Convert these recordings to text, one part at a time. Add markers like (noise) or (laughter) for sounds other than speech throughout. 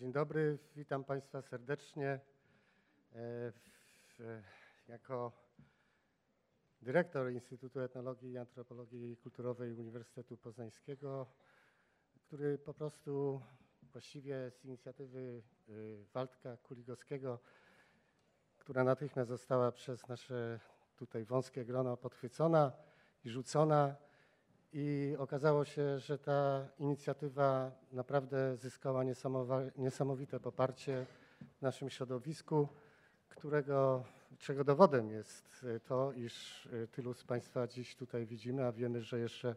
Dzień dobry, witam Państwa serdecznie. E, Jako dyrektor Instytutu Etnologii i Antropologii Kulturowej Uniwersytetu Poznańskiego, który po prostu właściwie z inicjatywy y, Waldka Kuligowskiego, która natychmiast została przez nasze tutaj wąskie grono podchwycona i rzucona, i okazało się, że ta inicjatywa naprawdę zyskała niesamowite poparcie w naszym środowisku, którego, czego dowodem jest y, to, iż y, tylu z Państwa dziś tutaj widzimy, a wiemy, że jeszcze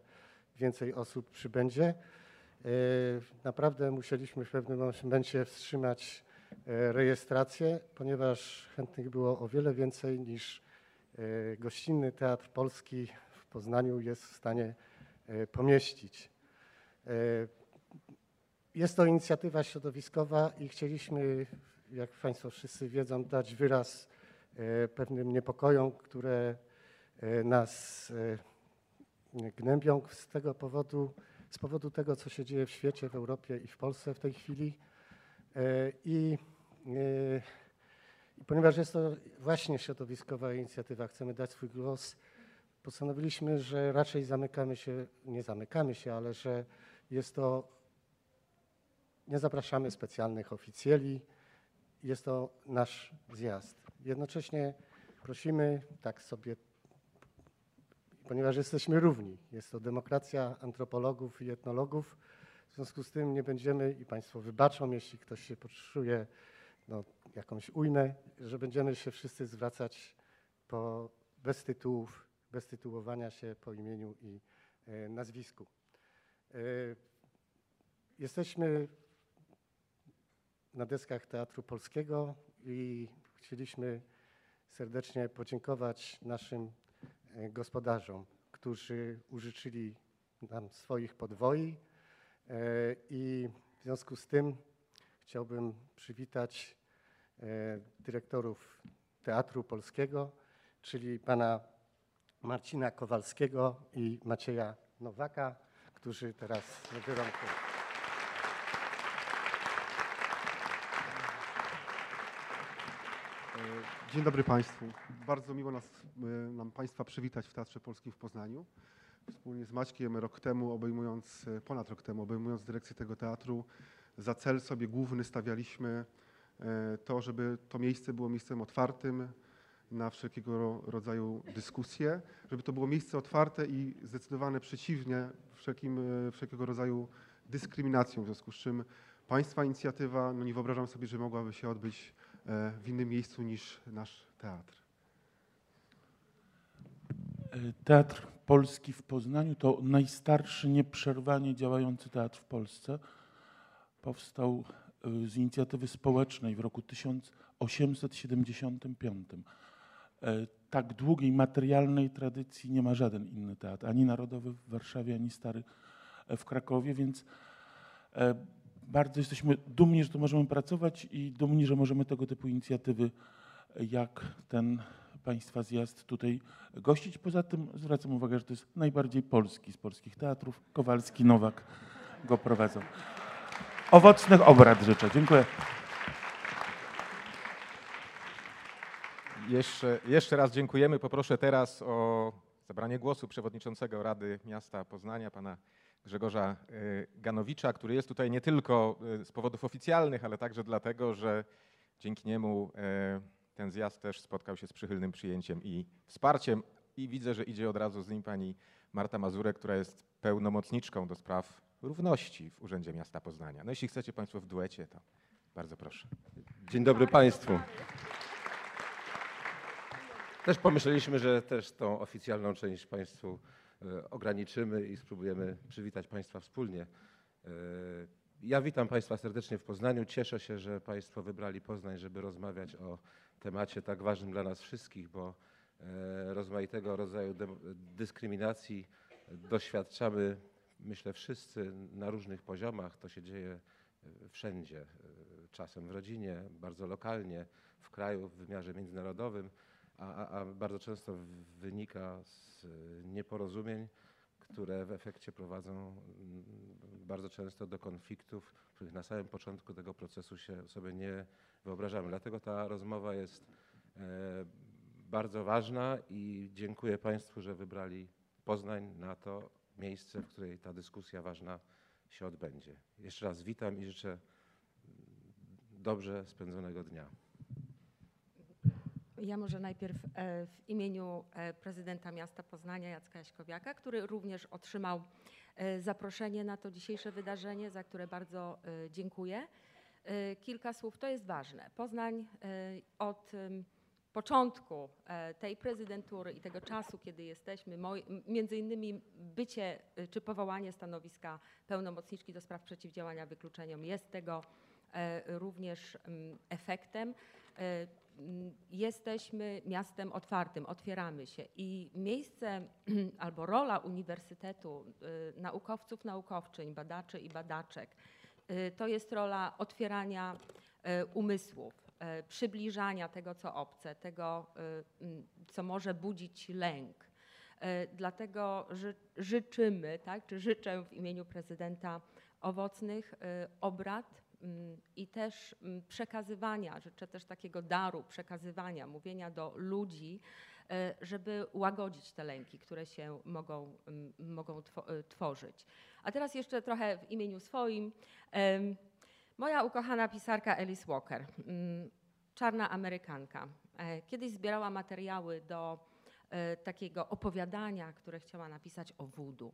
więcej osób przybędzie. Y, Naprawdę musieliśmy w pewnym momencie wstrzymać rejestrację, ponieważ chętnych było o wiele więcej niż gościnny Teatr Polski w Poznaniu jest w stanie pomieścić. E, Jest to inicjatywa środowiskowa i chcieliśmy, jak Państwo wszyscy wiedzą, dać wyraz e, pewnym niepokojom, które e, nas e, gnębią z tego powodu, z powodu tego, co się dzieje w świecie, w Europie i w Polsce w tej chwili. E, I, e, i ponieważ jest to właśnie środowiskowa inicjatywa, chcemy dać swój głos, postanowiliśmy, że raczej zamykamy się, nie zamykamy się, ale że jest to, nie zapraszamy specjalnych oficjeli, jest to nasz zjazd. Jednocześnie prosimy, tak sobie, ponieważ jesteśmy równi, jest to demokracja antropologów i etnologów, w związku z tym nie będziemy, i Państwo wybaczą, jeśli ktoś się poczuje no, jakąś ujmę, że będziemy się wszyscy zwracać po, bez tytułów, bez tytułowania się po imieniu i e, nazwisku. E, jesteśmy na deskach Teatru Polskiego i chcieliśmy serdecznie podziękować naszym e, gospodarzom, którzy użyczyli nam swoich podwoi i w związku z tym chciałbym przywitać dyrektorów Teatru Polskiego, czyli pana Marcina Kowalskiego i Macieja Nowaka, którzy teraz biorą głos. Dzień dobry Państwu. Bardzo miło nas, e, nam Państwa przywitać w Teatrze Polskim w Poznaniu. Wspólnie z Maćkiem rok temu, obejmując, e, ponad rok temu, obejmując dyrekcję tego teatru, za cel sobie główny stawialiśmy e, to, żeby to miejsce było miejscem otwartym na wszelkiego ro- rodzaju dyskusje, żeby to było miejsce otwarte i zdecydowane przeciwnie wszelkim, e, wszelkiego rodzaju dyskryminacjom, w związku z czym Państwa inicjatywa, no nie wyobrażam sobie, że mogłaby się odbyć e, w innym miejscu niż nasz teatr. E, Teatr Polski w Poznaniu to najstarszy nieprzerwanie działający teatr w Polsce. Powstał z inicjatywy społecznej w roku 1875. E, Tak długiej materialnej tradycji nie ma żaden inny teatr, ani narodowy w Warszawie, ani stary e, w Krakowie, więc e, bardzo jesteśmy dumni, że tu możemy pracować i dumni, że możemy tego typu inicjatywy jak ten Państwa zjazd tutaj gościć. Poza tym zwracam uwagę, że to jest najbardziej polski z polskich teatrów. Kowalski, Nowak go prowadzą. Owocnych obrad życzę. Dziękuję. Jeszcze, jeszcze raz dziękujemy. Poproszę teraz o zabranie głosu przewodniczącego Rady Miasta Poznania, pana Grzegorza y, Ganowicza, który jest tutaj nie tylko y, z powodów oficjalnych, ale także dlatego, że dzięki niemu y, ten zjazd też spotkał się z przychylnym przyjęciem i wsparciem. I widzę, że idzie od razu z nim pani Marta Mazurek, która jest pełnomocniczką do spraw równości w Urzędzie Miasta Poznania. No jeśli chcecie Państwo w duecie, to bardzo proszę. Dzień dobry Państwu. Też pomyśleliśmy, że też tą oficjalną część Państwu e, ograniczymy i spróbujemy przywitać Państwa wspólnie. E, Ja witam Państwa serdecznie w Poznaniu. Cieszę się, że Państwo wybrali Poznań, żeby rozmawiać o temacie tak ważnym dla nas wszystkich, bo e, rozmaitego rodzaju dyskryminacji doświadczamy, myślę, wszyscy na różnych poziomach. To się dzieje wszędzie, czasem w rodzinie, bardzo lokalnie, w kraju, w wymiarze międzynarodowym, a, a, bardzo często wynika z e, nieporozumień, które w efekcie prowadzą bardzo często do konfliktów, których na samym początku tego procesu się sobie nie wyobrażamy. Dlatego ta rozmowa jest e, bardzo ważna i dziękuję Państwu, że wybrali Poznań na to miejsce, w której ta dyskusja ważna się odbędzie. Jeszcze raz witam i życzę dobrze spędzonego dnia. Ja może najpierw e, w imieniu e, prezydenta miasta Poznania Jacka Jaśkowiaka, który również otrzymał e, zaproszenie na to dzisiejsze wydarzenie, za które bardzo dziękuję. Kilka słów, to jest ważne. Poznań od początku tej prezydentury i tego czasu, kiedy jesteśmy, między innymi bycie czy powołanie stanowiska pełnomocniczki do spraw przeciwdziałania wykluczeniom jest tego również em, efektem. Jesteśmy miastem otwartym, otwieramy się i miejsce (clears throat) albo rola uniwersytetu, y, naukowców, naukowczyń, badaczy i badaczek, y, to jest rola otwierania y, umysłów, przybliżania tego, co obce, tego, co może budzić lęk. Dlatego ży, życzymy, tak, czy życzę w imieniu prezydenta owocnych obrad i też mm, przekazywania, życzę też takiego daru przekazywania, mówienia do ludzi, e, żeby łagodzić te lęki, które się mogą, mm, mogą e, tworzyć. A teraz jeszcze trochę w imieniu swoim. Moja ukochana pisarka Alice Walker, mm, czarna Amerykanka, e, kiedyś zbierała materiały do takiego opowiadania, które chciała napisać o voodoo.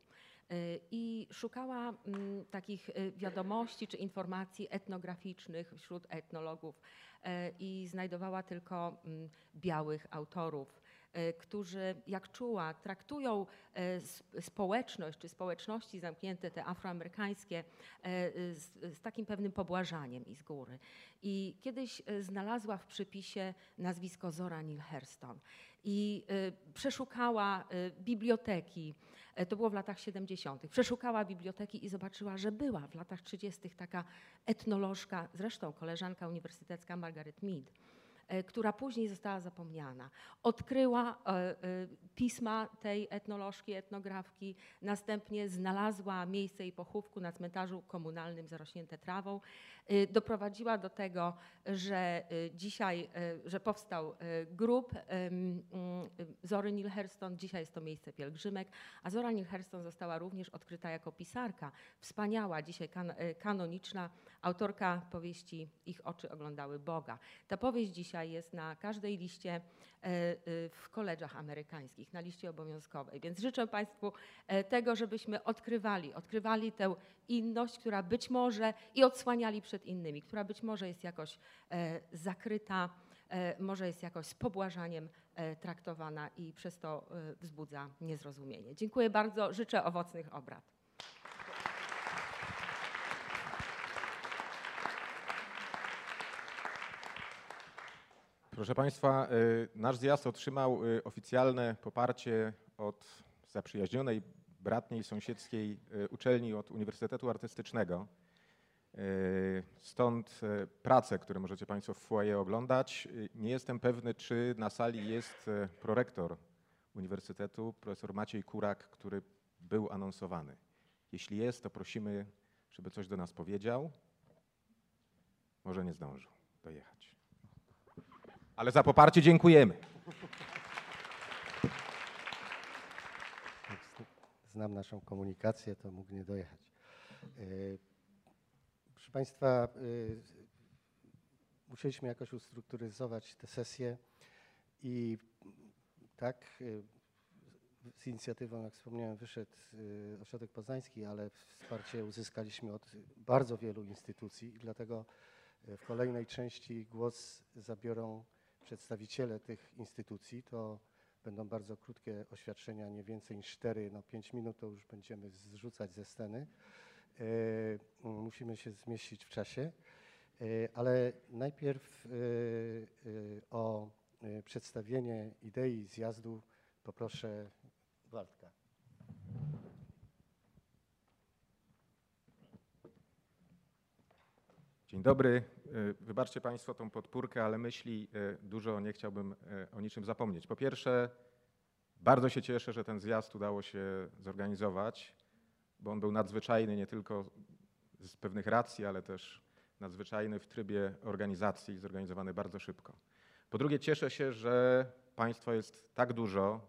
E, I szukała mm, takich e, wiadomości czy informacji etnograficznych wśród etnologów e, i znajdowała tylko mm, białych autorów, e, którzy, jak czuła, traktują e, społeczność czy społeczności zamknięte, te afroamerykańskie, e, z, z takim pewnym pobłażaniem i z góry. I kiedyś e, znalazła w przypisie nazwisko Zora Neale Hurston i e, przeszukała e, biblioteki, e, to było w latach 70., przeszukała biblioteki i zobaczyła, że była w latach 30. taka etnolożka, zresztą koleżanka uniwersytecka Margaret Mead, która później została zapomniana. Odkryła e, e, pisma tej etnolożki, etnografki, następnie znalazła miejsce jej pochówku na cmentarzu komunalnym zarośnięte trawą. E, Doprowadziła do tego, że e, dzisiaj, e, że powstał e, grób Zory Neale Hurston. Dzisiaj jest to miejsce pielgrzymek, a Zora Neale Hurston została również odkryta jako pisarka. Wspaniała, dzisiaj kan- e, kanoniczna autorka powieści Ich oczy oglądały Boga. Ta powieść dzisiaj jest na każdej liście e, e, w koledżach amerykańskich, na liście obowiązkowej. Więc życzę Państwu e, tego, żebyśmy odkrywali, odkrywali tę inność, która być może i odsłaniali przed innymi, która być może jest jakoś zakryta, może jest jakoś z pobłażaniem traktowana i przez to wzbudza niezrozumienie. Dziękuję bardzo, życzę owocnych obrad. Proszę Państwa, y, nasz zjazd otrzymał y, oficjalne poparcie od zaprzyjaźnionej, bratniej, sąsiedzkiej y, uczelni od Uniwersytetu Artystycznego. Stąd prace, które możecie Państwo w foyer oglądać. Nie jestem pewny, czy na sali jest prorektor Uniwersytetu, profesor Maciej Kurak, który był anonsowany. Jeśli jest, to prosimy, żeby coś do nas powiedział. Może nie zdążył dojechać. Ale za poparcie dziękujemy. Znam naszą komunikację, to mógł nie dojechać. Y, Proszę Państwa, y, musieliśmy jakoś ustrukturyzować tę sesję i tak y, z inicjatywą, jak wspomniałem, wyszedł Ośrodek Poznański, ale wsparcie uzyskaliśmy od bardzo wielu instytucji i dlatego w kolejnej części głos zabiorą przedstawiciele tych instytucji. To będą bardzo krótkie oświadczenia, nie więcej niż 4, no 5 minut to już będziemy zrzucać ze sceny. E, Musimy się zmieścić w czasie, E, ale najpierw e, o przedstawienie idei zjazdu poproszę Waldka. Dzień dobry. Y, Wybaczcie Państwo tą podpórkę, ale myśli y, dużo nie chciałbym y, o niczym zapomnieć. Po pierwsze, Bardzo się cieszę, że ten zjazd udało się zorganizować, bo on był nadzwyczajny nie tylko z pewnych racji, ale też nadzwyczajny w trybie organizacji, zorganizowany bardzo szybko. Po drugie, cieszę się, że Państwa jest tak dużo.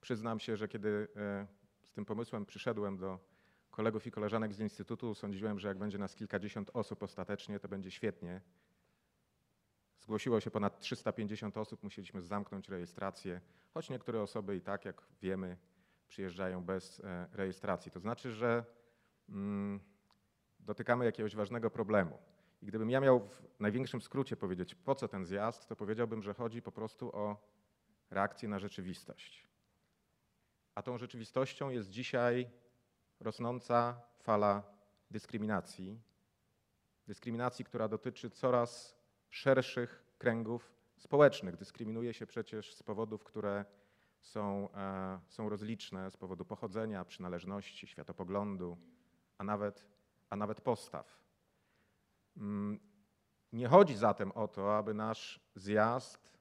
Przyznam się, że kiedy e, z tym pomysłem przyszedłem do kolegów i koleżanek z Instytutu, sądziłem, że jak będzie nas kilkadziesiąt osób ostatecznie, to będzie świetnie. Zgłosiło się ponad 350 osób, musieliśmy zamknąć rejestrację, choć niektóre osoby i tak, jak wiemy, przyjeżdżają bez e, rejestracji. To znaczy, że mm, dotykamy jakiegoś ważnego problemu. I gdybym ja miał w największym skrócie powiedzieć, po co ten zjazd, to powiedziałbym, że chodzi po prostu o reakcję na rzeczywistość. A tą rzeczywistością jest dzisiaj rosnąca fala dyskryminacji. Dyskryminacji, która dotyczy coraz szerszych kręgów społecznych. Dyskryminuje się przecież z powodów, które są, e, są rozliczne, z powodu pochodzenia, przynależności, światopoglądu, a nawet, a nawet postaw. Mm, Nie chodzi zatem o to, aby nasz zjazd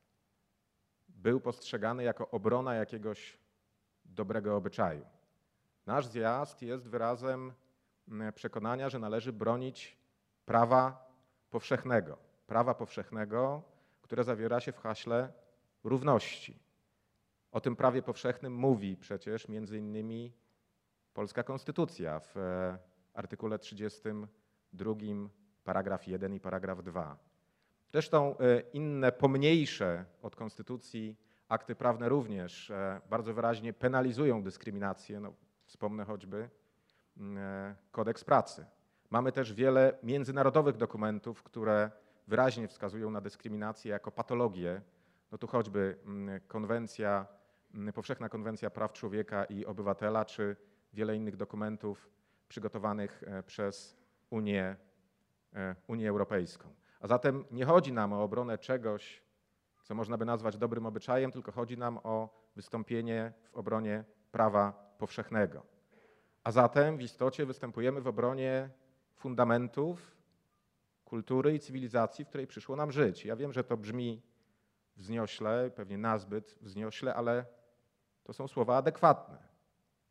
był postrzegany jako obrona jakiegoś dobrego obyczaju. Nasz zjazd jest wyrazem mm, przekonania, że należy bronić prawa powszechnego. Prawa powszechnego, które zawiera się w haśle równości. O tym prawie powszechnym mówi przecież między innymi polska konstytucja w e, artykule 32, paragraf 1 i paragraf 2. Zresztą e, inne pomniejsze od konstytucji akty prawne również e, bardzo wyraźnie penalizują dyskryminację. No, wspomnę choćby mm, e, kodeks pracy. Mamy też wiele międzynarodowych dokumentów, które wyraźnie wskazują na dyskryminację jako patologię. No tu choćby mm, konwencja, mm, powszechna konwencja praw człowieka i obywatela, czy wiele innych dokumentów przygotowanych e, przez Unię, e, Unię Europejską. A zatem nie chodzi nam o obronę czegoś, co można by nazwać dobrym obyczajem, tylko chodzi nam o wystąpienie w obronie prawa powszechnego. A zatem w istocie występujemy w obronie fundamentów kultury i cywilizacji, w której przyszło nam żyć. Ja wiem, że to brzmi wzniośle, pewnie nazbyt wzniośle, ale to są słowa adekwatne.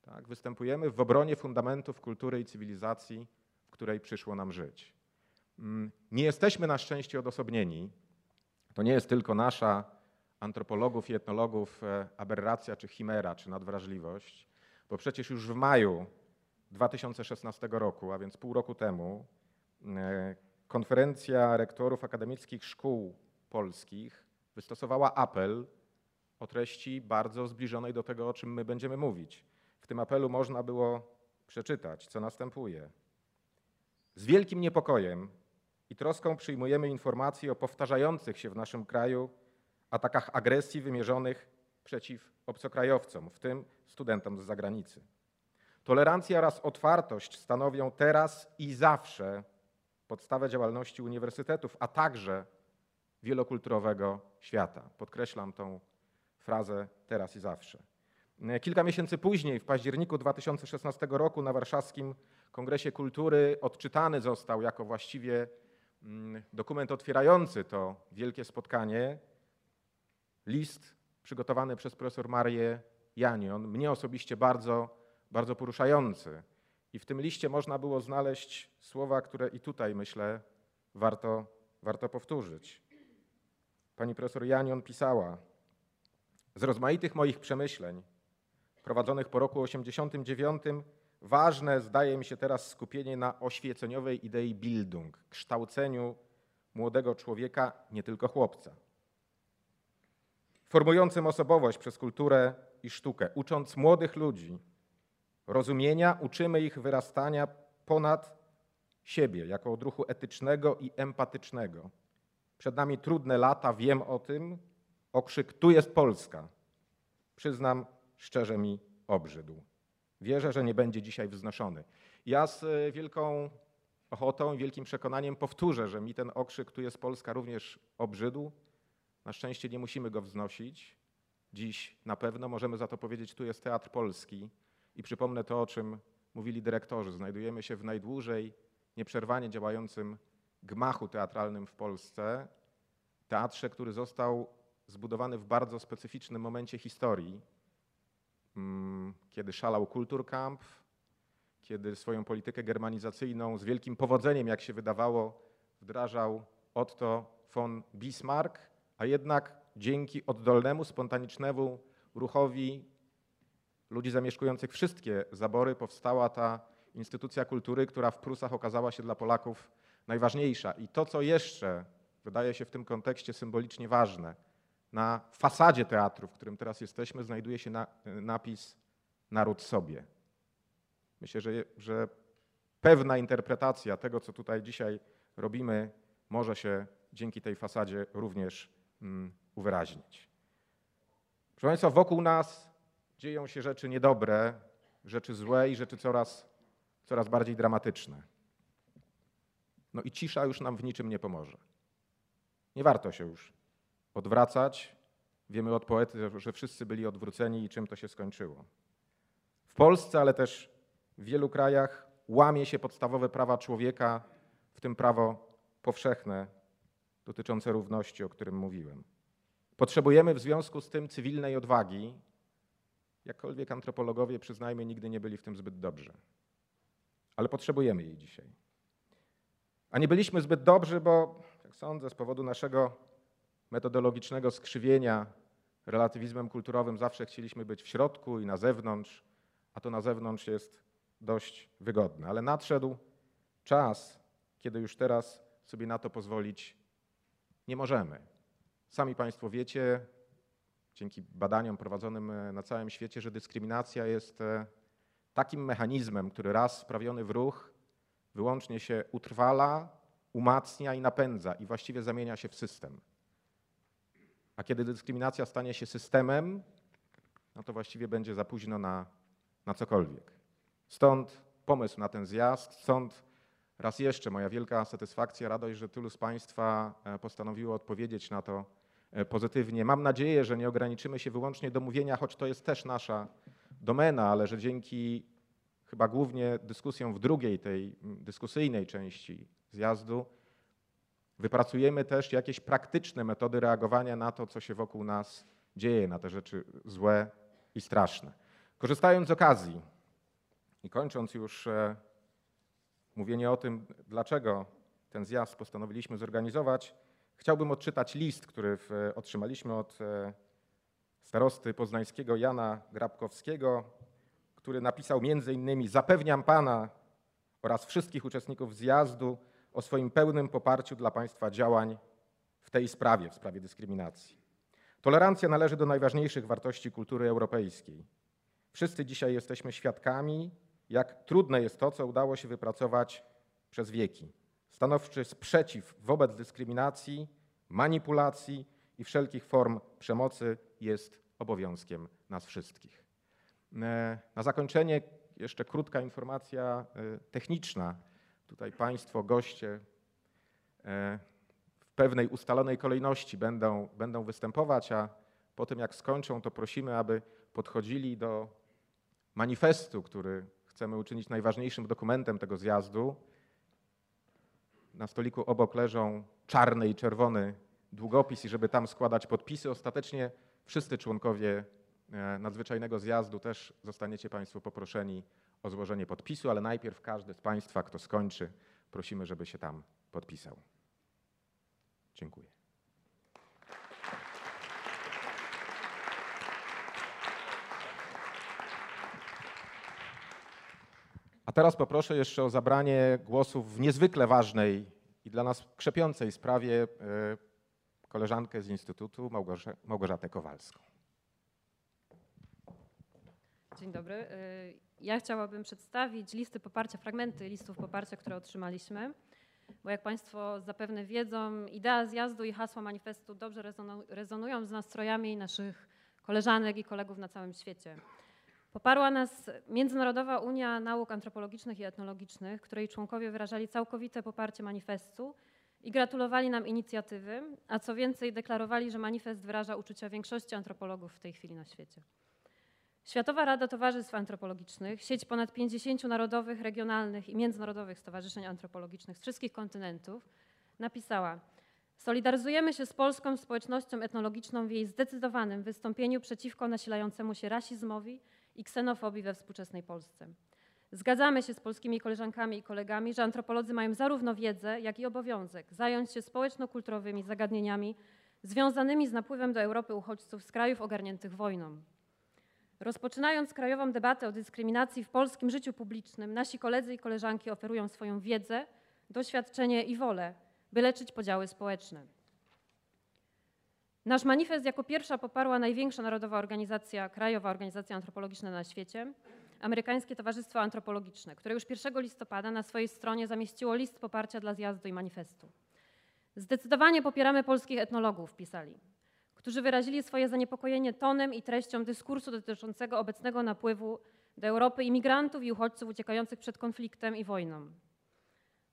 Tak? Występujemy w obronie fundamentów kultury i cywilizacji, w której przyszło nam żyć. Mm, Nie jesteśmy na szczęście odosobnieni. To nie jest tylko nasza antropologów i etnologów e, aberracja, czy chimera, czy nadwrażliwość, bo przecież już w maju 2016 roku, a więc pół roku temu, e, konferencja rektorów akademickich szkół polskich wystosowała apel o treści bardzo zbliżonej do tego, o czym my będziemy mówić. W tym apelu można było przeczytać, co następuje. Z wielkim niepokojem i troską przyjmujemy informacje o powtarzających się w naszym kraju atakach agresji wymierzonych przeciw obcokrajowcom, w tym studentom z zagranicy. Tolerancja oraz otwartość stanowią teraz i zawsze podstawę działalności uniwersytetów, a także wielokulturowego świata. Podkreślam tą frazę teraz i zawsze. Kilka miesięcy później, w październiku 2016 roku, na Warszawskim Kongresie Kultury odczytany został jako właściwie mm, dokument otwierający to wielkie spotkanie list przygotowany przez profesor Marię Janion, mnie osobiście bardzo, bardzo poruszający. I w tym liście można było znaleźć słowa, które i tutaj myślę warto, warto powtórzyć. Pani profesor Janion pisała: Z rozmaitych moich przemyśleń, prowadzonych po roku 89, ważne zdaje mi się teraz skupienie na oświeceniowej idei Bildung, kształceniu młodego człowieka, nie tylko chłopca. Formującym osobowość przez kulturę i sztukę, ucząc młodych ludzi rozumienia, uczymy ich wyrastania ponad siebie, jako odruchu etycznego i empatycznego. Przed nami trudne lata, wiem o tym. Okrzyk tu jest Polska. Przyznam, szczerze mi obrzydł. Wierzę, że nie będzie dzisiaj wznoszony. Ja z e, wielką ochotą i wielkim przekonaniem powtórzę, że mi ten okrzyk tu jest Polska również obrzydł. Na szczęście nie musimy go wznosić. Dziś na pewno możemy za to powiedzieć, tu jest Teatr Polski. I przypomnę to, o czym mówili dyrektorzy. Znajdujemy się w najdłużej nieprzerwanie działającym gmachu teatralnym w Polsce. Teatrze, który został zbudowany w bardzo specyficznym momencie historii. mm, kiedy szalał Kulturkamp, kiedy swoją politykę germanizacyjną z wielkim powodzeniem, jak się wydawało, wdrażał Otto von Bismarck, a jednak dzięki oddolnemu, spontanicznemu ruchowi ludzi zamieszkujących wszystkie zabory powstała ta instytucja kultury, która w Prusach okazała się dla Polaków najważniejsza. I to, co jeszcze wydaje się w tym kontekście symbolicznie ważne, na fasadzie teatru, w którym teraz jesteśmy, znajduje się na, napis Naród sobie. Myślę, że, że pewna interpretacja tego, co tutaj dzisiaj robimy, może się dzięki tej fasadzie również uwyraźnić. Proszę Państwa, wokół nas dzieją się rzeczy niedobre, rzeczy złe i rzeczy coraz, coraz bardziej dramatyczne. No i cisza już nam w niczym nie pomoże. Nie warto się już odwracać. Wiemy od poety, że wszyscy byli odwróceni i czym to się skończyło. W Polsce, ale też w wielu krajach łamie się podstawowe prawa człowieka, w tym prawo powszechne dotyczące równości, o którym mówiłem. Potrzebujemy w związku z tym cywilnej odwagi, jakkolwiek antropologowie, przyznajmy, nigdy nie byli w tym zbyt dobrze. Ale potrzebujemy jej dzisiaj. A nie byliśmy zbyt dobrzy, bo, jak sądzę, z powodu naszego metodologicznego skrzywienia relatywizmem kulturowym zawsze chcieliśmy być w środku i na zewnątrz, a to na zewnątrz jest dość wygodne. Ale nadszedł czas, kiedy już teraz sobie na to pozwolić nie możemy. Sami Państwo wiecie, dzięki badaniom prowadzonym e, na całym świecie, że dyskryminacja jest e, takim mechanizmem, który raz sprawiony w ruch wyłącznie się utrwala, umacnia i napędza i właściwie zamienia się w system. A kiedy dyskryminacja stanie się systemem, no to właściwie będzie za późno na, na cokolwiek. Stąd pomysł na ten zjazd, stąd raz jeszcze moja wielka satysfakcja, radość, że tylu z Państwa e, postanowiło odpowiedzieć na to e, pozytywnie. Mam nadzieję, że nie ograniczymy się wyłącznie do mówienia, choć to jest też nasza domena, ale że dzięki chyba głównie dyskusjom w drugiej tej dyskusyjnej części zjazdu wypracujemy też jakieś praktyczne metody reagowania na to, co się wokół nas dzieje, na te rzeczy złe i straszne. Korzystając z okazji i kończąc już e, mówienie o tym, dlaczego ten zjazd postanowiliśmy zorganizować, chciałbym odczytać list, który w, otrzymaliśmy od e, starosty poznańskiego Jana Grabkowskiego, który napisał między innymi Zapewniam Pana oraz wszystkich uczestników zjazdu o swoim pełnym poparciu dla Państwa działań w tej sprawie, w sprawie dyskryminacji. Tolerancja należy do najważniejszych wartości kultury europejskiej. Wszyscy dzisiaj jesteśmy świadkami, jak trudne jest to, co udało się wypracować przez wieki. Stanowczy sprzeciw wobec dyskryminacji, manipulacji i wszelkich form przemocy jest obowiązkiem nas wszystkich. E, na zakończenie jeszcze krótka informacja e, techniczna. Tutaj Państwo, goście e, w pewnej ustalonej kolejności będą, będą występować, a po tym jak skończą, to prosimy, aby podchodzili do manifestu, który chcemy uczynić najważniejszym dokumentem tego zjazdu. Na stoliku obok leżą czarny i czerwony długopis i żeby tam składać podpisy. Ostatecznie wszyscy członkowie e, nadzwyczajnego zjazdu też zostaniecie Państwo poproszeni o złożenie podpisu, ale najpierw każdy z Państwa, kto skończy, prosimy, żeby się tam podpisał. Dziękuję. A teraz poproszę jeszcze o zabranie głosu w niezwykle ważnej i dla nas krzepiącej sprawie e, koleżankę z Instytutu Małgorzatę Kowalską. Dzień dobry. E, ja chciałabym przedstawić listy poparcia, fragmenty listów poparcia, które otrzymaliśmy, bo jak Państwo zapewne wiedzą, idea zjazdu i hasła manifestu dobrze rezonują z nastrojami naszych koleżanek i kolegów na całym świecie. Poparła nas Międzynarodowa Unia Nauk Antropologicznych i Etnologicznych, której członkowie wyrażali całkowite poparcie manifestu i gratulowali nam inicjatywy, a co więcej deklarowali, że manifest wyraża uczucia większości antropologów w tej chwili na świecie. Światowa Rada Towarzystw Antropologicznych, sieć ponad 50 narodowych, regionalnych i międzynarodowych stowarzyszeń antropologicznych z wszystkich kontynentów, napisała: Solidaryzujemy się z polską społecznością etnologiczną w jej zdecydowanym wystąpieniu przeciwko nasilającemu się rasizmowi i ksenofobii we współczesnej Polsce. Zgadzamy się z polskimi koleżankami i kolegami, że antropolodzy mają zarówno wiedzę, jak i obowiązek zająć się społeczno-kulturowymi zagadnieniami związanymi z napływem do Europy uchodźców z krajów ogarniętych wojną. Rozpoczynając krajową debatę o dyskryminacji w polskim życiu publicznym, nasi koledzy i koleżanki oferują swoją wiedzę, doświadczenie i wolę, by leczyć podziały społeczne. Nasz manifest jako pierwsza poparła największa narodowa organizacja, krajowa organizacja antropologiczna na świecie, Amerykańskie Towarzystwo Antropologiczne, które już 1 listopada na swojej stronie zamieściło list poparcia dla zjazdu i manifestu. Zdecydowanie popieramy polskich etnologów, pisali, którzy wyrazili swoje zaniepokojenie tonem i treścią dyskursu dotyczącego obecnego napływu do Europy imigrantów i uchodźców uciekających przed konfliktem i wojną.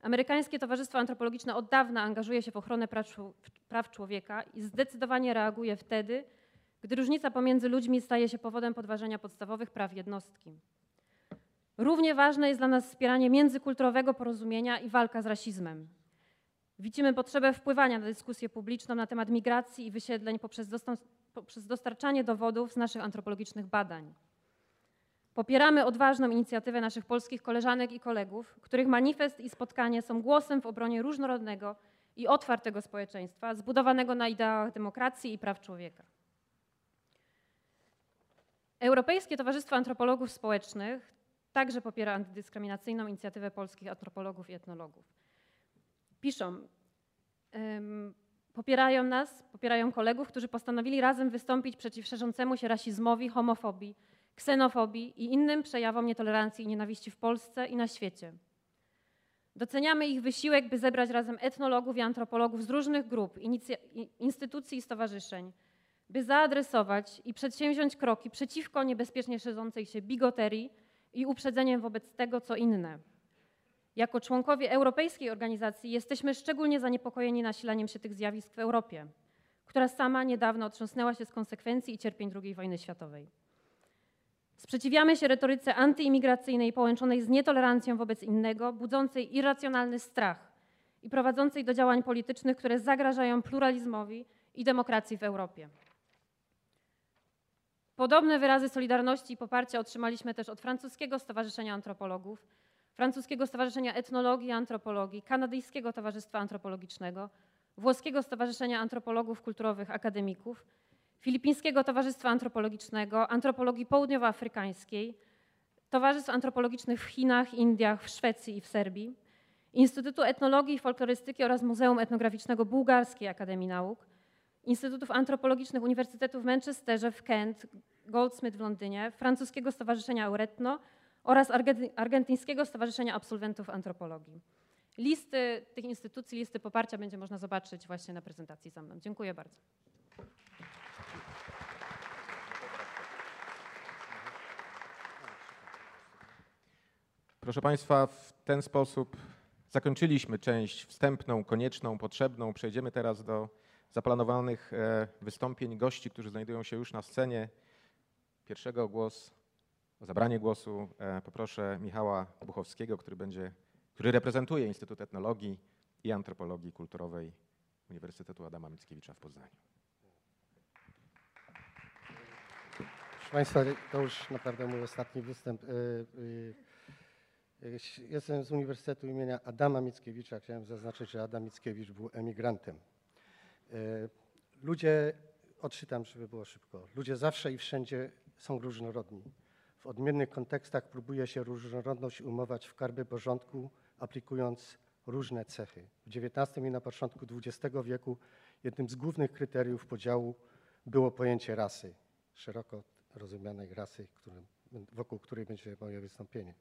Amerykańskie Towarzystwo Antropologiczne od dawna angażuje się w ochronę praw czł- praw człowieka i zdecydowanie reaguje wtedy, gdy różnica pomiędzy ludźmi staje się powodem podważenia podstawowych praw jednostki. Równie ważne jest dla nas wspieranie międzykulturowego porozumienia i walka z rasizmem. Widzimy potrzebę wpływania na dyskusję publiczną na temat migracji i wysiedleń poprzez dostarczanie dowodów z naszych antropologicznych badań. Popieramy odważną inicjatywę naszych polskich koleżanek i kolegów, których manifest i spotkanie są głosem w obronie różnorodnego i otwartego społeczeństwa, zbudowanego na ideałach demokracji i praw człowieka. Europejskie Towarzystwo Antropologów Społecznych także popiera antydyskryminacyjną inicjatywę polskich antropologów i etnologów. Piszą, popierają nas, popierają kolegów, którzy postanowili razem wystąpić przeciw szerzącemu się rasizmowi, homofobii, ksenofobii i innym przejawom nietolerancji i nienawiści w Polsce i na świecie. Doceniamy ich wysiłek, by zebrać razem etnologów i antropologów z różnych grup, instytucji i stowarzyszeń, by zaadresować i przedsięwziąć kroki przeciwko niebezpiecznie szerzącej się bigoterii i uprzedzeniem wobec tego, co inne. Jako członkowie Europejskiej Organizacji jesteśmy szczególnie zaniepokojeni nasilaniem się tych zjawisk w Europie, która sama niedawno otrząsnęła się z konsekwencji i cierpień II wojny światowej. Sprzeciwiamy się retoryce antyimigracyjnej połączonej z nietolerancją wobec innego, budzącej irracjonalny strach i prowadzącej do działań politycznych, które zagrażają pluralizmowi i demokracji w Europie. Podobne wyrazy solidarności i poparcia otrzymaliśmy też od francuskiego Stowarzyszenia Antropologów, francuskiego Stowarzyszenia Etnologii i Antropologii, kanadyjskiego Towarzystwa Antropologicznego, włoskiego Stowarzyszenia Antropologów Kulturowych Akademików, Filipińskiego Towarzystwa Antropologicznego, Antropologii Południowoafrykańskiej, Towarzystw Antropologicznych w Chinach, Indiach, w Szwecji i w Serbii, Instytutu Etnologii i Folklorystyki oraz Muzeum Etnograficznego Bułgarskiej Akademii Nauk, Instytutów Antropologicznych Uniwersytetu w Manchesterze, w Kent, Goldsmith w Londynie, Francuskiego Stowarzyszenia Euretno oraz Argentyńskiego Stowarzyszenia Absolwentów Antropologii. Listy tych instytucji, listy poparcia będzie można zobaczyć właśnie na prezentacji za mną. Dziękuję bardzo. Proszę Państwa, w ten sposób zakończyliśmy część wstępną, konieczną, potrzebną. Przejdziemy teraz do zaplanowanych e, wystąpień gości, którzy znajdują się już na scenie. Pierwszego głos, o zabranie głosu e, poproszę Michała Buchowskiego, który, będzie, który reprezentuje Instytut Etnologii i Antropologii Kulturowej Uniwersytetu Adama Mickiewicza w Poznaniu. Proszę Państwa, to już naprawdę mój ostatni występ. Jestem z Uniwersytetu imienia Adama Mickiewicza. Chciałem zaznaczyć, że Adam Mickiewicz był emigrantem. Y, Ludzie, odczytam, żeby było szybko. Ludzie zawsze i wszędzie są różnorodni. W odmiennych kontekstach próbuje się różnorodność umować w karby porządku, aplikując różne cechy. W XIX i na początku XX wieku jednym z głównych kryteriów podziału było pojęcie rasy, szeroko rozumianej rasy, wokół której będzie moje wystąpienie.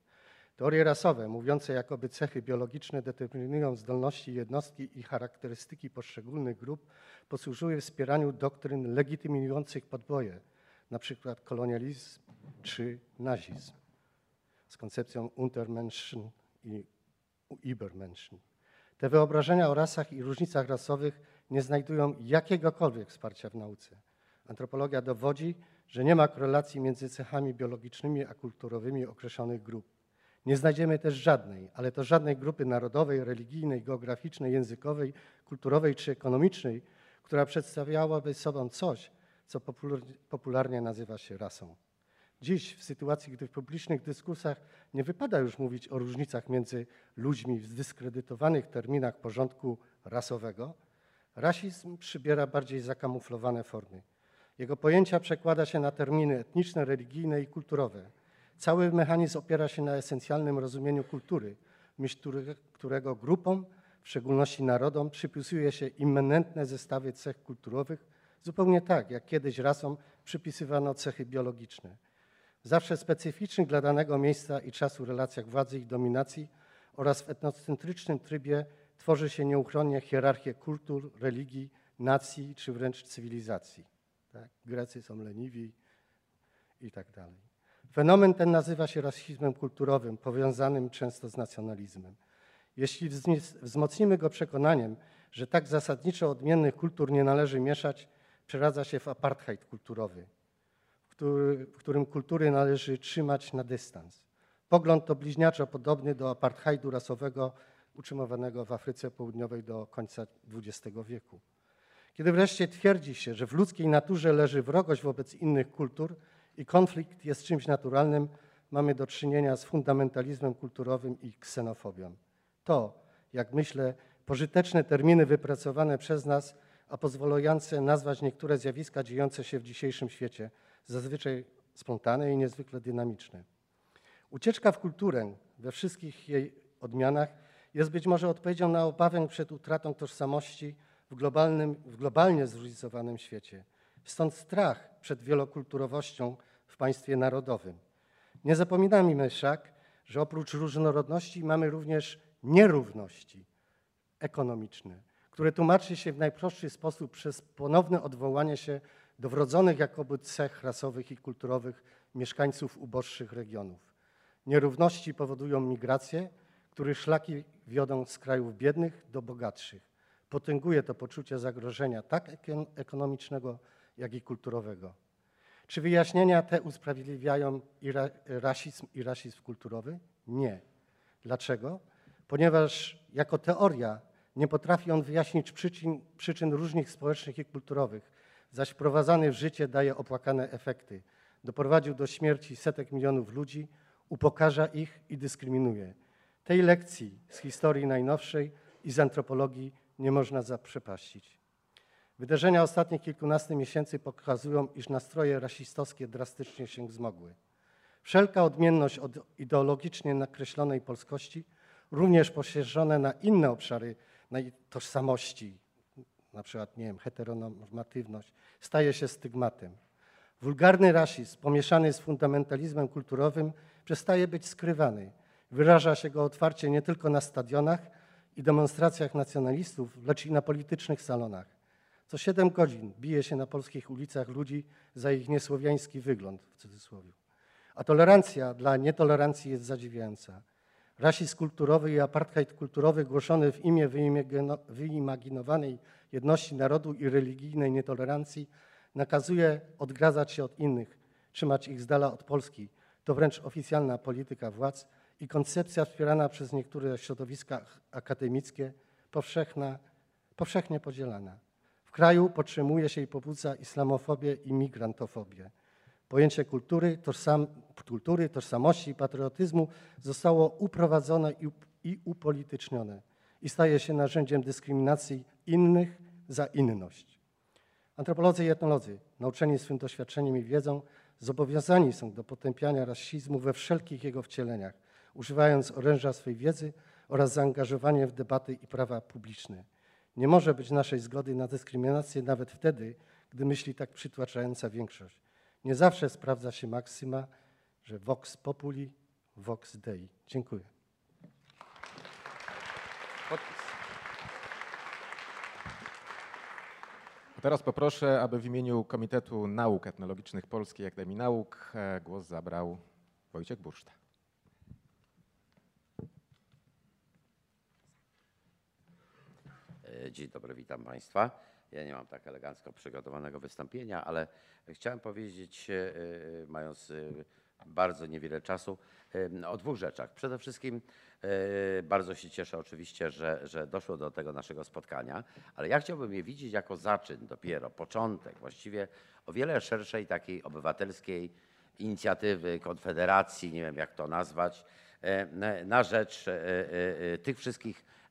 Teorie rasowe, mówiące jakoby cechy biologiczne determinują zdolności jednostki i charakterystyki poszczególnych grup, posłużyły wspieraniu doktryn legitymujących podboje, np. kolonializm czy nazizm, z koncepcją Untermenschen i Übermenschen. Te wyobrażenia o rasach i różnicach rasowych nie znajdują jakiegokolwiek wsparcia w nauce. Antropologia dowodzi, że nie ma korelacji między cechami biologicznymi a kulturowymi określonych grup. Nie znajdziemy też żadnej, ale to żadnej grupy narodowej, religijnej, geograficznej, językowej, kulturowej czy ekonomicznej, która przedstawiałaby sobą coś, co popular- popularnie nazywa się rasą. Dziś, w sytuacji, gdy w publicznych dyskursach nie wypada już mówić o różnicach między ludźmi w zdyskredytowanych terminach porządku rasowego, rasizm przybiera bardziej zakamuflowane formy. Jego pojęcia przekłada się na terminy etniczne, religijne i kulturowe. Cały mechanizm opiera się na esencjalnym rozumieniu kultury, myśl którego, grupom, w szczególności narodom, przypisuje się immanentne zestawy cech kulturowych, zupełnie tak, jak kiedyś rasom przypisywano cechy biologiczne. Zawsze specyficznych dla danego miejsca i czasu relacjach władzy i dominacji oraz w etnocentrycznym trybie tworzy się nieuchronnie hierarchię kultur, religii, nacji czy wręcz cywilizacji. Tak? Grecy są leniwi i tak dalej. Fenomen ten nazywa się rasizmem kulturowym, powiązanym często z nacjonalizmem. Jeśli wzmocnimy go przekonaniem, że tak zasadniczo odmiennych kultur nie należy mieszać, przeradza się w apartheid kulturowy, w którym kultury należy trzymać na dystans. Pogląd to bliźniaczo podobny do apartheidu rasowego utrzymywanego w Afryce Południowej do końca XX wieku. Kiedy wreszcie twierdzi się, że w ludzkiej naturze leży wrogość wobec innych kultur i konflikt jest czymś naturalnym, mamy do czynienia z fundamentalizmem kulturowym i ksenofobią. To, jak myślę, pożyteczne terminy wypracowane przez nas, a pozwalające nazwać niektóre zjawiska dziejące się w dzisiejszym świecie, zazwyczaj spontane i niezwykle dynamiczne. Ucieczka w kulturę we wszystkich jej odmianach jest być może odpowiedzią na obawę przed utratą tożsamości w, globalnym, w globalnie zróżnicowanym świecie. Stąd strach przed wielokulturowością w państwie narodowym. Nie zapominajmy wszak, że oprócz różnorodności mamy również nierówności ekonomiczne, które tłumaczy się w najprostszy sposób przez ponowne odwołanie się do wrodzonych jakoby cech rasowych i kulturowych mieszkańców uboższych regionów. Nierówności powodują migrację, których szlaki wiodą z krajów biednych do bogatszych. Potęguje to poczucie zagrożenia tak eko- ekonomicznego, jak i kulturowego. Czy wyjaśnienia te usprawiedliwiają i ra, rasizm i rasizm kulturowy? Nie. Dlaczego? Ponieważ jako teoria nie potrafi on wyjaśnić przyczyn, przyczyn różnic społecznych i kulturowych, zaś wprowadzany w życie daje opłakane efekty. Doprowadził do śmierci setek milionów ludzi, upokarza ich i dyskryminuje. Tej lekcji z historii najnowszej i z antropologii nie można zaprzepaścić. Wydarzenia ostatnich kilkunastu miesięcy pokazują, iż nastroje rasistowskie drastycznie się wzmogły. Wszelka odmienność od ideologicznie nakreślonej polskości, również poszerzone na inne obszary tożsamości, na przykład, nie wiem, heteronormatywność, staje się stygmatem. Wulgarny rasizm pomieszany z fundamentalizmem kulturowym przestaje być skrywany. Wyraża się go otwarcie nie tylko na stadionach i demonstracjach nacjonalistów, lecz i na politycznych salonach. Co siedem godzin bije się na polskich ulicach ludzi za ich niesłowiański wygląd, w cudzysłowie. A tolerancja dla nietolerancji jest zadziwiająca. Rasizm kulturowy i apartheid kulturowy głoszony w imię wyimagino- wyimaginowanej jedności narodu i religijnej nietolerancji nakazuje odgradzać się od innych, trzymać ich z dala od Polski. To wręcz oficjalna polityka władz i koncepcja wspierana przez niektóre środowiska akademickie, powszechna, powszechnie podzielana. Kraju podtrzymuje się i pobudza islamofobię i migrantofobię. Pojęcie kultury, tożsam, kultury, tożsamości i patriotyzmu zostało uprowadzone i, i upolitycznione i staje się narzędziem dyskryminacji innych za inność. Antropolodzy i etnolodzy, nauczeni swym doświadczeniem i wiedzą, zobowiązani są do potępiania rasizmu we wszelkich jego wcieleniach, używając oręża swej wiedzy oraz zaangażowania w debaty i prawa publiczne. Nie może być naszej zgody na dyskryminację nawet wtedy, gdy myśli tak przytłaczająca większość. Nie zawsze sprawdza się maksyma, że vox populi, vox dei. Dziękuję. Podpis. Teraz poproszę, aby w imieniu Komitetu Nauk Etnologicznych Polskiej Akademii Nauk e, głos zabrał Wojciech Burszta. Dzień dobry, witam Państwa. Ja nie mam tak elegancko przygotowanego wystąpienia, ale chciałem powiedzieć, e, e, mając e, bardzo niewiele czasu, e, o dwóch rzeczach. Przede wszystkim e, bardzo się cieszę oczywiście, że, że doszło do tego naszego spotkania, ale ja chciałbym je widzieć jako zaczyn dopiero, początek, właściwie o wiele szerszej takiej obywatelskiej inicjatywy, konfederacji, nie wiem jak to nazwać, e, na- rzecz e, e, e, tych wszystkich e,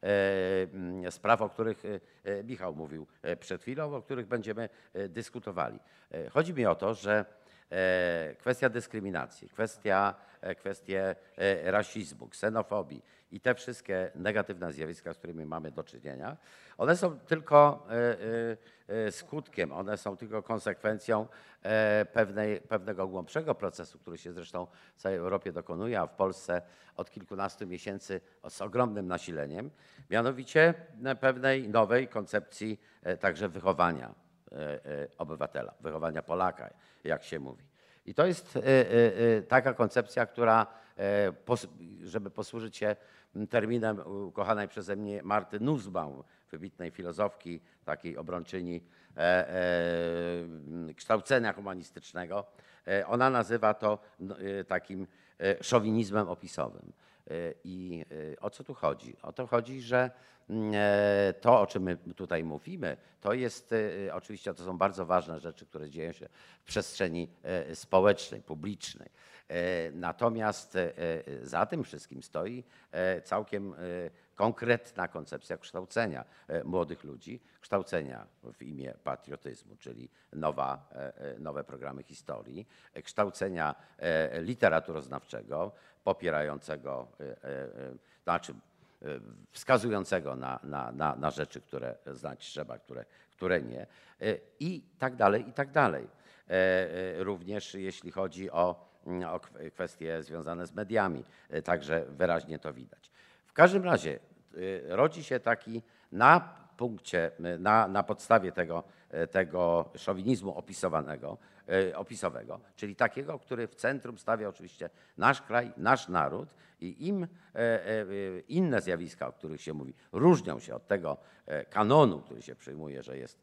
spraw, o których e, e, Michał mówił e, przed chwilą, o których będziemy e, dyskutowali. E, Chodzi mi o to, że e, kwestia dyskryminacji, kwestia, e, kwestie e, rasizmu, ksenofobii i te wszystkie negatywne zjawiska, z którymi mamy do czynienia, one są tylko e, e, e, skutkiem, one są tylko konsekwencją pewnej, pewnego głębszego procesu, który się zresztą w całej Europie dokonuje, a w Polsce od kilkunastu miesięcy z ogromnym nasileniem, mianowicie pewnej nowej koncepcji także wychowania obywatela, wychowania Polaka, jak się mówi. I to jest taka koncepcja, która, żeby posłużyć się terminem ukochanej przeze mnie Marty Nussbaum, wybitnej filozofki, takiej obrończyni e, e, kształcenia humanistycznego, e, ona nazywa to no, e, takim e, szowinizmem opisowym. E, I e, o co tu chodzi? O to chodzi, że mm, e, to, o czym my tutaj mówimy, to jest e, oczywiście to są bardzo ważne rzeczy, które dzieją się w przestrzeni e, społecznej, publicznej. E, Natomiast e, e, za tym wszystkim stoi całkiem konkretna koncepcja kształcenia młodych ludzi, kształcenia w imię patriotyzmu, czyli nowa, nowe programy historii, kształcenia literaturoznawczego, popierającego, znaczy wskazującego na, na, na, na rzeczy, które znać trzeba, które, które nie i tak dalej, i tak dalej. Również jeśli chodzi o, o kw- kwestie związane z mediami, e, także wyraźnie to widać. W każdym razie y, rodzi się taki na punkcie, y, na, na podstawie tego, y, tego szowinizmu opisowanego, y, opisowego, czyli takiego, który w centrum stawia oczywiście nasz kraj, nasz naród i im e, e, inne zjawiska, o których się mówi, różnią się od tego e, kanonu, który się przyjmuje, że jest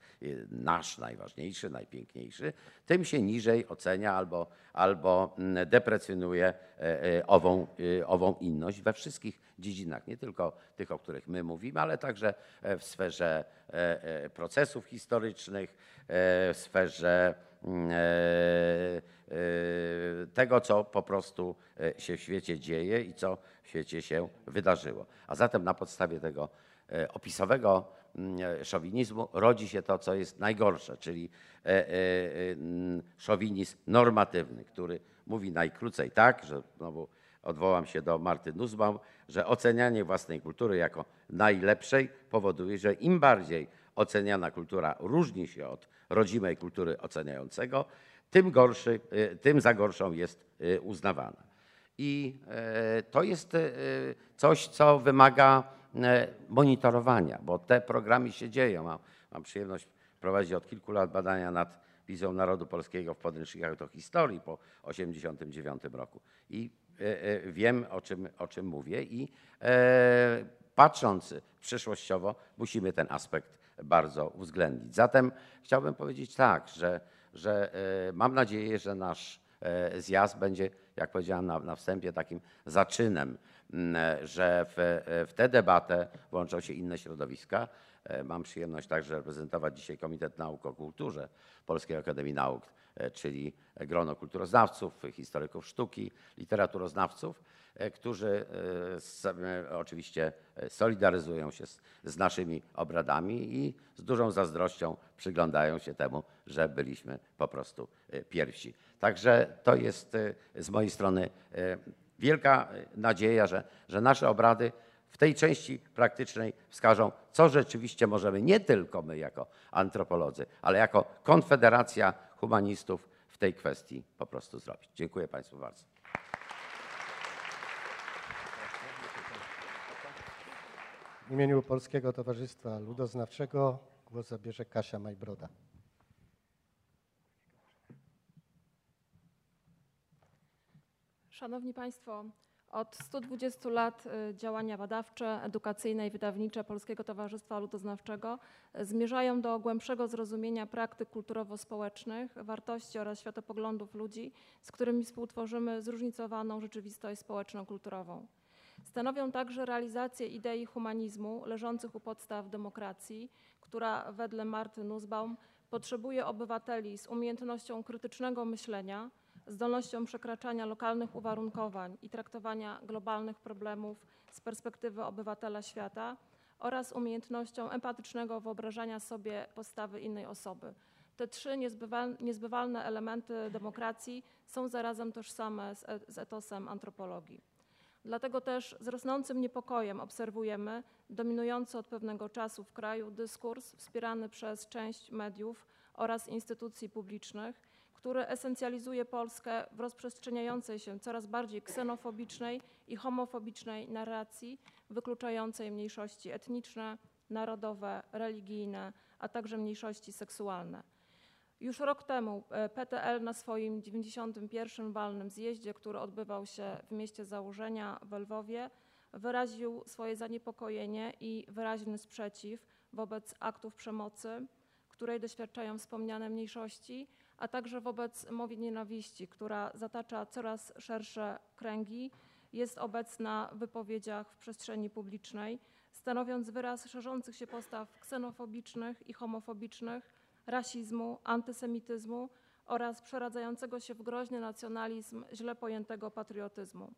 nasz najważniejszy, najpiękniejszy, tym się niżej ocenia albo, albo mm, deprecjonuje ową, ową inność we wszystkich dziedzinach, nie tylko tych, o których my mówimy, ale także e, w sferze e, e, procesów historycznych, w sferze mm, tego, co po prostu się w świecie dzieje i co w świecie się wydarzyło. A zatem na podstawie tego opisowego mm, szowinizmu rodzi się to, co jest najgorsze, czyli szowinizm normatywny, który mówi najkrócej tak, że znowu odwołam się do Marty Nussbaum, że ocenianie własnej kultury jako najlepszej powoduje, że im bardziej oceniana kultura różni się od rodzimej kultury oceniającego, tym, gorszy, y, tym za gorszą jest y, uznawana. I e, to jest coś, co wymaga monitorowania, bo te programy się dzieją. Mam, mam przyjemność prowadzić od kilku lat badania nad wizją narodu polskiego w podręcznikach do historii po 1989 roku. I wiem, o czym, o czym mówię i e, patrząc przyszłościowo, musimy ten aspekt bardzo uwzględnić. Zatem chciałbym powiedzieć tak, że, że e, mam nadzieję, że nasz e, zjazd będzie, jak powiedziałem na, na wstępie, takim zaczynem, że w, e, w tę debatę włączą się inne środowiska. E, Mam przyjemność także reprezentować dzisiaj Komitet Nauk o Kulturze Polskiej Akademii Nauk, e, czyli grono kulturoznawców, historyków sztuki, literaturoznawców, e, którzy e, e, oczywiście e, solidaryzują się z, z naszymi obradami i z dużą zazdrością przyglądają się temu, że byliśmy po prostu e, pierwsi. Także to jest e, z mojej strony e, wielka e, nadzieja, że, że nasze obrady w tej części praktycznej wskażą, co rzeczywiście możemy nie tylko my jako antropolodzy, ale jako Konfederacja Humanistów w tej kwestii po prostu zrobić. Dziękuję Państwu bardzo. W imieniu Polskiego Towarzystwa Ludoznawczego głos zabierze Kasia Majbroda. Szanowni Państwo, od 120 lat y, działania badawcze, edukacyjne i wydawnicze Polskiego Towarzystwa Ludoznawczego y, zmierzają do głębszego zrozumienia praktyk kulturowo-społecznych, wartości oraz światopoglądów ludzi, z którymi współtworzymy zróżnicowaną rzeczywistość społeczno-kulturową. Stanowią także realizację idei humanizmu leżących u podstaw demokracji, która wedle Marty Nussbaum potrzebuje obywateli z umiejętnością krytycznego myślenia, zdolnością przekraczania lokalnych uwarunkowań i traktowania globalnych problemów z perspektywy obywatela świata oraz umiejętnością empatycznego wyobrażania sobie postawy innej osoby. Te trzy niezbywal- niezbywalne elementy demokracji są zarazem tożsame e- z etosem antropologii. Dlatego też z rosnącym niepokojem obserwujemy dominujący od pewnego czasu w kraju dyskurs wspierany przez część mediów oraz instytucji publicznych, który esencjalizuje Polskę w rozprzestrzeniającej się coraz bardziej ksenofobicznej i homofobicznej narracji, wykluczającej mniejszości etniczne, narodowe, religijne, a także mniejszości seksualne. Już rok temu e, PTL na swoim 91. walnym zjeździe, który odbywał się w mieście założenia w Lwowie, wyraził swoje zaniepokojenie i wyraźny sprzeciw wobec aktów przemocy, której doświadczają wspomniane mniejszości, a także wobec mowy nienawiści, która zatacza coraz szersze kręgi, jest obecna w wypowiedziach w przestrzeni publicznej, stanowiąc wyraz szerzących się postaw ksenofobicznych i homofobicznych, rasizmu, antysemityzmu oraz przeradzającego się w groźny nacjonalizm źle pojętego patriotyzmu.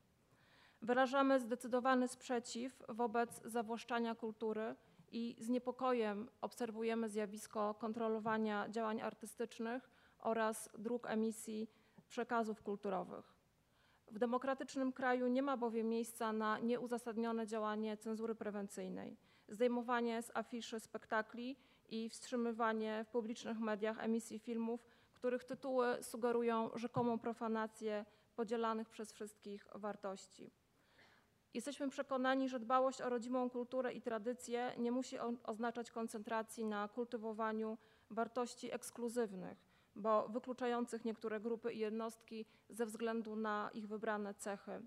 Wyrażamy zdecydowany sprzeciw wobec zawłaszczania kultury i z niepokojem obserwujemy zjawisko kontrolowania działań artystycznych oraz dróg emisji przekazów kulturowych. W demokratycznym kraju nie ma bowiem miejsca na nieuzasadnione działanie cenzury prewencyjnej, zdejmowanie z afiszy spektakli i wstrzymywanie w publicznych mediach emisji filmów, których tytuły sugerują rzekomą profanację podzielanych przez wszystkich wartości. Jesteśmy przekonani, że dbałość o rodzimą kulturę i tradycje nie musi oznaczać koncentracji na kultywowaniu wartości ekskluzywnych, bo wykluczających niektóre grupy i jednostki ze względu na ich wybrane cechy.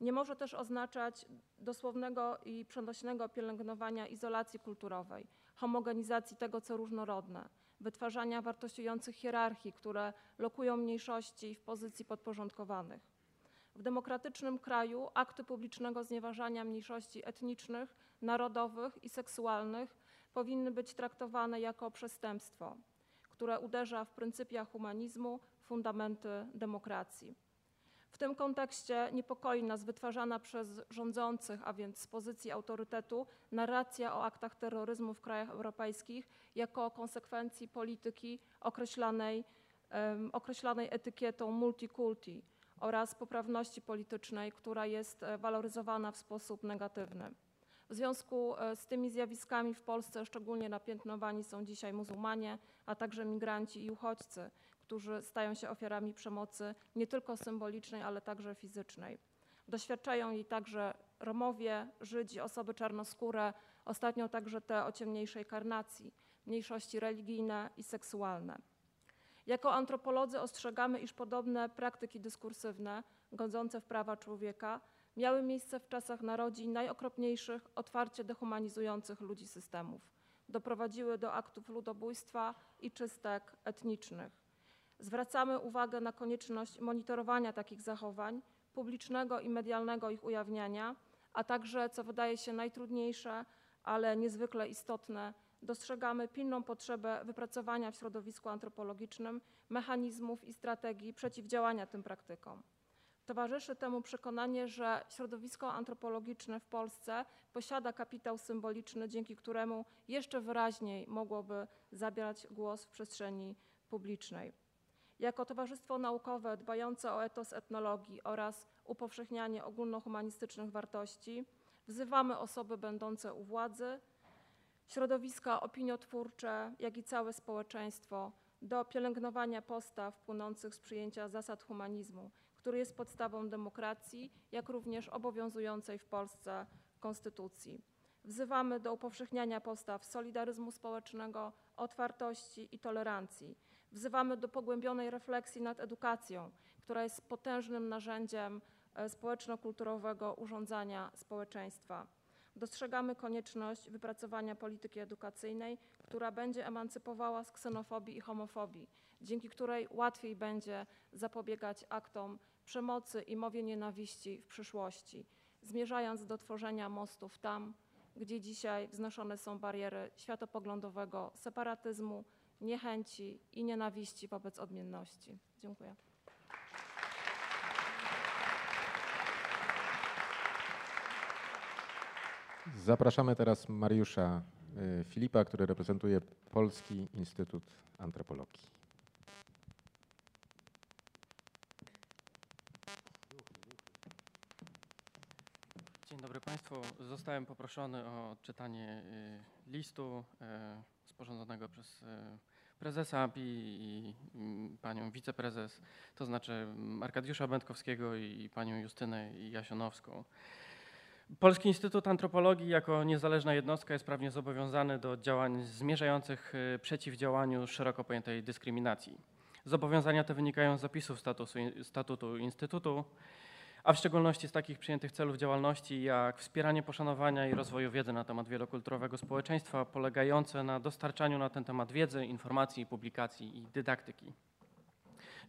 Nie może też oznaczać dosłownego i przenośnego pielęgnowania izolacji kulturowej, homogenizacji tego, co różnorodne, wytwarzania wartościujących hierarchii, które lokują mniejszości w pozycji podporządkowanych. W demokratycznym kraju akty publicznego znieważania mniejszości etnicznych, narodowych i seksualnych powinny być traktowane jako przestępstwo, które uderza w pryncypia humanizmu, fundamenty demokracji. W tym kontekście niepokoi nas wytwarzana przez rządzących, a więc z pozycji autorytetu, narracja o aktach terroryzmu w krajach europejskich jako konsekwencji polityki określanej, em, określanej etykietą multikulti oraz poprawności politycznej, która jest e, waloryzowana w sposób negatywny. W związku e, z tymi zjawiskami w Polsce szczególnie napiętnowani są dzisiaj muzułmanie, a także migranci i uchodźcy, którzy stają się ofiarami przemocy nie tylko symbolicznej, ale także fizycznej. Doświadczają jej także Romowie, Żydzi, osoby czarnoskóre, ostatnio także te o ciemniejszej karnacji, mniejszości religijne i seksualne. Jako antropolodzy ostrzegamy, iż podobne praktyki dyskursywne, godzące w prawa człowieka, miały miejsce w czasach narodzin najokropniejszych, otwarcie dehumanizujących ludzi systemów. Doprowadziły do aktów ludobójstwa i czystek etnicznych. Zwracamy uwagę na konieczność monitorowania takich zachowań, publicznego i medialnego ich ujawniania, a także, co wydaje się najtrudniejsze, ale niezwykle istotne, dostrzegamy pilną potrzebę wypracowania w środowisku antropologicznym mechanizmów i strategii przeciwdziałania tym praktykom. Towarzyszy temu przekonanie, że środowisko antropologiczne w Polsce posiada kapitał symboliczny, dzięki któremu jeszcze wyraźniej mogłoby zabierać głos w przestrzeni publicznej. Jako towarzystwo naukowe dbające o etos etnologii oraz upowszechnianie ogólnohumanistycznych wartości, wzywamy osoby będące u władzy, środowiska opiniotwórcze, jak i całe społeczeństwo do pielęgnowania postaw płynących z przyjęcia zasad humanizmu, który jest podstawą demokracji, jak również obowiązującej w Polsce konstytucji. Wzywamy do upowszechniania postaw solidaryzmu społecznego, otwartości i tolerancji. Wzywamy do pogłębionej refleksji nad edukacją, która jest potężnym narzędziem e, społeczno-kulturowego urządzania społeczeństwa. Dostrzegamy konieczność wypracowania polityki edukacyjnej, która będzie emancypowała z ksenofobii i homofobii, dzięki której łatwiej będzie zapobiegać aktom przemocy i mowie nienawiści w przyszłości, zmierzając do tworzenia mostów tam, gdzie dzisiaj wznoszone są bariery światopoglądowego separatyzmu, niechęci i nienawiści wobec odmienności. Dziękuję. Zapraszamy teraz Mariusza y, Filipa, który reprezentuje Polski Instytut Antropologii. Dzień dobry Państwu. Zostałem poproszony o czytanie y, listu y, sporządzonego przez prezesa API i panią wiceprezes, to znaczy Arkadiusza Będkowskiego i panią Justynę Jasionowską. Polski Instytut Antropologii jako niezależna jednostka jest prawnie zobowiązany do działań zmierzających y, przeciw działaniu szeroko pojętej dyskryminacji. Zobowiązania te wynikają z zapisów statusu, statutu Instytutu, a w szczególności z takich przyjętych celów działalności jak wspieranie poszanowania i rozwoju wiedzy na temat wielokulturowego społeczeństwa, polegające na dostarczaniu na ten temat wiedzy, informacji, publikacji i dydaktyki.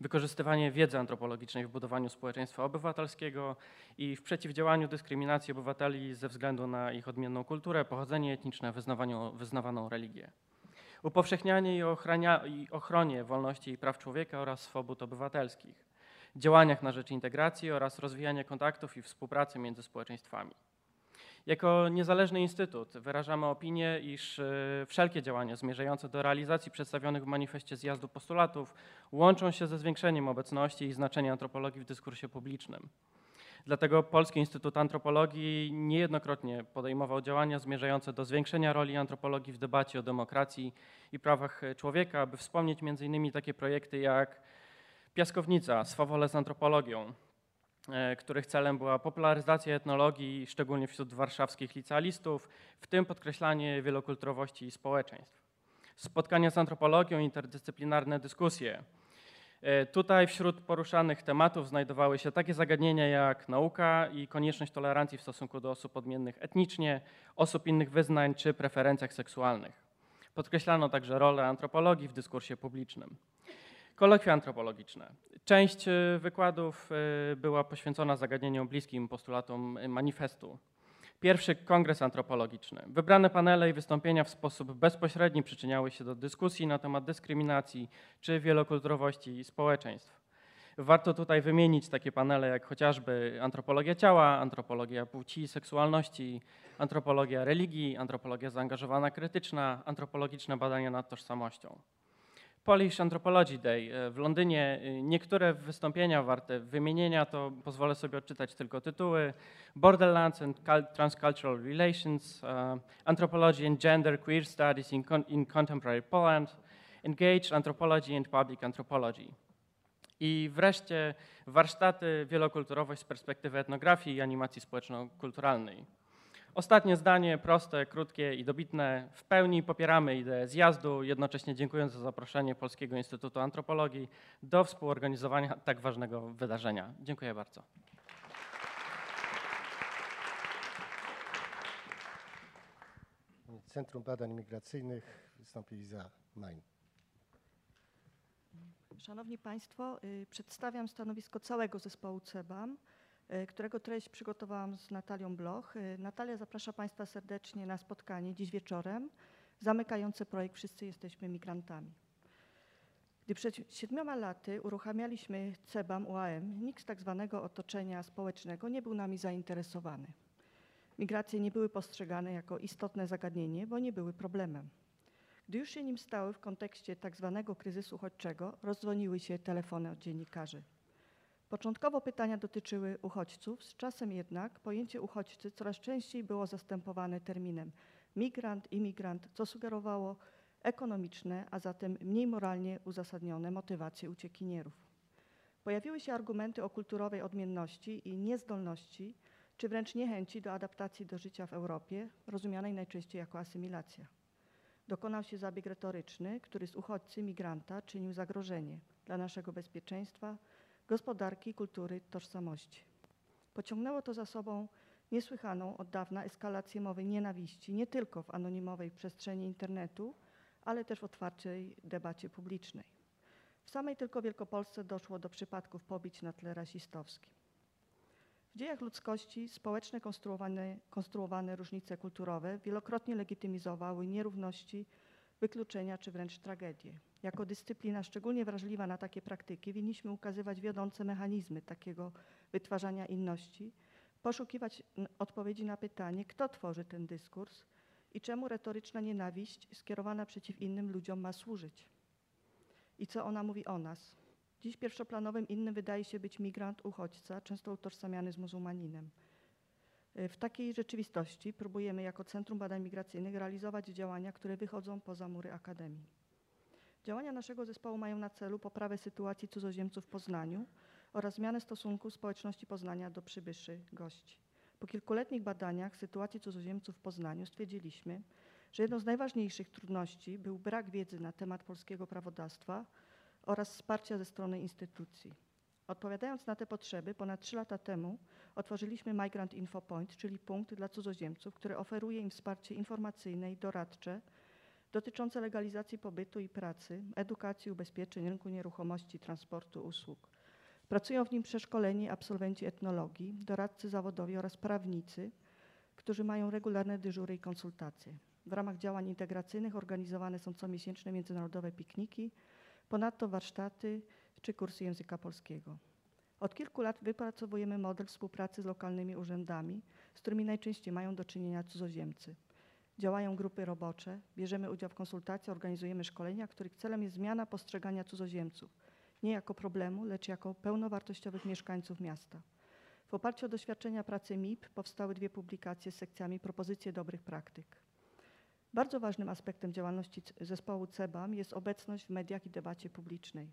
Wykorzystywanie wiedzy antropologicznej w budowaniu społeczeństwa obywatelskiego i w przeciwdziałaniu dyskryminacji obywateli ze względu na ich odmienną kulturę, pochodzenie etniczne, wyznawaną religię. Upowszechnianie i, ochrania, i ochronie wolności i praw człowieka oraz swobód obywatelskich działaniach na rzecz integracji oraz rozwijania kontaktów i współpracy między społeczeństwami. Jako niezależny instytut wyrażamy opinię, iż y, wszelkie działania zmierzające do realizacji przedstawionych w manifestie zjazdu postulatów łączą się ze zwiększeniem obecności i znaczenia antropologii w dyskursie publicznym. Dlatego Polski Instytut Antropologii niejednokrotnie podejmował działania zmierzające do zwiększenia roli antropologii w debacie o demokracji i prawach człowieka, aby wspomnieć m.in. takie projekty jak Piaskownica, swawole z antropologią, e, których celem była popularyzacja etnologii, szczególnie wśród warszawskich licealistów, w tym podkreślanie wielokulturowości społeczeństw. Spotkania z antropologią, interdyscyplinarne dyskusje. E, Tutaj wśród poruszanych tematów znajdowały się takie zagadnienia jak nauka i konieczność tolerancji w stosunku do osób odmiennych etnicznie, osób innych wyznań czy preferencjach seksualnych. Podkreślano także rolę antropologii w dyskursie publicznym. Kolokwia antropologiczne. Część y, wykładów y, była poświęcona zagadnieniom bliskim postulatom y, manifestu. Pierwszy kongres antropologiczny. Wybrane panele i wystąpienia w sposób bezpośredni przyczyniały się do dyskusji na temat dyskryminacji czy wielokulturowości społeczeństw. Warto tutaj wymienić takie panele jak chociażby antropologia ciała, antropologia płci i seksualności, antropologia religii, antropologia zaangażowana krytyczna, antropologiczne badania nad tożsamością. Polish Anthropology Day e, w Londynie. e, Niektóre wystąpienia warte wymienienia, to pozwolę sobie odczytać tylko tytuły. Borderlands and Cul- Transcultural Relations, e, Anthropology and Gender Queer Studies in, con- in Contemporary Poland, Engaged Anthropology and Public Anthropology. I wreszcie warsztaty Wielokulturowość z perspektywy etnografii i animacji społeczno-kulturalnej. Ostatnie zdanie, proste, krótkie i dobitne. W pełni popieramy ideę zjazdu, jednocześnie dziękując za zaproszenie Polskiego Instytutu Antropologii do współorganizowania tak ważnego wydarzenia. Dziękuję bardzo. Centrum Badań Migracyjnych wystąpi Iza Main. Szanowni Państwo, y, przedstawiam stanowisko całego zespołu CEBAM, którego treść przygotowałam z Natalią Bloch. Y, Natalia zaprasza Państwa serdecznie na spotkanie dziś wieczorem zamykające projekt Wszyscy jesteśmy migrantami. Gdy przed siedmioma laty uruchamialiśmy CEBAM UAM, nikt z tak zwanego otoczenia społecznego nie był nami zainteresowany. Migracje nie były postrzegane jako istotne zagadnienie, bo nie były problemem. Gdy już się nim stały w kontekście tak zwanego kryzysu uchodźczego, rozdzwoniły się telefony od dziennikarzy. Początkowo pytania dotyczyły uchodźców, z czasem jednak pojęcie uchodźcy coraz częściej było zastępowane terminem migrant, imigrant, co sugerowało ekonomiczne, a zatem mniej moralnie uzasadnione motywacje uciekinierów. Pojawiły się argumenty o kulturowej odmienności i niezdolności, czy wręcz niechęci do adaptacji do życia w Europie, rozumianej najczęściej jako asymilacja. Dokonał się zabieg retoryczny, który z uchodźcy migranta czynił zagrożenie dla naszego bezpieczeństwa, gospodarki, kultury, tożsamości. Pociągnęło to za sobą niesłychaną od dawna eskalację mowy nienawiści, nie tylko w anonimowej przestrzeni internetu, ale też w otwartej debacie publicznej. W samej tylko Wielkopolsce doszło do przypadków pobić na tle rasistowskim. W dziejach ludzkości społeczne konstruowane, konstruowane różnice kulturowe wielokrotnie legitymizowały nierówności, wykluczenia czy wręcz tragedie. Jako dyscyplina szczególnie wrażliwa na takie praktyki winniśmy ukazywać wiodące mechanizmy takiego wytwarzania inności, poszukiwać odpowiedzi na pytanie, kto tworzy ten dyskurs i czemu retoryczna nienawiść skierowana przeciw innym ludziom ma służyć. I co ona mówi o nas. Dziś pierwszoplanowym innym wydaje się być migrant, uchodźca, często utożsamiany z muzułmaninem. Y, W takiej rzeczywistości próbujemy jako Centrum Badań Migracyjnych realizować działania, które wychodzą poza mury Akademii. Działania naszego zespołu mają na celu poprawę sytuacji cudzoziemców w Poznaniu oraz zmianę stosunku społeczności Poznania do przybyszy gości. Po kilkuletnich badaniach sytuacji cudzoziemców w Poznaniu stwierdziliśmy, że jedną z najważniejszych trudności był brak wiedzy na temat polskiego prawodawstwa oraz wsparcia ze strony instytucji. Odpowiadając na te potrzeby, ponad trzy lata temu otworzyliśmy Migrant Info Point, czyli punkt dla cudzoziemców, który oferuje im wsparcie informacyjne i doradcze dotyczące legalizacji pobytu i pracy, edukacji, ubezpieczeń, rynku nieruchomości, transportu, usług. Pracują w nim przeszkoleni absolwenci etnologii, doradcy zawodowi oraz prawnicy, którzy mają regularne dyżury i konsultacje. W ramach działań integracyjnych organizowane są comiesięczne międzynarodowe pikniki, ponadto warsztaty czy kursy języka polskiego. Od kilku lat wypracowujemy model współpracy z lokalnymi urzędami, z którymi najczęściej mają do czynienia cudzoziemcy. Działają grupy robocze, bierzemy udział w konsultacjach, organizujemy szkolenia, których celem jest zmiana postrzegania cudzoziemców, nie jako problemu, lecz jako pełnowartościowych mieszkańców miasta. W oparciu o doświadczenia pracy MIP powstały dwie publikacje z sekcjami propozycje dobrych praktyk. Bardzo ważnym aspektem działalności zespołu CEBAM jest obecność w mediach i debacie publicznej.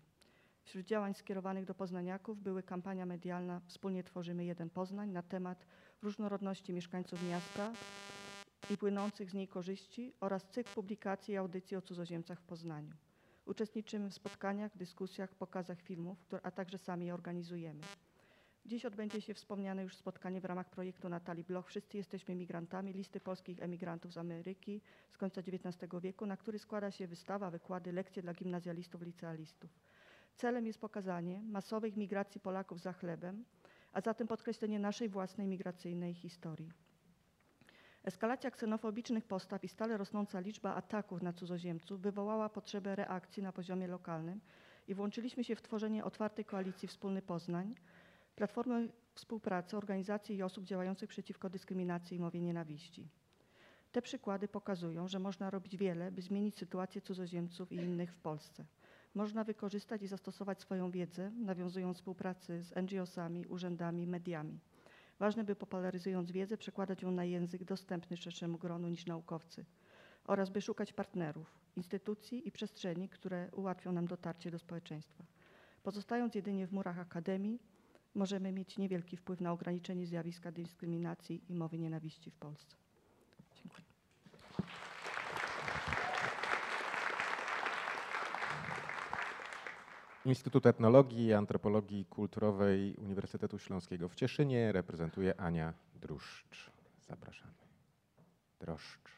Wśród działań skierowanych do poznaniaków były kampania medialna Wspólnie tworzymy jeden Poznań na temat różnorodności mieszkańców miasta i płynących z niej korzyści oraz cykl publikacji i audycji o cudzoziemcach w Poznaniu. Uczestniczymy w spotkaniach, dyskusjach, pokazach filmów, a także sami je organizujemy. Dziś odbędzie się wspomniane już spotkanie w ramach projektu Natalii Bloch Wszyscy jesteśmy migrantami, listy polskich emigrantów z Ameryki z końca XIX wieku, na który składa się wystawa, wykłady, lekcje dla gimnazjalistów, licealistów. Celem jest pokazanie masowych migracji Polaków za chlebem, a zatem podkreślenie naszej własnej migracyjnej historii. Eskalacja ksenofobicznych postaw i stale rosnąca liczba ataków na cudzoziemców wywołała potrzebę reakcji na poziomie lokalnym i włączyliśmy się w tworzenie otwartej koalicji Wspólny Poznań, platformy współpracy organizacji i osób działających przeciwko dyskryminacji i mowie nienawiści. Te przykłady pokazują, że można robić wiele, by zmienić sytuację cudzoziemców i innych w Polsce. Można wykorzystać i zastosować swoją wiedzę, nawiązując współpracę z NGO-sami, urzędami, mediami. Ważne, by popularyzując wiedzę, przekładać ją na język dostępny szerszemu gronu niż naukowcy oraz by szukać partnerów, instytucji i przestrzeni, które ułatwią nam dotarcie do społeczeństwa. Pozostając jedynie w murach akademii, możemy mieć niewielki wpływ na ograniczenie zjawiska dyskryminacji i mowy nienawiści w Polsce. Dziękuję. Instytut Etnologii i Antropologii Kulturowej Uniwersytetu Śląskiego w Cieszynie reprezentuje Ania Druszcz. Zapraszamy. Droszcz.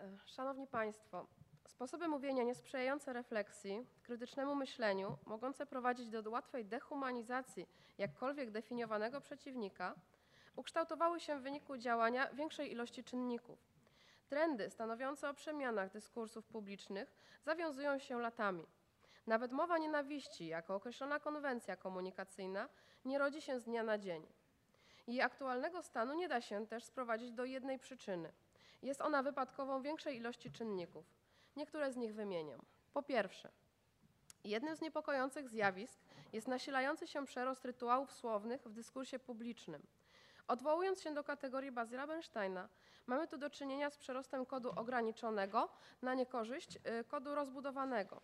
E, Szanowni Państwo, sposoby mówienia niesprzyjające refleksji, krytycznemu myśleniu, mogące prowadzić do łatwej dehumanizacji jakkolwiek definiowanego przeciwnika, ukształtowały się w wyniku działania większej ilości czynników. Trendy stanowiące o przemianach dyskursów publicznych zawiązują się latami. Nawet mowa nienawiści, jako określona konwencja komunikacyjna, nie rodzi się z dnia na dzień. Jej aktualnego stanu nie da się też sprowadzić do jednej przyczyny. Jest ona wypadkową większej ilości czynników. Niektóre z nich wymieniam. Po pierwsze, jednym z niepokojących zjawisk jest nasilający się przerost rytuałów słownych w dyskursie publicznym. Odwołując się do kategorii Bazyla Bernsteina, mamy tu do czynienia z przerostem kodu ograniczonego na niekorzyść y, kodu rozbudowanego.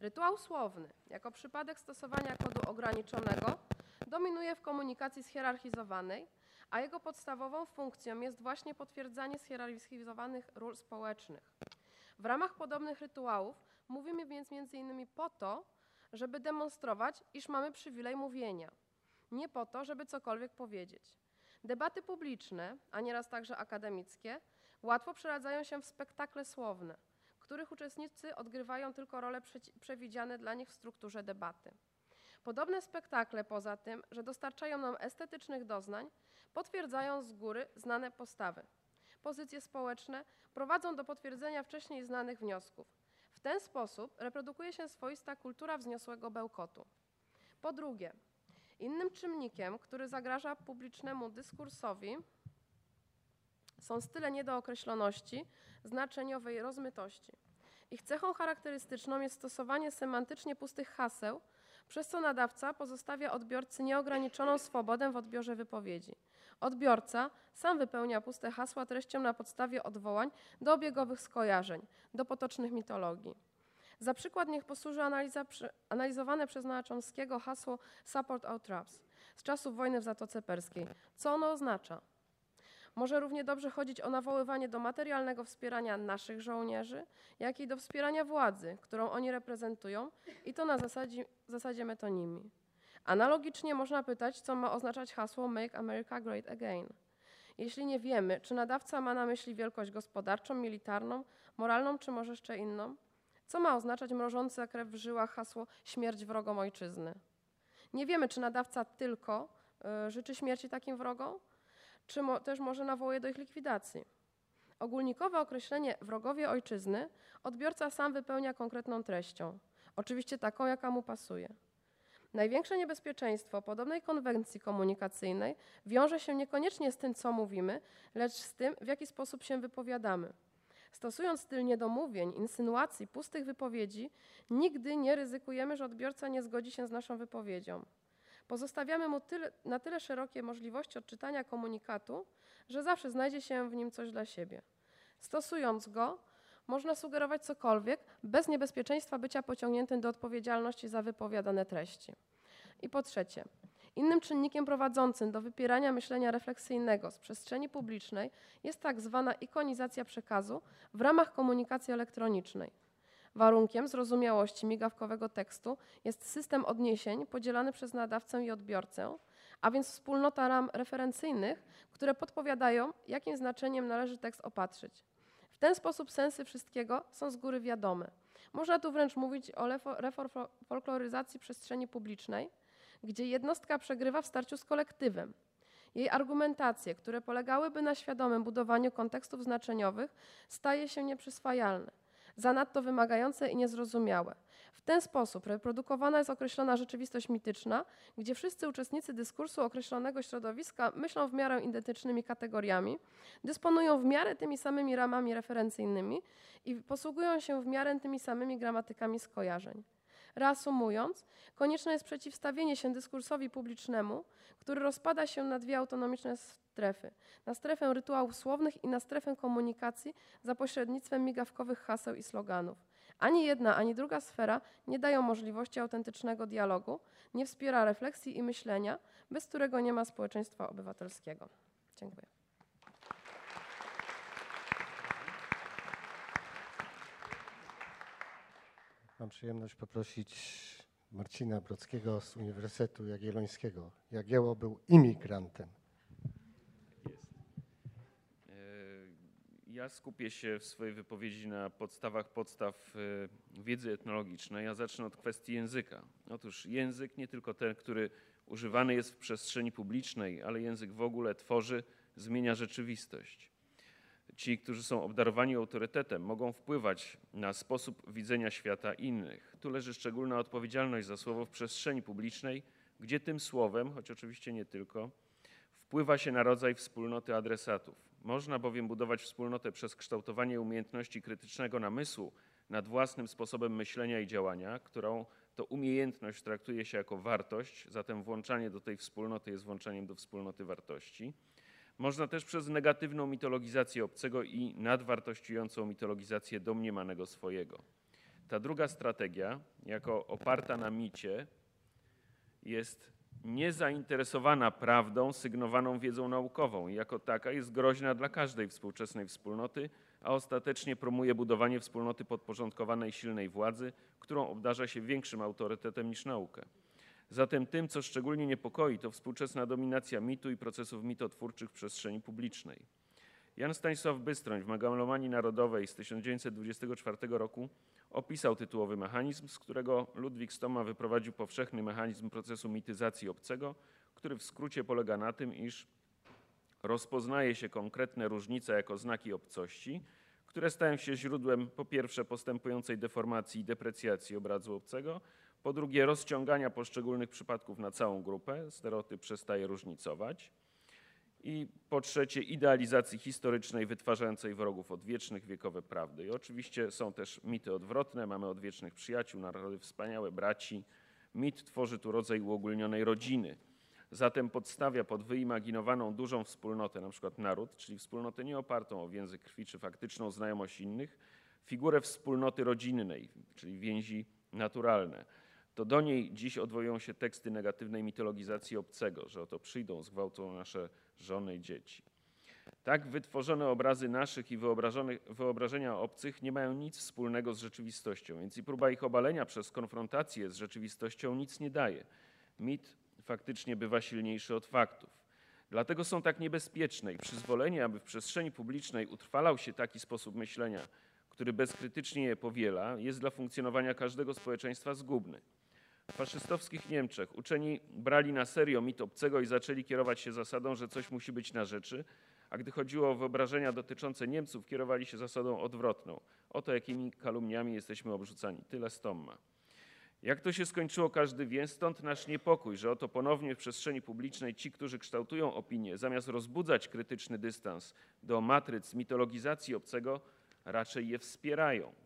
Rytuał słowny, jako przypadek stosowania kodu ograniczonego, dominuje w komunikacji schierarchizowanej, a jego podstawową funkcją jest właśnie potwierdzanie schierarchizowanych ról społecznych. W ramach podobnych rytuałów mówimy więc między innymi po to, żeby demonstrować, iż mamy przywilej mówienia, nie po to, żeby cokolwiek powiedzieć. Debaty publiczne, a nieraz także akademickie, łatwo przeradzają się w spektakle słowne, których uczestnicy odgrywają tylko role przewidziane dla nich w strukturze debaty. Podobne spektakle, poza tym, że dostarczają nam estetycznych doznań, potwierdzają z góry znane postawy. Pozycje społeczne prowadzą do potwierdzenia wcześniej znanych wniosków. W ten sposób reprodukuje się swoista kultura wzniosłego bełkotu. Po drugie, Innym czynnikiem, który zagraża publicznemu dyskursowi, są style niedookreśloności, znaczeniowej rozmytości. Ich cechą charakterystyczną jest stosowanie semantycznie pustych haseł, przez co nadawca pozostawia odbiorcy nieograniczoną swobodę w odbiorze wypowiedzi. Odbiorca sam wypełnia puste hasła treścią na podstawie odwołań do obiegowych skojarzeń, do potocznych mitologii. Za przykład niech posłuży analiza, analizowane przez Naczonskiego hasło Support Our Troops z czasów wojny w Zatoce Perskiej. Co ono oznacza? Może równie dobrze chodzić o nawoływanie do materialnego wspierania naszych żołnierzy, jak i do wspierania władzy, którą oni reprezentują, i to na zasadzie, zasadzie metonimii. Analogicznie można pytać, co ma oznaczać hasło Make America Great Again. Jeśli nie wiemy, czy nadawca ma na myśli wielkość gospodarczą, militarną, moralną, czy może jeszcze inną, co ma oznaczać mrożące krew w żyłach hasło śmierć wrogom ojczyzny? Nie wiemy, czy nadawca tylko y, życzy śmierci takim wrogom, czy mo też może nawołuje do ich likwidacji. Ogólnikowe określenie wrogowie ojczyzny odbiorca sam wypełnia konkretną treścią, oczywiście taką, jaka mu pasuje. Największe niebezpieczeństwo podobnej konwencji komunikacyjnej wiąże się niekoniecznie z tym, co mówimy, lecz z tym, w jaki sposób się wypowiadamy. Stosując styl niedomówień, insynuacji, pustych wypowiedzi, nigdy nie ryzykujemy, że odbiorca nie zgodzi się z naszą wypowiedzią. Pozostawiamy mu tyle, na tyle szerokie możliwości odczytania komunikatu, że zawsze znajdzie się w nim coś dla siebie. Stosując go, można sugerować cokolwiek bez niebezpieczeństwa bycia pociągniętym do odpowiedzialności za wypowiadane treści. I po trzecie, innym czynnikiem prowadzącym do wypierania myślenia refleksyjnego z przestrzeni publicznej jest tak zwana ikonizacja przekazu w ramach komunikacji elektronicznej. Warunkiem zrozumiałości migawkowego tekstu jest system odniesień podzielany przez nadawcę i odbiorcę, a więc wspólnota ram referencyjnych, które podpowiadają, jakim znaczeniem należy tekst opatrzyć. W ten sposób sensy wszystkiego są z góry wiadome. Można tu wręcz mówić o reforfolkloryzacji przestrzeni publicznej, gdzie jednostka przegrywa w starciu z kolektywem. Jej argumentacje, które polegałyby na świadomym budowaniu kontekstów znaczeniowych, staje się nieprzyswajalne zanadto wymagające i niezrozumiałe. W ten sposób reprodukowana jest określona rzeczywistość mityczna, gdzie wszyscy uczestnicy dyskursu określonego środowiska myślą w miarę identycznymi kategoriami, dysponują w miarę tymi samymi ramami referencyjnymi i posługują się w miarę tymi samymi gramatykami skojarzeń. Reasumując, konieczne jest przeciwstawienie się dyskursowi publicznemu, który rozpada się na dwie autonomiczne strefy. Na strefę rytuałów słownych i na strefę komunikacji za pośrednictwem migawkowych haseł i sloganów. Ani jedna, ani druga sfera nie dają możliwości autentycznego dialogu, nie wspiera refleksji i myślenia, bez którego nie ma społeczeństwa obywatelskiego. Dziękuję. Mam przyjemność poprosić Marcina Brockiego z Uniwersytetu Jagiellońskiego. Jagiełło był imigrantem. Ja skupię się w swojej wypowiedzi na podstawach podstaw e, wiedzy etnologicznej. Ja zacznę od kwestii języka. Otóż język nie tylko ten, który używany jest w przestrzeni publicznej, ale język w ogóle tworzy, zmienia rzeczywistość ci, którzy są obdarowani autorytetem, mogą wpływać na sposób widzenia świata innych. Tu leży szczególna odpowiedzialność za słowo w przestrzeni publicznej, gdzie tym słowem, choć oczywiście nie tylko, wpływa się na rodzaj wspólnoty adresatów. Można bowiem budować wspólnotę przez kształtowanie umiejętności krytycznego namysłu nad własnym sposobem myślenia i działania, którą to umiejętność traktuje się jako wartość, zatem włączanie do tej wspólnoty jest włączaniem do wspólnoty wartości można też przez negatywną mitologizację obcego i nadwartościującą mitologizację domniemanego swojego. Ta druga strategia, jako oparta na micie, jest niezainteresowana prawdą sygnowaną wiedzą naukową i jako taka jest groźna dla każdej współczesnej wspólnoty, a ostatecznie promuje budowanie wspólnoty podporządkowanej silnej władzy, którą obdarza się większym autorytetem niż naukę. Zatem tym, co szczególnie niepokoi, to współczesna dominacja mitu i procesów mitotwórczych w przestrzeni publicznej. Jan Stanisław Bystroń w Megalomanii Narodowej z 1924 roku opisał tytułowy mechanizm, z którego Ludwik Stoma wyprowadził powszechny mechanizm procesu mityzacji obcego, który w skrócie polega na tym, iż rozpoznaje się konkretne różnice jako znaki obcości, które stają się źródłem po pierwsze postępującej deformacji i deprecjacji obrazu obcego, Po drugie, rozciągania poszczególnych przypadków na całą grupę. Stereotyp przestaje różnicować. I po trzecie, idealizacji historycznej wytwarzającej wrogów odwiecznych, wiekowe prawdy. I oczywiście są też mity odwrotne. Mamy odwiecznych przyjaciół, narody wspaniałe, braci. Mit tworzy tu rodzaj uogólnionej rodziny. Zatem podstawia pod wyimaginowaną dużą wspólnotę, na przykład naród, czyli wspólnotę nie opartą o więzy krwi czy faktyczną znajomość innych, figurę wspólnoty rodzinnej, czyli więzi naturalne. To do niej dziś odwołują się teksty negatywnej mitologizacji obcego, że oto przyjdą, zgwałcą nasze żony i dzieci. Tak wytworzone obrazy naszych i wyobrażenia obcych nie mają nic wspólnego z rzeczywistością, więc i próba ich obalenia przez konfrontację z rzeczywistością nic nie daje. Mit faktycznie bywa silniejszy od faktów. Dlatego są tak niebezpieczne i przyzwolenie, aby w przestrzeni publicznej utrwalał się taki sposób myślenia, który bezkrytycznie je powiela, jest dla funkcjonowania każdego społeczeństwa zgubny. W faszystowskich Niemczech uczeni brali na serio mit obcego i zaczęli kierować się zasadą, że coś musi być na rzeczy, a gdy chodziło o wyobrażenia dotyczące Niemców, kierowali się zasadą odwrotną. Oto jakimi kalumniami jesteśmy obrzucani. Tyle z Tomma. Jak to się skończyło, każdy wie, stąd nasz niepokój, że oto ponownie w przestrzeni publicznej ci, którzy kształtują opinię, zamiast rozbudzać krytyczny dystans do matryc mitologizacji obcego, raczej je wspierają.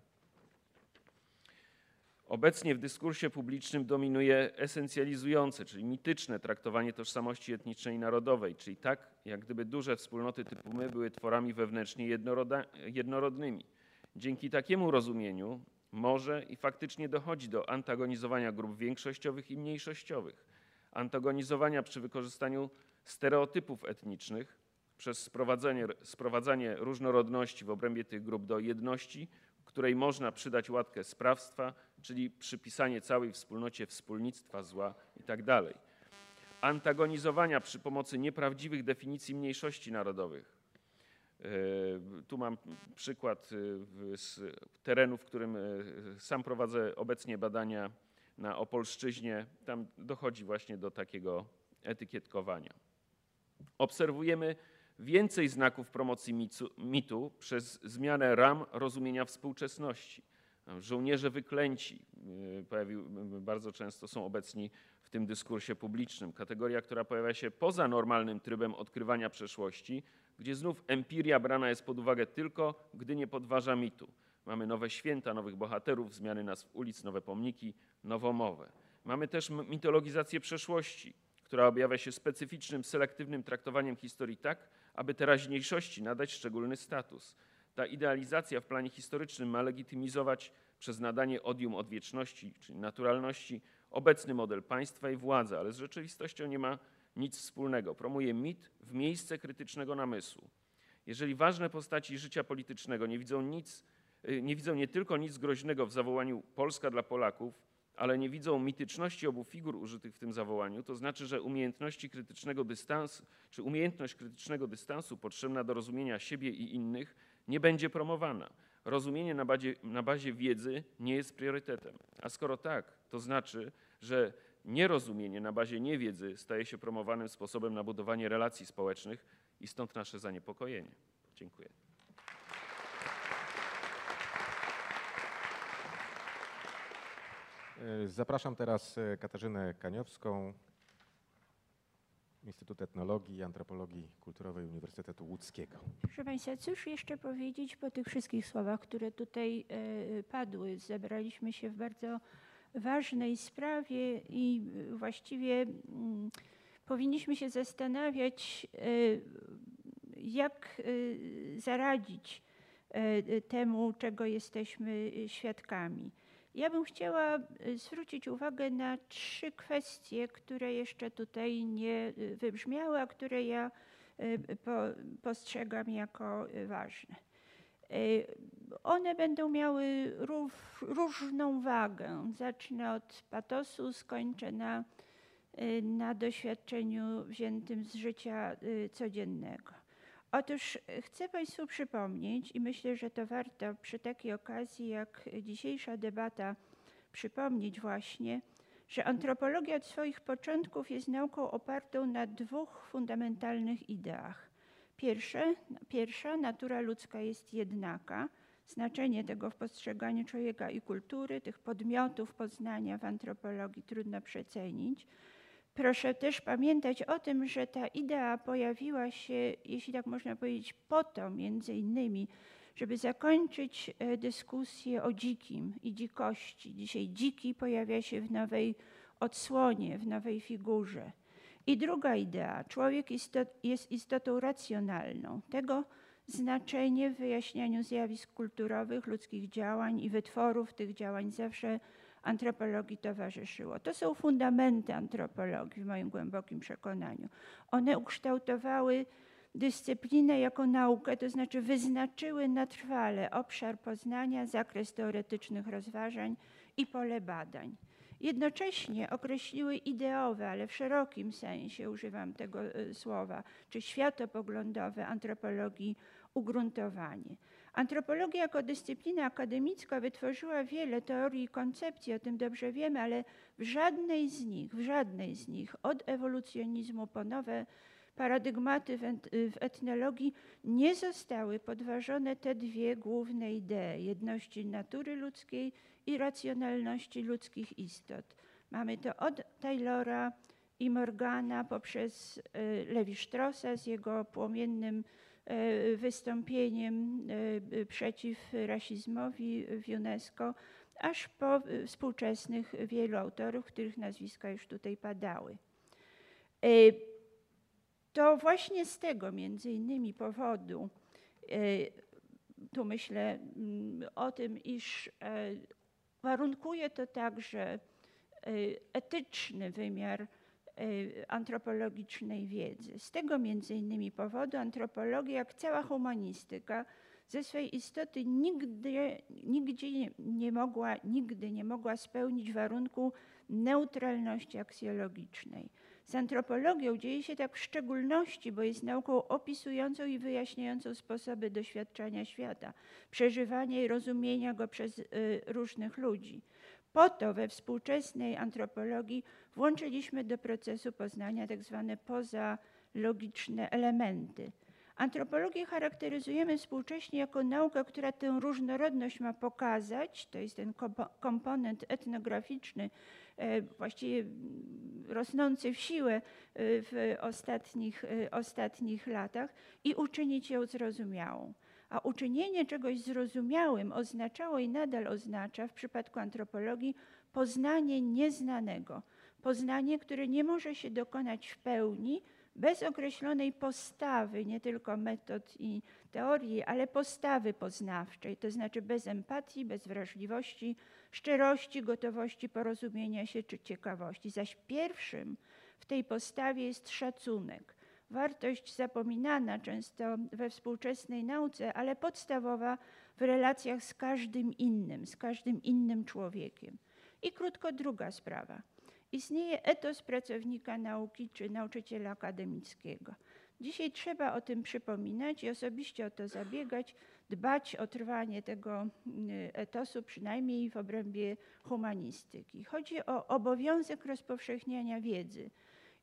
Obecnie w dyskursie publicznym dominuje esencjalizujące, czyli mityczne traktowanie tożsamości etnicznej i narodowej, czyli tak, jak gdyby duże wspólnoty typu my były tworami wewnętrznie jednorodnymi. Dzięki takiemu rozumieniu może i faktycznie dochodzi do antagonizowania grup większościowych i mniejszościowych, antagonizowania przy wykorzystaniu stereotypów etnicznych przez sprowadzenie, sprowadzanie różnorodności w obrębie tych grup do jedności, której można przydać łatkę sprawstwa, czyli przypisanie całej wspólnocie wspólnictwa zła itd. Tak Antagonizowania przy pomocy nieprawdziwych definicji mniejszości narodowych, E, tu mam przykład e, z terenu, w którym e, sam prowadzę obecnie badania na Opolszczyźnie. Tam dochodzi właśnie do takiego etykietkowania. Obserwujemy więcej znaków promocji mitu przez zmianę ram rozumienia współczesności. Żołnierze wyklęci pojawił, bardzo często są obecni w tym dyskursie publicznym. Kategoria, która pojawia się poza normalnym trybem odkrywania przeszłości, gdzie znów empiria brana jest pod uwagę tylko, gdy nie podważa mitu. Mamy nowe święta, nowych bohaterów, zmiany nazw ulic, nowe pomniki, nowomowę. Mamy też mitologizację przeszłości, która objawia się specyficznym, selektywnym traktowaniem historii tak, aby teraźniejszości nadać szczególny status. Ta idealizacja w planie historycznym ma legitymizować przez nadanie odium odwieczności, czyli naturalności, obecny model państwa i władzy, ale z rzeczywistością nie ma nic wspólnego. Promuje mit w miejsce krytycznego namysłu. Jeżeli ważne postaci życia politycznego nie widzą nic, y, nie widzą nie tylko nic groźnego w zawołaniu Polska dla Polaków, ale nie widzą mityczności obu figur użytych w tym zawołaniu, to znaczy, że umiejętności krytycznego dystansu, czy umiejętność krytycznego dystansu potrzebna do rozumienia siebie i innych nie będzie promowana. Rozumienie na bazie, na bazie wiedzy nie jest priorytetem. A skoro tak, to znaczy, że Nierozumienie na bazie niewiedzy staje się promowanym sposobem na budowanie relacji społecznych i stąd nasze zaniepokojenie. Dziękuję. E, zapraszam teraz e, Katarzynę Kaniowską, Instytut Etnologii i Antropologii Kulturowej Uniwersytetu Łódzkiego. Proszę Państwa, cóż jeszcze powiedzieć po tych wszystkich słowach, które tutaj e, padły? Zebraliśmy się w bardzo ważnej sprawie i właściwie mm, powinniśmy się zastanawiać, e, jak e, zaradzić e, temu, czego jesteśmy świadkami. Ja bym chciała zwrócić uwagę na trzy kwestie, które jeszcze tutaj nie wybrzmiały, a które ja postrzegam jako ważne. Y, one będą miały różną wagę. Zacznę od patosu, skończę na, y, na doświadczeniu wziętym z życia y, codziennego. Otóż chcę Państwu przypomnieć, i myślę, że to warto przy takiej okazji jak dzisiejsza debata przypomnieć właśnie, że antropologia od swoich początków jest nauką opartą na dwóch fundamentalnych ideach Pierwsze, pierwsza, natura ludzka jest jednaka, Znaczenie tego w postrzeganiu człowieka i kultury, tych podmiotów poznania w antropologii trudno przecenić. Proszę też pamiętać o tym, że ta idea pojawiła się, jeśli tak można powiedzieć, po to między innymi, żeby zakończyć e, dyskusję o dzikim i dzikości. Dzisiaj dziki pojawia się w nowej odsłonie, w nowej figurze. I druga idea, człowiek istot, jest istotą racjonalną. Tego znaczenie w wyjaśnianiu zjawisk kulturowych, ludzkich działań i wytworów tych działań zawsze antropologii towarzyszyło. To są fundamenty antropologii w moim głębokim przekonaniu. One ukształtowały dyscyplinę jako naukę, to znaczy wyznaczyły na trwale obszar poznania, zakres teoretycznych rozważań i pole badań. Jednocześnie określiły ideowe, ale w szerokim sensie używam tego e, słowa, czy światopoglądowe antropologii ugruntowanie. Antropologia jako dyscyplina akademicka wytworzyła wiele teorii i koncepcji, o tym dobrze wiemy, ale w żadnej z nich, w żadnej z nich, od ewolucjonizmu po nowe paradygmaty w etnologii nie zostały podważone te dwie główne idee jedności natury ludzkiej i racjonalności ludzkich istot. Mamy to od Taylora i Morgana poprzez y, Lewi Straussa z jego płomiennym wystąpieniem y, przeciw rasizmowi w UNESCO, aż po współczesnych wielu autorów, których nazwiska już tutaj padały. To właśnie z tego między innymi powodu, tu myślę mm, o tym, iż warunkuje to także etyczny wymiar antropologicznej wiedzy. Z tego między innymi powodu antropologia, jak cała humanistyka, ze swej istoty nigdy, nigdzie nie, nie mogła, nigdy nie mogła spełnić warunku neutralności aksjologicznej. Z antropologią dzieje się tak w szczególności, bo jest nauką opisującą i wyjaśniającą sposoby doświadczania świata, przeżywania i rozumienia go przez y, różnych ludzi. Po to we współczesnej antropologii włączyliśmy do procesu poznania tak zwane pozalogiczne elementy. Antropologię charakteryzujemy współcześnie jako naukę, która tę różnorodność ma pokazać, to jest ten komponent etnograficzny, e, właściwie rosnący w siłę e, w ostatnich, e, ostatnich latach i uczynić ją zrozumiałą. A uczynienie czegoś zrozumiałym oznaczało i nadal oznacza w przypadku antropologii poznanie nieznanego, poznanie, które nie może się dokonać w pełni bez określonej postawy, nie tylko metod i teorii, ale postawy poznawczej, to znaczy bez empatii, bez wrażliwości, szczerości, gotowości porozumienia się czy ciekawości. Zaś pierwszym w tej postawie jest szacunek wartość zapominana często we współczesnej nauce, ale podstawowa w relacjach z każdym innym, z każdym innym człowiekiem. I krótko druga sprawa. Istnieje etos pracownika nauki czy nauczyciela akademickiego. Dzisiaj trzeba o tym przypominać i osobiście o to zabiegać, dbać o trwanie tego y, etosu, przynajmniej w obrębie humanistyki. Chodzi o obowiązek rozpowszechniania wiedzy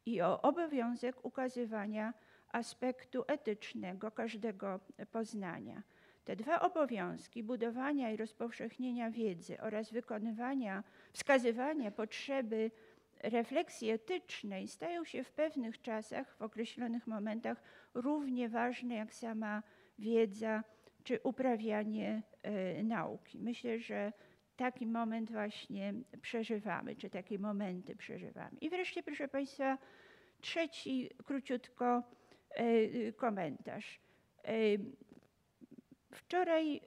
i o obowiązek ukazywania aspektu etycznego każdego poznania. Te dwa obowiązki budowania i rozpowszechnienia wiedzy oraz wykonywania, wskazywania potrzeby refleksji etycznej stają się w pewnych czasach, w określonych momentach równie ważne jak sama wiedza czy uprawianie e, nauki. Myślę, że taki moment właśnie przeżywamy, czy takie momenty przeżywamy. I wreszcie, proszę Państwa, trzeci króciutko e, komentarz. E, wczoraj,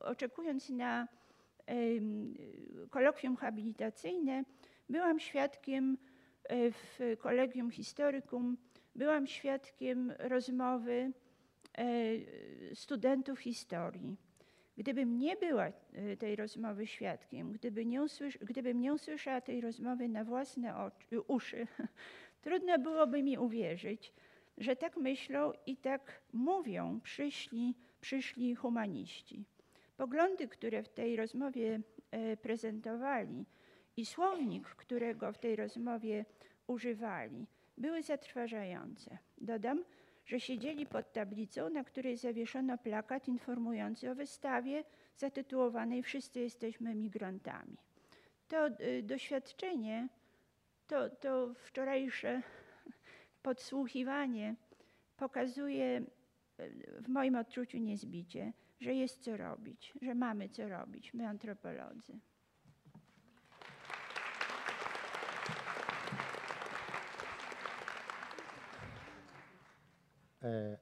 oczekując na kolokwium habilitacyjne, byłam świadkiem e, w Kolegium Historykum, byłam świadkiem rozmowy studentów historii. Gdybym nie była e, tej rozmowy świadkiem, gdyby nie usłysz, gdybym nie usłyszała tej rozmowy na własne oczy, uszy, (laughs) trudno byłoby mi uwierzyć, że tak myślą i tak mówią przyszli, przyszli humaniści. Poglądy, które w tej rozmowie e, prezentowali i słownik, którego w tej rozmowie używali, były zatrważające. Dodam, że siedzieli pod tablicą, na której zawieszono plakat informujący o wystawie zatytułowanej Wszyscy jesteśmy migrantami. To y, doświadczenie, to, to wczorajsze (laughs) podsłuchiwanie pokazuje y, w moim odczuciu niezbicie, że jest co robić, że mamy co robić, my antropolodzy.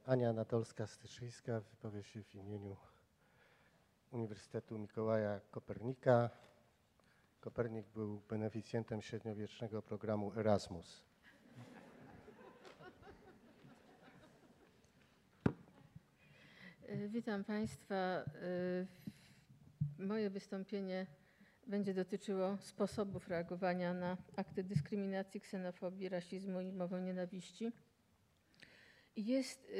Ania Anatolska-Styszyńska wypowie się w imieniu Uniwersytetu Mikołaja Kopernika. Kopernik był beneficjentem średniowiecznego programu Erasmus. E, Witam Państwa. E, Moje wystąpienie będzie dotyczyło sposobów reagowania na akty dyskryminacji, ksenofobii, rasizmu i mowę nienawiści. Jest e,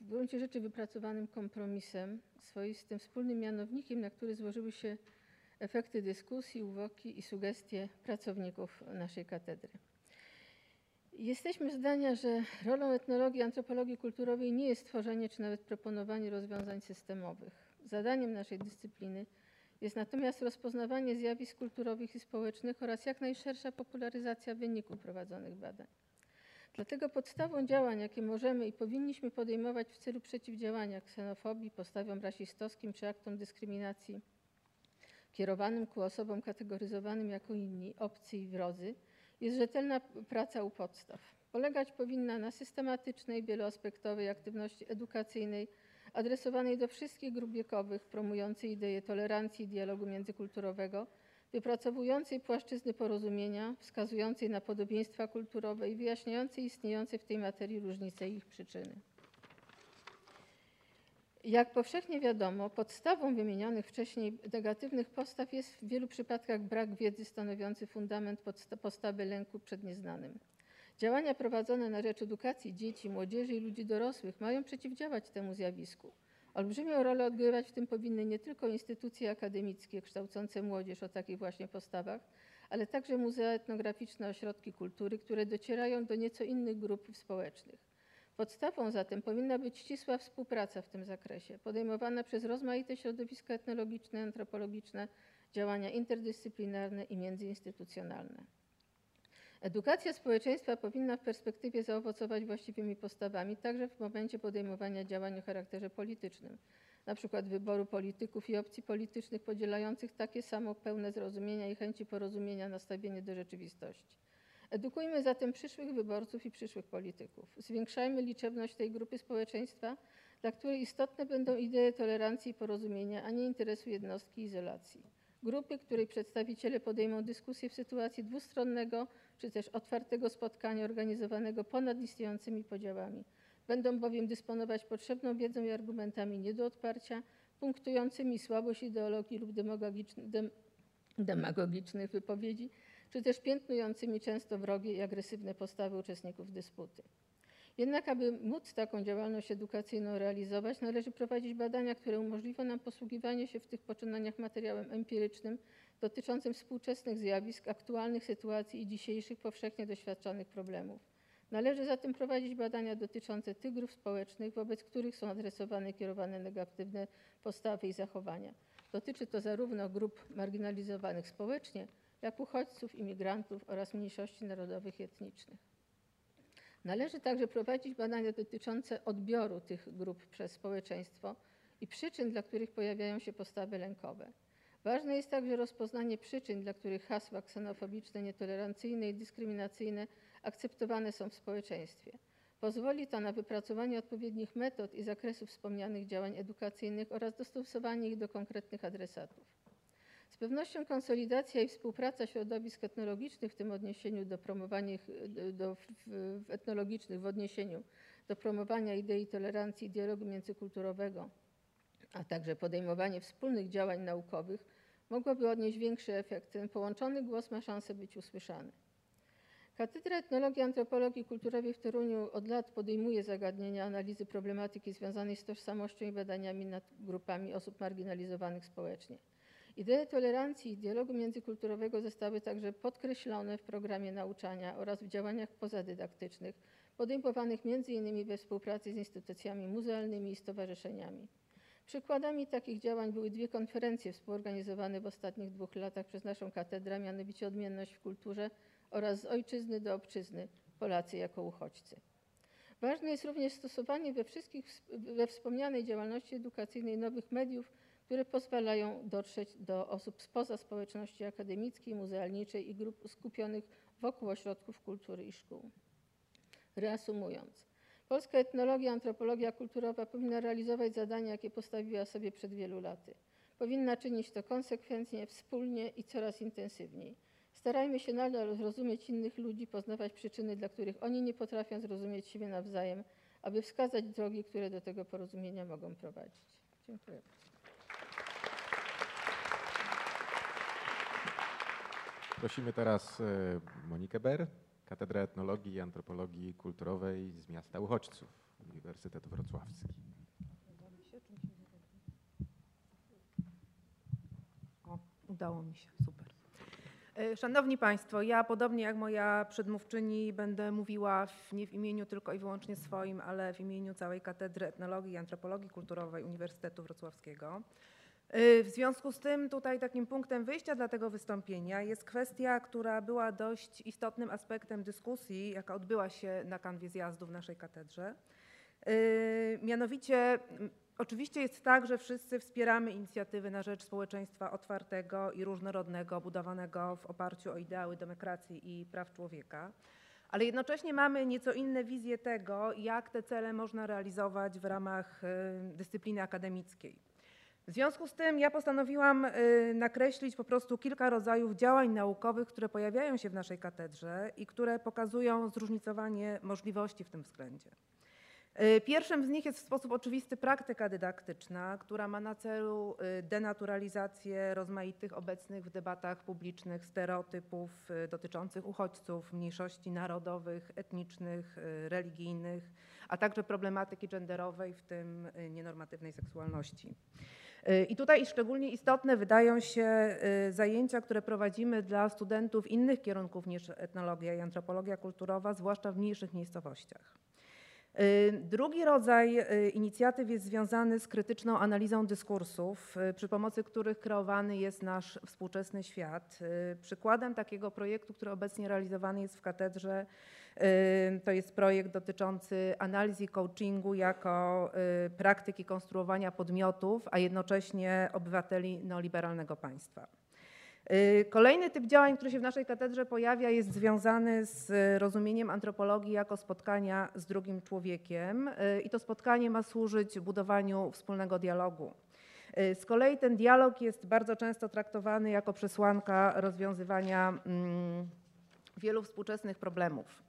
w gruncie rzeczy wypracowanym kompromisem, swoistym wspólnym mianownikiem, na który złożyły się efekty dyskusji, uwagi i sugestie pracowników naszej katedry. Jesteśmy zdania, że rolą etnologii, antropologii kulturowej nie jest tworzenie czy nawet proponowanie rozwiązań systemowych. Zadaniem naszej dyscypliny jest natomiast rozpoznawanie zjawisk kulturowych i społecznych oraz jak najszersza popularyzacja wyników prowadzonych badań. Dlatego podstawą działań, jakie możemy i powinniśmy podejmować w celu przeciwdziałania ksenofobii, postawiom rasistowskim czy aktom dyskryminacji kierowanym ku osobom kategoryzowanym jako inni, obcy i wrodzy, jest rzetelna praca u podstaw. Polegać powinna na systematycznej, wieloaspektowej aktywności edukacyjnej adresowanej do wszystkich grup wiekowych, promującej ideę tolerancji i dialogu międzykulturowego, wypracowującej płaszczyzny porozumienia, wskazującej na podobieństwa kulturowe i wyjaśniającej istniejące w tej materii różnice i ich przyczyny. Jak powszechnie wiadomo, podstawą wymienionych wcześniej negatywnych postaw jest w wielu przypadkach brak wiedzy stanowiący fundament postawy lęku przed nieznanym. Działania prowadzone na rzecz edukacji dzieci, młodzieży i ludzi dorosłych mają przeciwdziałać temu zjawisku. Olbrzymią rolę odgrywać w tym powinny nie tylko instytucje akademickie kształcące młodzież o takich właśnie postawach, ale także muzea etnograficzne, ośrodki kultury, które docierają do nieco innych grup społecznych. Podstawą zatem powinna być ścisła współpraca w tym zakresie, podejmowana przez rozmaite środowiska etnologiczne, antropologiczne, działania interdyscyplinarne i międzyinstytucjonalne. Edukacja społeczeństwa powinna w perspektywie zaowocować właściwymi postawami, także w momencie podejmowania działań o charakterze politycznym, przykład wyboru polityków i opcji politycznych podzielających takie samo pełne zrozumienia i chęci porozumienia nastawienie do rzeczywistości. Edukujmy zatem przyszłych wyborców i przyszłych polityków. Zwiększajmy liczebność tej grupy społeczeństwa, dla której istotne będą idee tolerancji i porozumienia, a nie interesu jednostki i izolacji. Grupy, której przedstawiciele podejmą dyskusję w sytuacji dwustronnego czy też otwartego spotkania organizowanego ponad istniejącymi podziałami. Będą bowiem dysponować potrzebną wiedzą i argumentami nie do odparcia, punktującymi słabość ideologii lub dem, demagogicznych wypowiedzi, czy też piętnującymi często wrogie i agresywne postawy uczestników dysputy. Jednak, aby móc taką działalność edukacyjną realizować, należy prowadzić badania, które umożliwią nam posługiwanie się w tych poczynaniach materiałem empirycznym dotyczącym współczesnych zjawisk, aktualnych sytuacji i dzisiejszych powszechnie doświadczanych problemów. Należy zatem prowadzić badania dotyczące tych grup społecznych, wobec których są adresowane i kierowane negatywne postawy i zachowania. Dotyczy to zarówno grup marginalizowanych społecznie, jak uchodźców, imigrantów oraz mniejszości narodowych i etnicznych. Należy także prowadzić badania dotyczące odbioru tych grup przez społeczeństwo i przyczyn, dla których pojawiają się postawy lękowe. Ważne jest także rozpoznanie przyczyn, dla których hasła ksenofobiczne, nietolerancyjne i dyskryminacyjne akceptowane są w społeczeństwie. Pozwoli to na wypracowanie odpowiednich metod i zakresów wspomnianych działań edukacyjnych oraz dostosowanie ich do konkretnych adresatów. Z pewnością konsolidacja i współpraca środowisk etnologicznych w tym odniesieniu do promowania do, w, etnologicznych w odniesieniu do promowania idei tolerancji i dialogu międzykulturowego, a także podejmowanie wspólnych działań naukowych mogłoby odnieść większy efekt. Ten połączony głos ma szansę być usłyszany. Katedra Etnologii i Antropologii Kulturowej w Toruniu od lat podejmuje zagadnienia analizy problematyki związanej z tożsamością i badaniami nad grupami osób marginalizowanych społecznie. Idee tolerancji i dialogu międzykulturowego zostały także podkreślone w programie nauczania oraz w działaniach pozadydaktycznych podejmowanych m.in. we współpracy z instytucjami muzealnymi i stowarzyszeniami. Przykładami takich działań były dwie konferencje współorganizowane w ostatnich dwóch latach przez naszą katedrę, mianowicie Odmienność w kulturze oraz Z ojczyzny do obczyzny Polacy jako uchodźcy. Ważne jest również stosowanie we wszystkich we wspomnianej działalności edukacyjnej nowych mediów, które pozwalają dotrzeć do osób spoza społeczności akademickiej, muzealniczej i grup skupionych wokół ośrodków kultury i szkół. Reasumując, polska etnologia, antropologia kulturowa powinna realizować zadania, jakie postawiła sobie przed wielu laty. Powinna czynić to konsekwentnie, wspólnie i coraz intensywniej. Starajmy się nadal zrozumieć innych ludzi, poznawać przyczyny, dla których oni nie potrafią zrozumieć siebie nawzajem, aby wskazać drogi, które do tego porozumienia mogą prowadzić. Dziękuję. Prosimy teraz e, Monikę Ber, Katedra Etnologii i Antropologii Kulturowej z miasta Uchodźców, Uniwersytet Wrocławski. O, udało mi się, super. E, Szanowni Państwo, ja podobnie jak moja przedmówczyni będę mówiła w, nie w imieniu tylko i wyłącznie swoim, ale w imieniu całej Katedry Etnologii i Antropologii Kulturowej Uniwersytetu Wrocławskiego. E, W związku z tym tutaj takim punktem wyjścia dla tego wystąpienia jest kwestia, która była dość istotnym aspektem dyskusji, jaka odbyła się na kanwie zjazdu w naszej katedrze. E, Mianowicie Oczywiście jest tak, że wszyscy wspieramy inicjatywy na rzecz społeczeństwa otwartego i różnorodnego, budowanego w oparciu o ideały demokracji i praw człowieka, ale jednocześnie mamy nieco inne wizje tego, jak te cele można realizować w ramach y, dyscypliny akademickiej. W związku z tym ja postanowiłam y, nakreślić po prostu kilka rodzajów działań naukowych, które pojawiają się w naszej katedrze i które pokazują zróżnicowanie możliwości w tym względzie. Y, Pierwszym z nich jest w sposób oczywisty praktyka dydaktyczna, która ma na celu y, denaturalizację rozmaitych obecnych w debatach publicznych stereotypów dotyczących uchodźców, mniejszości narodowych, etnicznych, religijnych, a także problematyki genderowej, w tym nienormatywnej seksualności. Y, I tutaj szczególnie istotne wydają się y, zajęcia, które prowadzimy dla studentów innych kierunków niż etnologia i antropologia kulturowa, zwłaszcza w mniejszych miejscowościach. Y, Drugi rodzaj inicjatyw jest związany z krytyczną analizą dyskursów, przy pomocy których kreowany jest nasz współczesny świat. Przykładem takiego projektu, który obecnie realizowany jest w katedrze, to jest projekt dotyczący analizy coachingu jako y, praktyki konstruowania podmiotów, a jednocześnie obywateli neoliberalnego państwa. Y, Kolejny typ działań, który się w naszej katedrze pojawia, jest związany z rozumieniem antropologii jako spotkania z drugim człowiekiem y, i to spotkanie ma służyć budowaniu wspólnego dialogu. Y, Z kolei ten dialog jest bardzo często traktowany jako przesłanka rozwiązywania mm, wielu współczesnych problemów.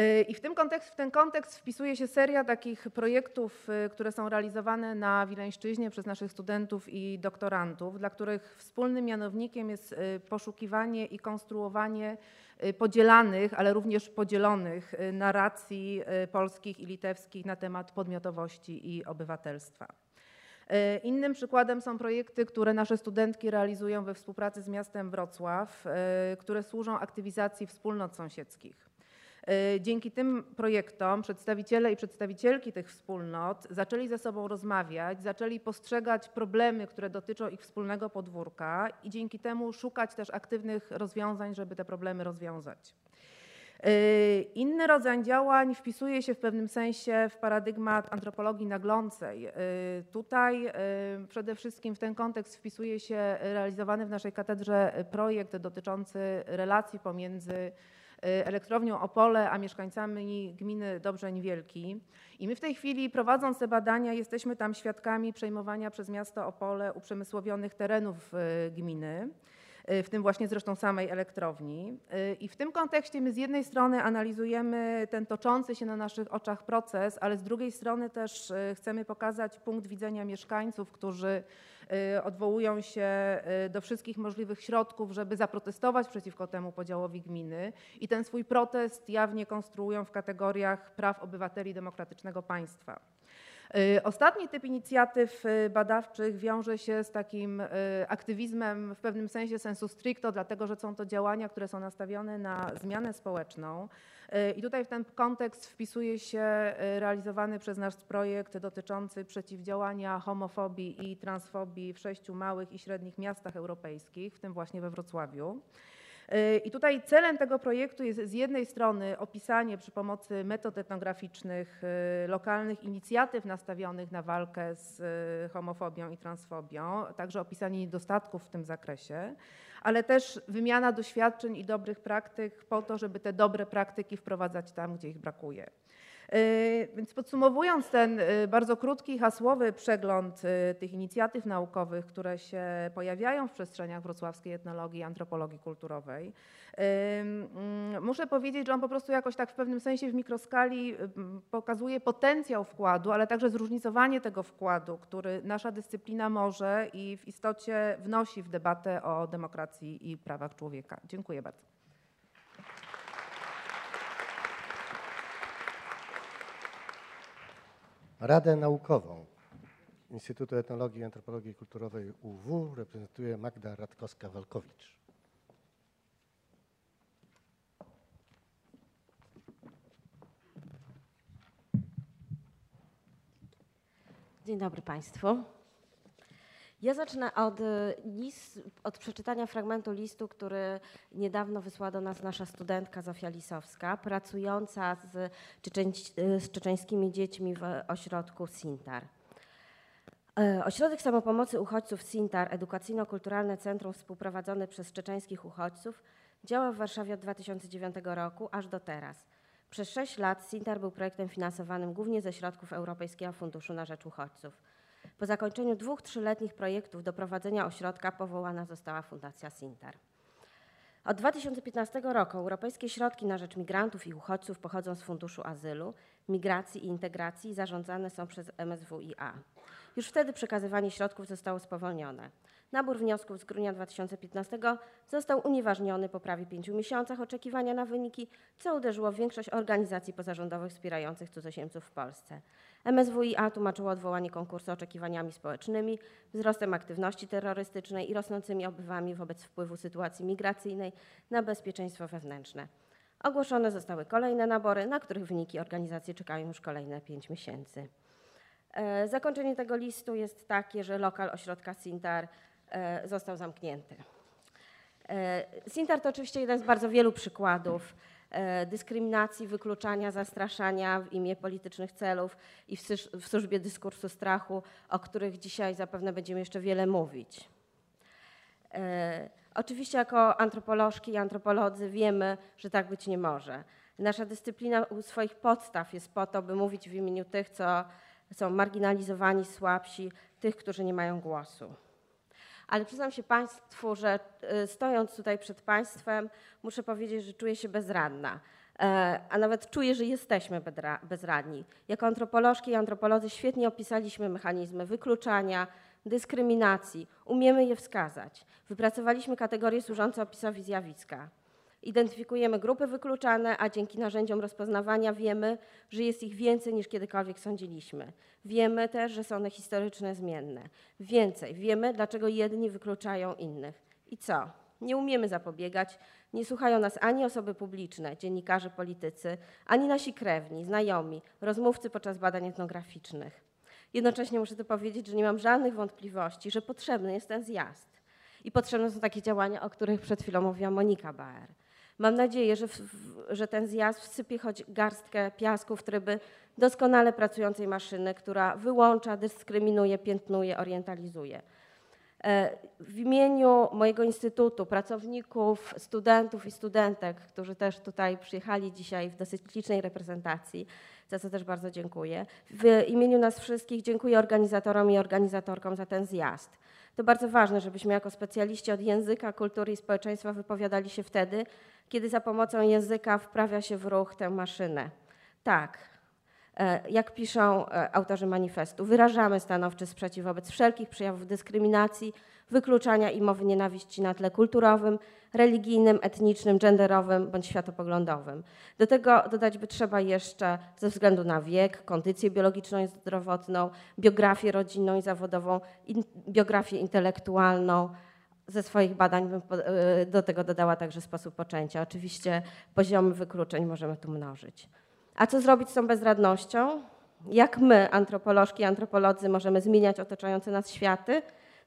Y, I w, tym kontekst, w ten kontekst wpisuje się seria takich projektów, y, które są realizowane na Wileńszczyźnie przez naszych studentów i doktorantów, dla których wspólnym mianownikiem jest y, poszukiwanie i konstruowanie podzielanych, ale również podzielonych narracji polskich i litewskich na temat podmiotowości i obywatelstwa. Innym przykładem są projekty, które nasze studentki realizują we współpracy z miastem Wrocław, które służą aktywizacji wspólnot sąsiedzkich. Y, Dzięki tym projektom przedstawiciele i przedstawicielki tych wspólnot zaczęli ze sobą rozmawiać, zaczęli postrzegać problemy, które dotyczą ich wspólnego podwórka i dzięki temu szukać też aktywnych rozwiązań, żeby te problemy rozwiązać. Y, Inny rodzaj działań wpisuje się w pewnym sensie w paradygmat antropologii naglącej. Y, Tutaj przede wszystkim w ten kontekst wpisuje się realizowany w naszej katedrze projekt dotyczący relacji pomiędzy elektrownią Opole, a mieszkańcami gminy Dobrzeń Wielki. I my w tej chwili prowadząc te badania jesteśmy tam świadkami przejmowania przez miasto Opole uprzemysłowionych terenów y, gminy y, w tym właśnie zresztą samej elektrowni. Y, I w tym kontekście my z jednej strony analizujemy ten toczący się na naszych oczach proces, ale z drugiej strony też y, chcemy pokazać punkt widzenia mieszkańców, którzy y, odwołują się y, do wszystkich możliwych środków, żeby zaprotestować przeciwko temu podziałowi gminy i ten swój protest jawnie konstruują w kategoriach praw obywateli demokratycznego państwa. Y, Ostatni typ inicjatyw y, badawczych wiąże się z takim y, aktywizmem w pewnym sensie sensu stricto, dlatego że są to działania, które są nastawione na zmianę społeczną. Y, I tutaj w ten kontekst wpisuje się y, realizowany przez nas projekt dotyczący przeciwdziałania homofobii i transfobii w sześciu małych i średnich miastach europejskich, w tym właśnie we Wrocławiu. Y, I tutaj celem tego projektu jest z jednej strony opisanie przy pomocy metod etnograficznych lokalnych inicjatyw nastawionych na walkę z homofobią i transfobią, także opisanie niedostatków w tym zakresie, ale też wymiana doświadczeń i dobrych praktyk po to, żeby te dobre praktyki wprowadzać tam, gdzie ich brakuje. Y, Więc podsumowując ten y, bardzo krótki, hasłowy przegląd y, tych inicjatyw naukowych, które się pojawiają w przestrzeniach wrocławskiej etnologii i antropologii kulturowej, ym, muszę powiedzieć, że on po prostu jakoś tak w pewnym sensie w mikroskali pokazuje potencjał wkładu, ale także zróżnicowanie tego wkładu, który nasza dyscyplina może i w istocie wnosi w debatę o demokracji i prawach człowieka. Dziękuję bardzo. Radę Naukową Instytutu Etnologii i Antropologii Kulturowej UW reprezentuje Magda Radkowska-Walkowicz. Dzień dobry Państwu. Ja zacznę od, y, list, od przeczytania fragmentu listu, który niedawno wysłała do nas nasza studentka Zofia Lisowska, pracująca z, z czeczeńskimi dziećmi w ośrodku Sintar. E, Ośrodek Samopomocy Uchodźców Sintar, edukacyjno-kulturalne centrum współprowadzone przez czeczeńskich uchodźców, działa w Warszawie od 2009 roku aż do teraz. Przez sześć lat Sintar był projektem finansowanym głównie ze środków Europejskiego Funduszu na Rzecz Uchodźców. Po zakończeniu dwóch trzyletnich projektów do prowadzenia ośrodka powołana została Fundacja Sintar. Od 2015 roku europejskie środki na rzecz migrantów i uchodźców pochodzą z Funduszu Azylu, Migracji i Integracji i zarządzane są przez MSWiA. Już wtedy przekazywanie środków zostało spowolnione. Nabór wniosków z grudnia 2015 został unieważniony po prawie pięciu miesiącach oczekiwania na wyniki, co uderzyło w większość organizacji pozarządowych wspierających cudzoziemców w Polsce. MSWiA tłumaczyło odwołanie konkursu oczekiwaniami społecznymi, wzrostem aktywności terrorystycznej i rosnącymi obywami wobec wpływu sytuacji migracyjnej na bezpieczeństwo wewnętrzne. Ogłoszone zostały kolejne nabory, na których wyniki organizacje czekają już kolejne pięć miesięcy. E, Zakończenie tego listu jest takie, że lokal ośrodka Sintar został zamknięty. E, Sintar to oczywiście jeden z bardzo wielu przykładów e, dyskryminacji, wykluczania, zastraszania w imię politycznych celów i w służbie dyskursu strachu, o których dzisiaj zapewne będziemy jeszcze wiele mówić. E, Oczywiście jako antropolożki i antropolodzy wiemy, że tak być nie może. Nasza dyscyplina u swoich podstaw jest po to, by mówić w imieniu tych, co są marginalizowani, słabsi, tych, którzy nie mają głosu. Ale przyznam się Państwu, że y, stojąc tutaj przed Państwem, muszę powiedzieć, że czuję się bezradna. E, A nawet czuję, że jesteśmy bezradni. Jako antropolożki i antropolodzy świetnie opisaliśmy mechanizmy wykluczania, dyskryminacji. Umiemy je wskazać. Wypracowaliśmy kategorie służące opisowi zjawiska. Identyfikujemy grupy wykluczane, a dzięki narzędziom rozpoznawania wiemy, że jest ich więcej niż kiedykolwiek sądziliśmy. Wiemy też, że są one historyczne, zmienne. Więcej, wiemy, dlaczego jedni wykluczają innych. I co? Nie umiemy zapobiegać, nie słuchają nas ani osoby publiczne, dziennikarze, politycy, ani nasi krewni, znajomi, rozmówcy podczas badań etnograficznych. Jednocześnie muszę tu powiedzieć, że nie mam żadnych wątpliwości, że potrzebny jest ten zjazd. I potrzebne są takie działania, o których przed chwilą mówiła Monika Baer. Mam nadzieję, że, w, że ten zjazd wsypie choć garstkę piasku w tryby doskonale pracującej maszyny, która wyłącza, dyskryminuje, piętnuje, orientalizuje. E, W imieniu mojego instytutu, pracowników, studentów i studentek, którzy też tutaj przyjechali dzisiaj w dosyć licznej reprezentacji, za co też bardzo dziękuję. W imieniu nas wszystkich dziękuję organizatorom i organizatorkom za ten zjazd. To bardzo ważne, żebyśmy jako specjaliści od języka, kultury i społeczeństwa wypowiadali się wtedy, kiedy za pomocą języka wprawia się w ruch tę maszynę. Tak, Jak piszą e, autorzy manifestu, wyrażamy stanowczy sprzeciw wobec wszelkich przejawów dyskryminacji, wykluczania i mowy nienawiści na tle kulturowym, religijnym, etnicznym, genderowym bądź światopoglądowym. Do tego dodać by trzeba jeszcze ze względu na wiek, kondycję biologiczną i zdrowotną, biografię rodzinną i zawodową, in, biografię intelektualną. Ze swoich badań bym e, do tego dodała także sposób poczęcia. Oczywiście poziomy wykluczeń możemy tu mnożyć. A co zrobić z tą bezradnością? Jak my, antropolożki i antropolodzy, możemy zmieniać otaczające nas światy?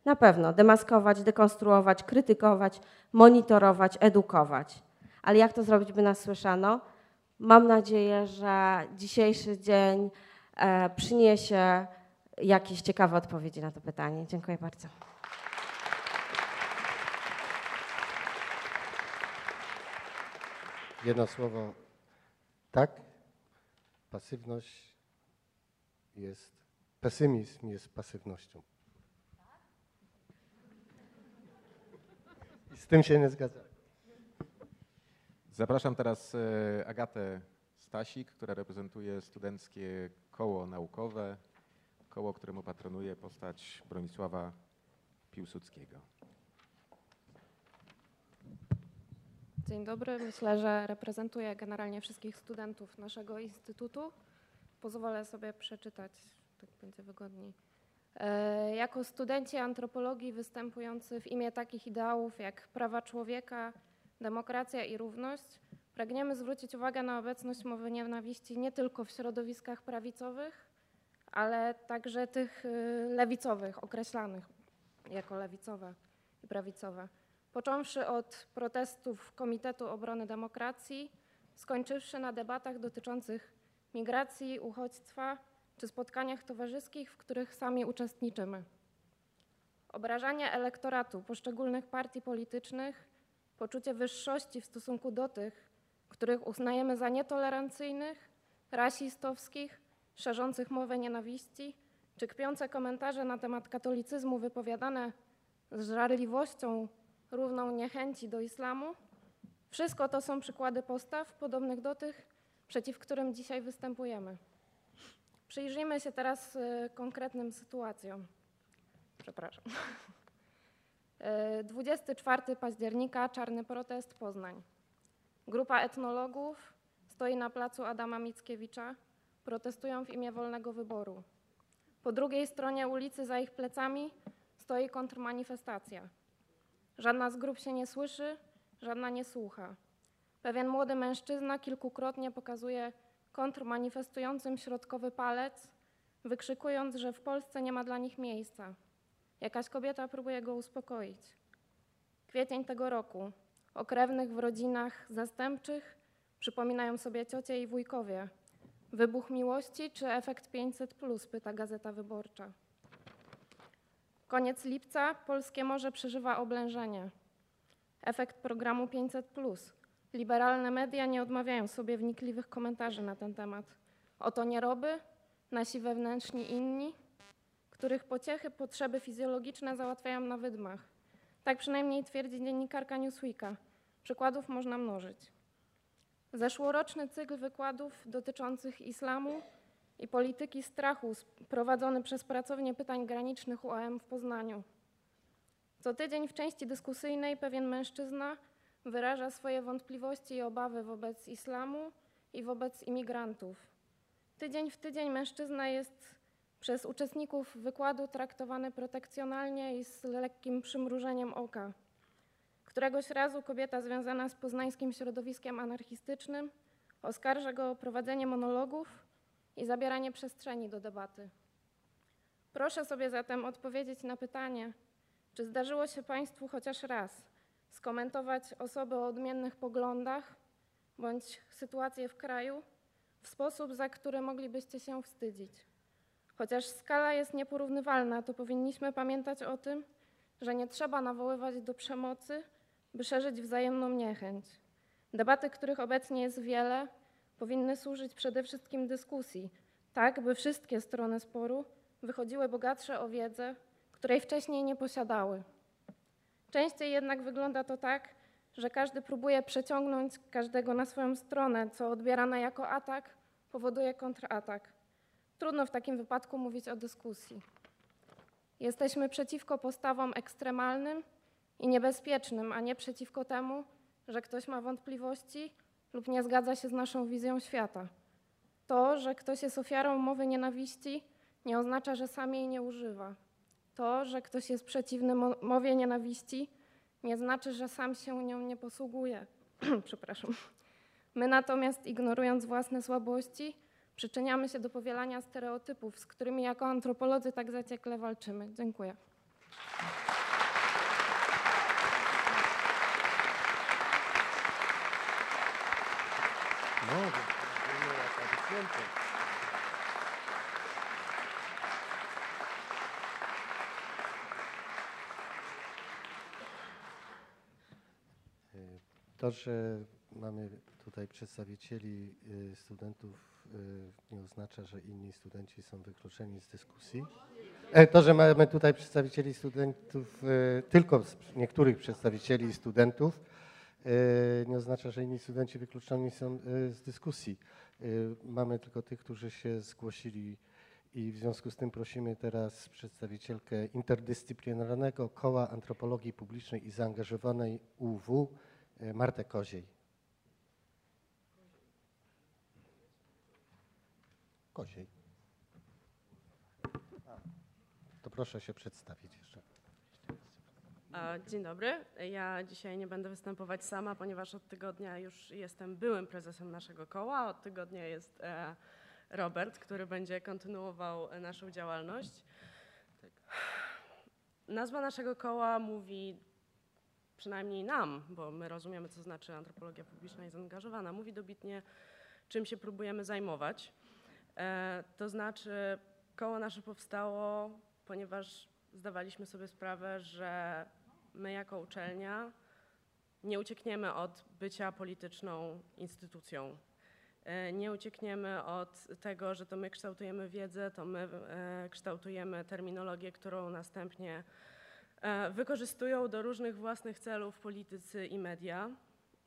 Na pewno demaskować, dekonstruować, krytykować, monitorować, edukować. Ale jak to zrobić, by nas słyszano? Mam nadzieję, że dzisiejszy dzień e, przyniesie jakieś ciekawe odpowiedzi na to pytanie. Dziękuję bardzo. Jedno słowo. Tak, pasywność jest, pesymizm jest pasywnością. I z tym się nie zgadzam. Zapraszam teraz e, Agatę Stasik, która reprezentuje studenckie koło naukowe, koło, któremu patronuje postać Bronisława Piłsudskiego. Dzień dobry. Myślę, że reprezentuję generalnie wszystkich studentów naszego instytutu. Pozwolę sobie przeczytać, tak będzie wygodniej. E, Jako studenci antropologii występujący w imię takich ideałów jak prawa człowieka, demokracja i równość, pragniemy zwrócić uwagę na obecność mowy nienawiści nie tylko w środowiskach prawicowych, ale także tych y, lewicowych, określanych jako lewicowe i prawicowe. Począwszy od protestów Komitetu Obrony Demokracji, skończywszy na debatach dotyczących migracji, uchodźstwa czy spotkaniach towarzyskich, w których sami uczestniczymy. Obrażanie elektoratu poszczególnych partii politycznych, poczucie wyższości w stosunku do tych, których uznajemy za nietolerancyjnych, rasistowskich, szerzących mowę nienawiści, czy kpiące komentarze na temat katolicyzmu wypowiadane z żarliwością równą niechęci do islamu. Wszystko to są przykłady postaw podobnych do tych, przeciw którym dzisiaj występujemy. Przyjrzyjmy się teraz y, konkretnym sytuacjom. Przepraszam. (laughs) Y, 24 października, czarny protest, Poznań. Grupa etnologów stoi na placu Adama Mickiewicza, protestują w imię wolnego wyboru. Po drugiej stronie ulicy, za ich plecami, stoi kontrmanifestacja. Żadna z grup się nie słyszy, żadna nie słucha. Pewien młody mężczyzna kilkukrotnie pokazuje kontrmanifestującym środkowy palec, wykrzykując, że w Polsce nie ma dla nich miejsca. Jakaś kobieta próbuje go uspokoić. Kwiecień tego roku. O krewnych w rodzinach zastępczych przypominają sobie ciocie i wujkowie. Wybuch miłości czy efekt 500, pyta Gazeta Wyborcza. Koniec lipca polskie morze przeżywa oblężenie. Efekt programu 500. Liberalne media nie odmawiają sobie wnikliwych komentarzy na ten temat. Oto nieroby, nasi wewnętrzni inni, których pociechy, potrzeby fizjologiczne załatwiają na wydmach. Tak przynajmniej twierdzi dziennikarka Newsweeka. Przykładów można mnożyć. Zeszłoroczny cykl wykładów dotyczących islamu i polityki strachu prowadzony przez pracownię pytań granicznych UAM w Poznaniu. Co tydzień w części dyskusyjnej pewien mężczyzna wyraża swoje wątpliwości i obawy wobec islamu i wobec imigrantów. Tydzień w tydzień mężczyzna jest przez uczestników wykładu traktowany protekcjonalnie i z lekkim przymrużeniem oka. Któregoś razu kobieta związana z poznańskim środowiskiem anarchistycznym oskarża go o prowadzenie monologów i zabieranie przestrzeni do debaty. Proszę sobie zatem odpowiedzieć na pytanie, czy zdarzyło się Państwu chociaż raz skomentować osoby o odmiennych poglądach bądź sytuację w kraju w sposób, za który moglibyście się wstydzić. Chociaż skala jest nieporównywalna, to powinniśmy pamiętać o tym, że nie trzeba nawoływać do przemocy, by szerzyć wzajemną niechęć. Debaty, których obecnie jest wiele, powinny służyć przede wszystkim dyskusji, tak by wszystkie strony sporu wychodziły bogatsze o wiedzę, której wcześniej nie posiadały. Częściej jednak wygląda to tak, że każdy próbuje przeciągnąć każdego na swoją stronę, co odbierane jako atak powoduje kontratak. Trudno w takim wypadku mówić o dyskusji. Jesteśmy przeciwko postawom ekstremalnym i niebezpiecznym, a nie przeciwko temu, że ktoś ma wątpliwości lub nie zgadza się z naszą wizją świata. To, że ktoś jest ofiarą mowy nienawiści, nie oznacza, że sam jej nie używa. To, że ktoś jest przeciwny mo- mowie nienawiści, nie znaczy, że sam się nią nie posługuje. (clears throat) Przepraszam. My natomiast, ignorując własne słabości, przyczyniamy się do powielania stereotypów, z którymi jako antropolodzy tak zaciekle walczymy. Dziękuję. No, dziękuję, aplodysmenty. Y, To, że mamy tutaj przedstawicieli y, studentów, y, nie oznacza, że inni studenci są wykluczeni z dyskusji. E, To, że mamy tutaj przedstawicieli studentów, tylko niektórych przedstawicieli studentów, nie oznacza, że inni studenci wykluczeni są y, z dyskusji. Y, Mamy tylko tych, którzy się zgłosili i w związku z tym prosimy teraz przedstawicielkę interdyscyplinarnego koła antropologii publicznej i zaangażowanej UW, y, Martę Koziej. Koziej. To proszę się przedstawić Dzień dobry. Ja dzisiaj nie będę występować sama, ponieważ od tygodnia już jestem byłym prezesem naszego koła. Od tygodnia jest e, Robert, który będzie kontynuował e, naszą działalność. Tak. Nazwa naszego koła mówi przynajmniej nam, bo my rozumiemy, co znaczy antropologia publiczna i zaangażowana, mówi dobitnie, czym się próbujemy zajmować. E, to znaczy, koło nasze powstało, ponieważ zdawaliśmy sobie sprawę, że my jako uczelnia nie uciekniemy od bycia polityczną instytucją. E, Nie uciekniemy od tego, że to my kształtujemy wiedzę, to my e, kształtujemy terminologię, którą następnie e, wykorzystują do różnych własnych celów politycy i media.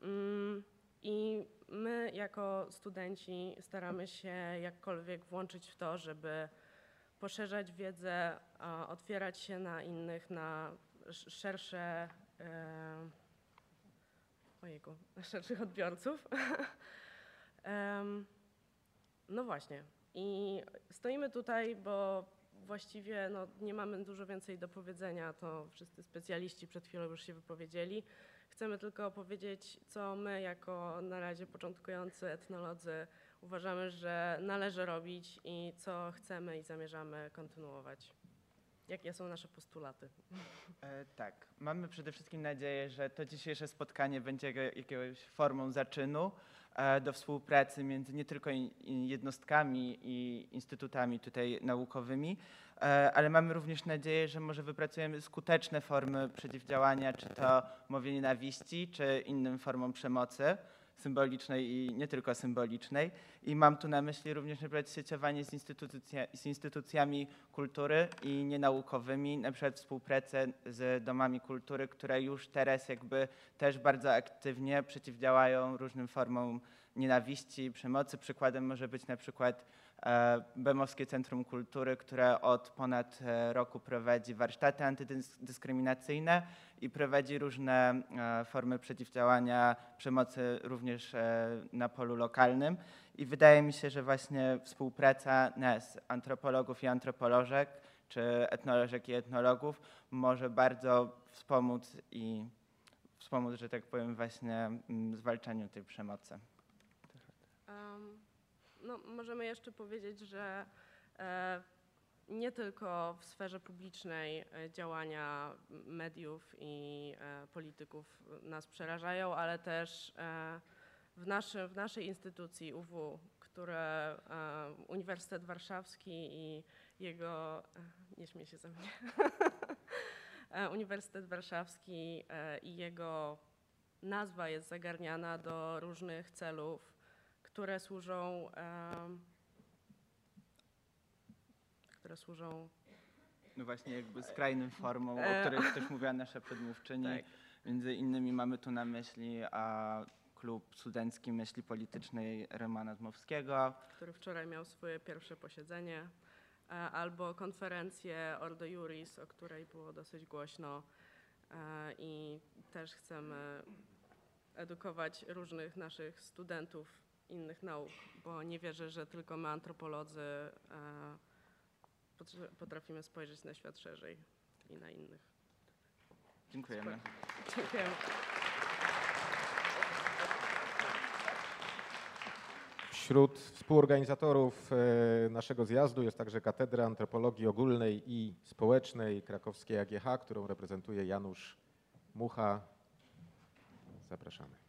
Mm, I my jako studenci staramy się jakkolwiek włączyć w to, żeby poszerzać wiedzę, otwierać się na innych, na szersze, e, ojejku, (laughs) szerszych odbiorców. (laughs) No właśnie. I stoimy tutaj, bo właściwie no, nie mamy dużo więcej do powiedzenia. To wszyscy specjaliści przed chwilą już się wypowiedzieli. Chcemy tylko powiedzieć, co my jako na razie początkujący etnolodzy uważamy, że należy robić i co chcemy i zamierzamy kontynuować. Jakie są nasze postulaty? E, tak, mamy przede wszystkim nadzieję, że to dzisiejsze spotkanie będzie jakąś formą zaczynu e, do współpracy między nie tylko i- i jednostkami i instytutami tutaj naukowymi, e, ale mamy również nadzieję, że może wypracujemy skuteczne formy przeciwdziałania, czy to mowie nienawiści, czy innym formom przemocy symbolicznej i nie tylko symbolicznej. I mam tu na myśli również na przykład sieciowanie z, instytucja, z instytucjami kultury i nienaukowymi, na przykład współpracę z domami kultury, które już teraz jakby też bardzo aktywnie przeciwdziałają różnym formom nienawiści, przemocy. Przykładem może być na przykład Bemowskie Centrum Kultury, które od ponad e, roku prowadzi warsztaty antydyskryminacyjne i prowadzi różne e, formy przeciwdziałania przemocy również e, na polu lokalnym. I wydaje mi się, że właśnie współpraca nas, antropologów i antropolożek, czy etnolożek i etnologów, może bardzo wspomóc i wspomóc, że tak powiem, właśnie mm, zwalczaniu tej przemocy. Em, no, możemy jeszcze powiedzieć, że e, nie tylko w sferze publicznej e, działania mediów i e, polityków nas przerażają, ale też w, naszy, w naszej instytucji UW, które Uniwersytet Warszawski i jego, nie śmiej się ze mnie, (laughs) Uniwersytet Warszawski i jego nazwa jest zagarniana do różnych celów, które służą, które służą No właśnie jakby skrajnym formą, o E, której też mówiła nasza przedmówczyni. tak. Między innymi mamy tu na myśli a klub studencki myśli politycznej Romana Dmowskiego. który wczoraj miał swoje pierwsze posiedzenie, e, albo konferencję Ordo Juris, o której było dosyć głośno e, i też chcemy edukować różnych naszych studentów innych nauk, bo nie wierzę, że tylko my antropolodzy e, potrafimy spojrzeć na świat szerzej i na innych. Dziękujemy. Dziękujemy. Wśród współorganizatorów e, naszego zjazdu jest także Katedra Antropologii Ogólnej i Społecznej Krakowskiej AGH, którą reprezentuje Janusz Mucha. Zapraszamy.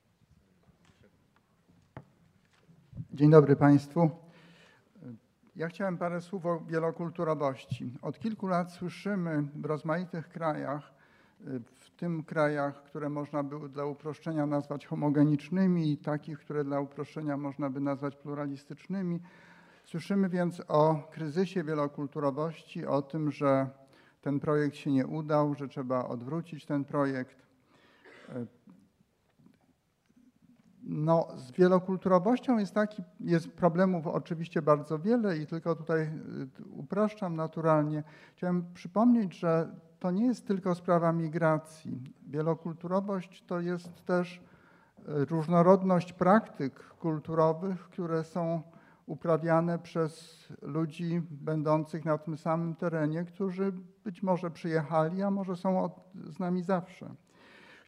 Dzień dobry Państwu. Ja chciałem parę słów o wielokulturowości. Od kilku lat słyszymy w rozmaitych krajach, w tym krajach, które można by dla uproszczenia nazwać homogenicznymi i takich, które dla uproszczenia można by nazwać pluralistycznymi. Słyszymy więc o kryzysie wielokulturowości, o tym, że ten projekt się nie udał, że trzeba odwrócić ten projekt. No, z wielokulturowością jest taki, jest problemów oczywiście bardzo wiele i tylko tutaj y, upraszczam naturalnie. Chciałem przypomnieć, że to nie jest tylko sprawa migracji. Wielokulturowość to jest też y, różnorodność praktyk kulturowych, które są uprawiane przez ludzi będących na tym samym terenie, którzy być może przyjechali, a może są z nami zawsze.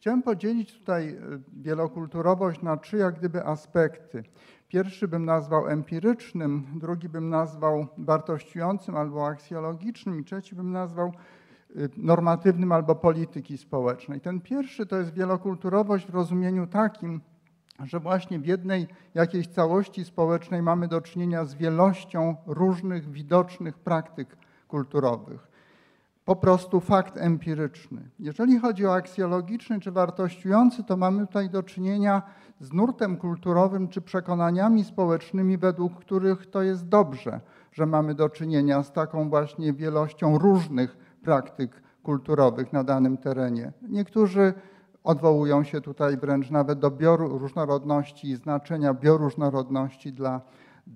Chciałem podzielić tutaj y, wielokulturowość na trzy jak gdyby aspekty. Pierwszy bym nazwał empirycznym, drugi bym nazwał wartościującym albo aksjologicznym i trzeci bym nazwał y, normatywnym albo polityki społecznej. Ten pierwszy to jest wielokulturowość w rozumieniu takim, że właśnie w jednej jakiejś całości społecznej mamy do czynienia z wielością różnych widocznych praktyk kulturowych po prostu fakt empiryczny. Jeżeli chodzi o aksjologiczny czy wartościujący, to mamy tutaj do czynienia z nurtem kulturowym czy przekonaniami społecznymi, według których to jest dobrze, że mamy do czynienia z taką właśnie wielością różnych praktyk kulturowych na danym terenie. Niektórzy odwołują się tutaj wręcz nawet do bioróżnorodności i znaczenia bioróżnorodności dla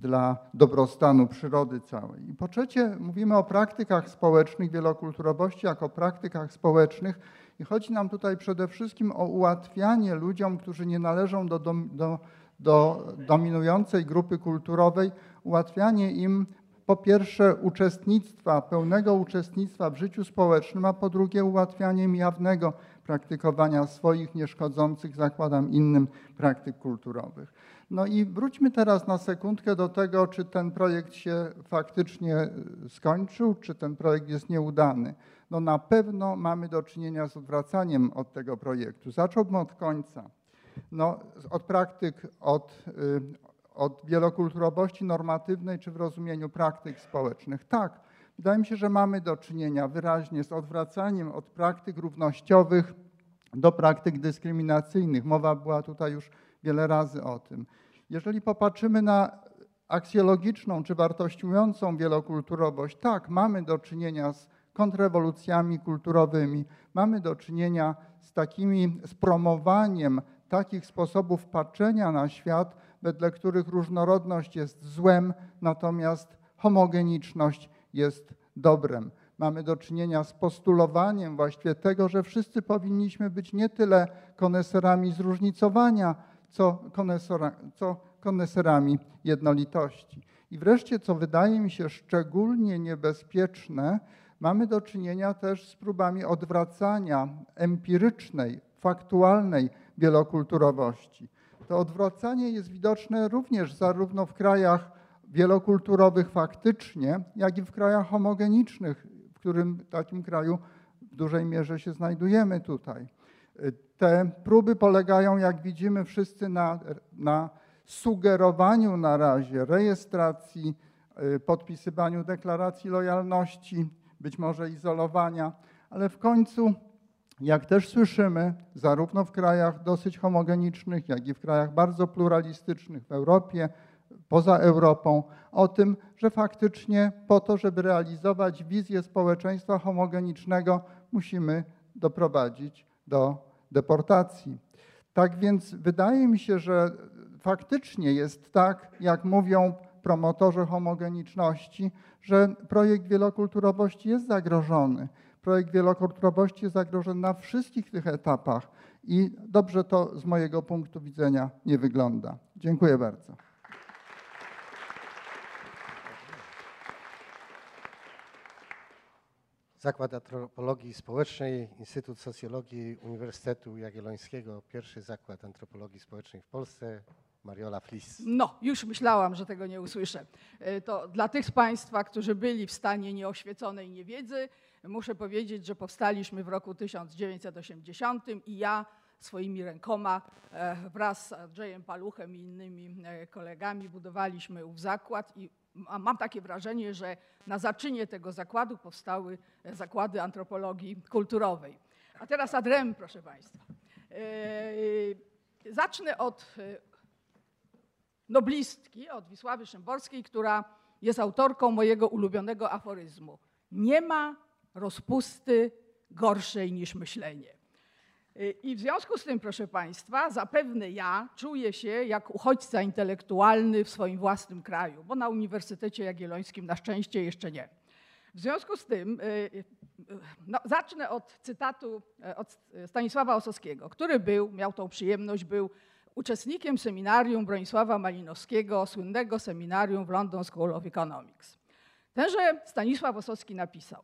dla dobrostanu przyrody całej. I po trzecie, mówimy o praktykach społecznych, wielokulturowości jako praktykach społecznych i chodzi nam tutaj przede wszystkim o ułatwianie ludziom, którzy nie należą do, do, do dominującej grupy kulturowej, ułatwianie im po pierwsze uczestnictwa, pełnego uczestnictwa w życiu społecznym, a po drugie ułatwianie im jawnego praktykowania swoich nieszkodzących, zakładam, innym praktyk kulturowych. No i wróćmy teraz na sekundkę do tego, czy ten projekt się faktycznie y, skończył, czy ten projekt jest nieudany. No na pewno mamy do czynienia z odwracaniem od tego projektu. Zacząłbym od końca. No, od praktyk, od, y, od wielokulturowości normatywnej, czy w rozumieniu praktyk społecznych. Tak, wydaje mi się, że mamy do czynienia wyraźnie z odwracaniem od praktyk równościowych do praktyk dyskryminacyjnych. Mowa była tutaj już wiele razy o tym. Jeżeli popatrzymy na aksjologiczną czy wartościującą wielokulturowość, tak, mamy do czynienia z kontrrewolucjami kulturowymi, mamy do czynienia z takimi, z promowaniem takich sposobów patrzenia na świat, wedle których różnorodność jest złem, natomiast homogeniczność jest dobrem. Mamy do czynienia z postulowaniem właściwie tego, że wszyscy powinniśmy być nie tyle koneserami zróżnicowania, co, konesora, co koneserami jednolitości. I wreszcie, co wydaje mi się szczególnie niebezpieczne, mamy do czynienia też z próbami odwracania empirycznej, faktualnej wielokulturowości. To odwracanie jest widoczne również zarówno w krajach wielokulturowych faktycznie, jak i w krajach homogenicznych, w którym takim kraju w dużej mierze się znajdujemy tutaj. Te próby polegają, jak widzimy wszyscy, na, na sugerowaniu na razie rejestracji, y, podpisywaniu deklaracji lojalności, być może izolowania, ale w końcu, jak też słyszymy, zarówno w krajach dosyć homogenicznych, jak i w krajach bardzo pluralistycznych w Europie, poza Europą, o tym, że faktycznie po to, żeby realizować wizję społeczeństwa homogenicznego, musimy doprowadzić do deportacji. Tak więc wydaje mi się, że faktycznie jest tak, jak mówią promotorzy homogeniczności, że projekt wielokulturowości jest zagrożony. Projekt wielokulturowości jest zagrożony na wszystkich tych etapach i dobrze to z mojego punktu widzenia nie wygląda. Dziękuję bardzo. Zakład Antropologii Społecznej, Instytut Socjologii Uniwersytetu Jagiellońskiego, pierwszy zakład antropologii społecznej w Polsce. Mariola Flis. No, już myślałam, że tego nie usłyszę. E, To dla tych z Państwa, którzy byli w stanie nieoświeconej niewiedzy, muszę powiedzieć, że powstaliśmy w roku 1980 i ja swoimi rękoma e, wraz z Andrzejem Paluchem i innymi e, kolegami budowaliśmy ów zakład i mam takie wrażenie, że na zaczynie tego zakładu powstały e, zakłady antropologii kulturowej. A teraz adrem, proszę Państwa. E, Zacznę od e, noblistki, od Wisławy Szymborskiej, która jest autorką mojego ulubionego aforyzmu. Nie ma rozpusty gorszej niż myślenie. I w związku z tym, proszę Państwa, zapewne ja czuję się jak uchodźca intelektualny w swoim własnym kraju, bo na Uniwersytecie Jagiellońskim na szczęście jeszcze nie. W związku z tym y, y, no, zacznę od cytatu e, od Stanisława Osowskiego, który był, miał tą przyjemność, był uczestnikiem seminarium Bronisława Malinowskiego, słynnego seminarium w London School of Economics. Tenże Stanisław Osowski napisał,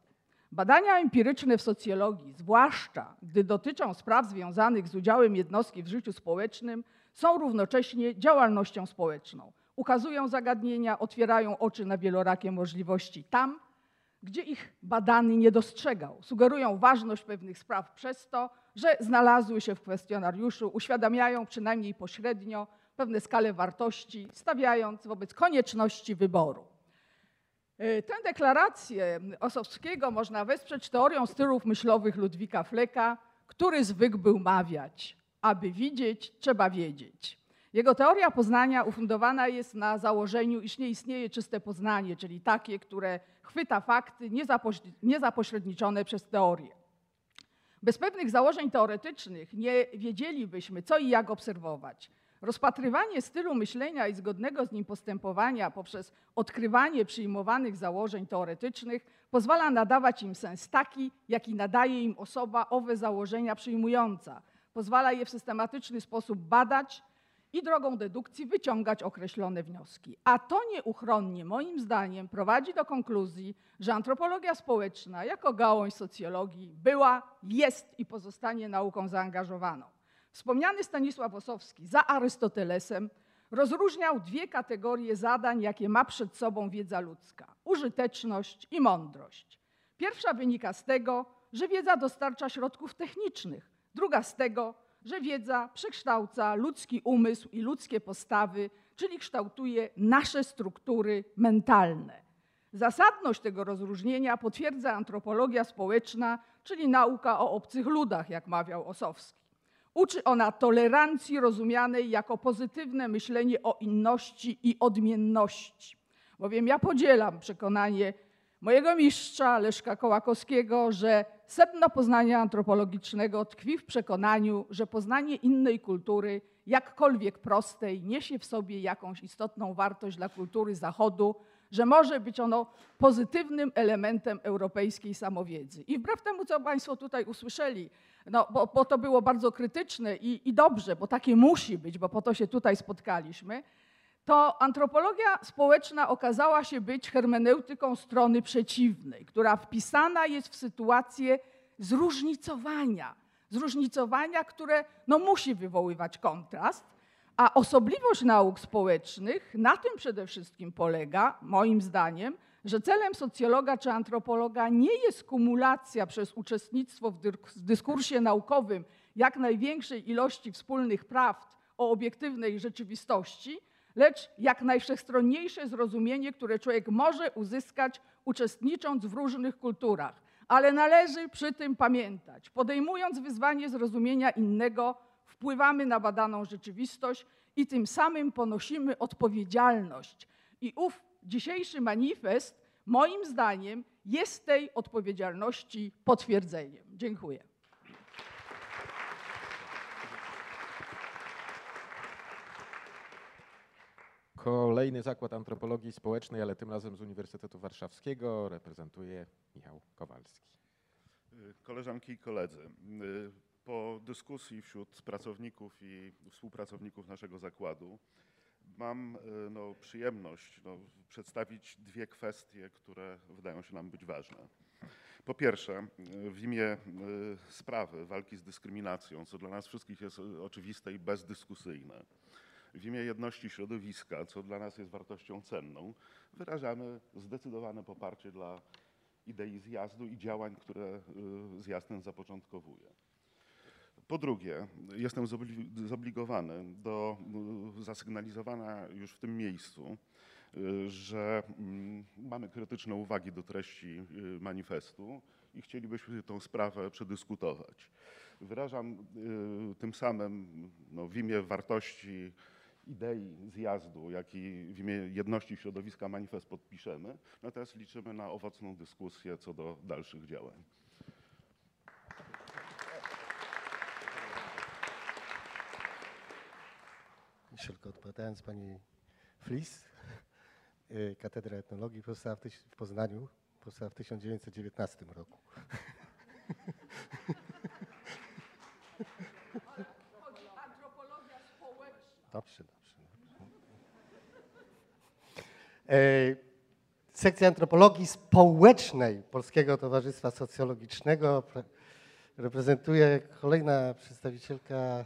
Badania empiryczne w socjologii, zwłaszcza gdy dotyczą spraw związanych z udziałem jednostki w życiu społecznym, są równocześnie działalnością społeczną. Ukazują zagadnienia, otwierają oczy na wielorakie możliwości tam, gdzie ich badany nie dostrzegał. Sugerują ważność pewnych spraw przez to, że znalazły się w kwestionariuszu, uświadamiają przynajmniej pośrednio pewne skale wartości, stawiając wobec konieczności wyboru. E, Tę deklarację Osowskiego można wesprzeć teorią stylów myślowych Ludwika Fleka, który zwykł był mawiać, aby widzieć, trzeba wiedzieć. Jego teoria poznania ufundowana jest na założeniu, iż nie istnieje czyste poznanie, czyli takie, które chwyta fakty niezapośredniczone przez teorię. Bez pewnych założeń teoretycznych nie wiedzielibyśmy, co i jak obserwować. Rozpatrywanie stylu myślenia i zgodnego z nim postępowania poprzez odkrywanie przyjmowanych założeń teoretycznych pozwala nadawać im sens taki, jaki nadaje im osoba owe założenia przyjmująca. Pozwala je w systematyczny sposób badać i drogą dedukcji wyciągać określone wnioski. A to nieuchronnie, moim zdaniem, prowadzi do konkluzji, że antropologia społeczna jako gałąź socjologii była, jest i pozostanie nauką zaangażowaną. Wspomniany Stanisław Osowski za Arystotelesem rozróżniał dwie kategorie zadań, jakie ma przed sobą wiedza ludzka: użyteczność i mądrość. Pierwsza wynika z tego, że wiedza dostarcza środków technicznych, druga z tego, że wiedza przekształca ludzki umysł i ludzkie postawy, czyli kształtuje nasze struktury mentalne. Zasadność tego rozróżnienia potwierdza antropologia społeczna, czyli nauka o obcych ludach, jak mawiał Osowski. Uczy ona tolerancji rozumianej jako pozytywne myślenie o inności i odmienności. Bowiem ja podzielam przekonanie mojego mistrza Leszka Kołakowskiego, że sedno poznania antropologicznego tkwi w przekonaniu, że poznanie innej kultury, jakkolwiek prostej, niesie w sobie jakąś istotną wartość dla kultury Zachodu, że może być ono pozytywnym elementem europejskiej samowiedzy. I wbrew temu, co Państwo tutaj usłyszeli, no, bo, bo to było bardzo krytyczne i, i dobrze, bo takie musi być, bo po to się tutaj spotkaliśmy, to antropologia społeczna okazała się być hermeneutyką strony przeciwnej, która wpisana jest w sytuację zróżnicowania. Zróżnicowania, które no, musi wywoływać kontrast, a osobliwość nauk społecznych na tym przede wszystkim polega, moim zdaniem, że celem socjologa czy antropologa nie jest kumulacja przez uczestnictwo w dyskursie naukowym jak największej ilości wspólnych prawd o obiektywnej rzeczywistości, lecz jak najwszechstronniejsze zrozumienie, które człowiek może uzyskać uczestnicząc w różnych kulturach. Ale należy przy tym pamiętać, podejmując wyzwanie zrozumienia innego, wpływamy na badaną rzeczywistość i tym samym ponosimy odpowiedzialność. I ów dzisiejszy manifest, moim zdaniem, jest tej odpowiedzialności potwierdzeniem. Dziękuję. Kolejny zakład antropologii społecznej, ale tym razem z Uniwersytetu Warszawskiego reprezentuje Michał Kowalski. Koleżanki i koledzy, po dyskusji wśród pracowników i współpracowników naszego zakładu mam no, przyjemność no, przedstawić dwie kwestie, które wydają się nam być ważne. Po pierwsze, w imię sprawy walki z dyskryminacją, co dla nas wszystkich jest oczywiste i bezdyskusyjne, w imię jedności środowiska, co dla nas jest wartością cenną, wyrażamy zdecydowane poparcie dla idei zjazdu i działań, które zjazd ten zapoczątkowuje. Po drugie, jestem zobligowany do zasygnalizowania już w tym miejscu, że mm, mamy krytyczne uwagi do treści manifestu i chcielibyśmy tę sprawę przedyskutować. Wyrażam tym samym no, w imię wartości idei zjazdu, jak i w imię jedności środowiska manifest podpiszemy, natomiast liczymy na owocną dyskusję co do dalszych działań. Jeszcze odpowiadając pani Flis, (laughs) y, Katedra Etnologii powstała w, w Poznaniu, powstała w 1919 roku. (laughs) Dobrze, dobrze. E, sekcja antropologii społecznej Polskiego Towarzystwa Socjologicznego reprezentuje kolejna przedstawicielka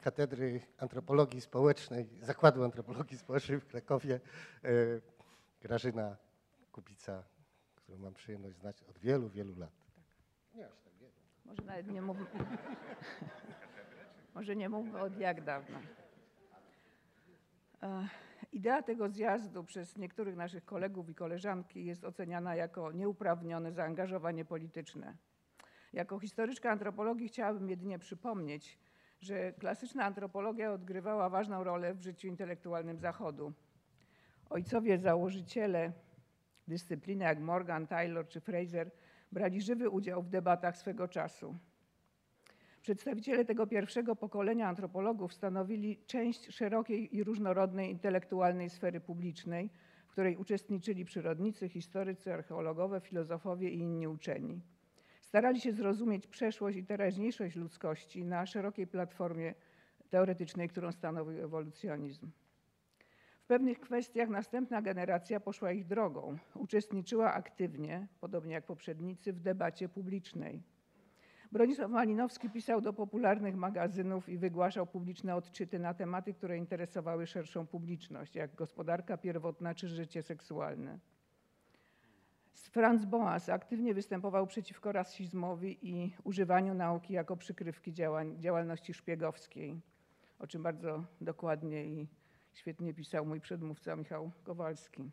Katedry Antropologii Społecznej, Zakładu Antropologii Społecznej w Krakowie, e, Grażyna Kubica, którą mam przyjemność znać od wielu, wielu lat. Nie aż tak wielu. Może nawet nie mów... Może nie mówmy od jak dawno. E, idea tego zjazdu przez niektórych naszych kolegów i koleżanki jest oceniana jako nieuprawnione zaangażowanie polityczne. Jako historyczka antropologii chciałabym jedynie przypomnieć, że klasyczna antropologia odgrywała ważną rolę w życiu intelektualnym Zachodu. Ojcowie założyciele dyscypliny jak Morgan, Taylor czy Fraser brali żywy udział w debatach swego czasu. Przedstawiciele tego pierwszego pokolenia antropologów stanowili część szerokiej i różnorodnej intelektualnej sfery publicznej, w której uczestniczyli przyrodnicy, historycy, archeologowie, filozofowie i inni uczeni. Starali się zrozumieć przeszłość i teraźniejszość ludzkości na szerokiej platformie teoretycznej, którą stanowił ewolucjonizm. W pewnych kwestiach następna generacja poszła ich drogą. Uczestniczyła aktywnie, podobnie jak poprzednicy, w debacie publicznej. Bronisław Malinowski pisał do popularnych magazynów i wygłaszał publiczne odczyty na tematy, które interesowały szerszą publiczność, jak gospodarka pierwotna czy życie seksualne. Franz Boas aktywnie występował przeciwko rasizmowi i używaniu nauki jako przykrywki działań, działalności szpiegowskiej, o czym bardzo dokładnie i świetnie pisał mój przedmówca Michał Kowalski.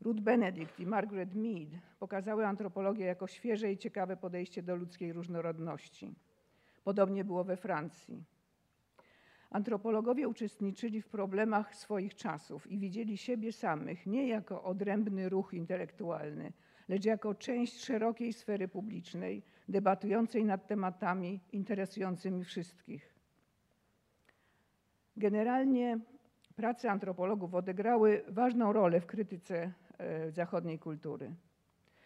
Ruth Benedict i Margaret Mead pokazały antropologię jako świeże i ciekawe podejście do ludzkiej różnorodności. Podobnie było we Francji. Antropologowie uczestniczyli w problemach swoich czasów i widzieli siebie samych nie jako odrębny ruch intelektualny, lecz jako część szerokiej sfery publicznej, debatującej nad tematami interesującymi wszystkich. Generalnie prace antropologów odegrały ważną rolę w krytyce e, zachodniej kultury.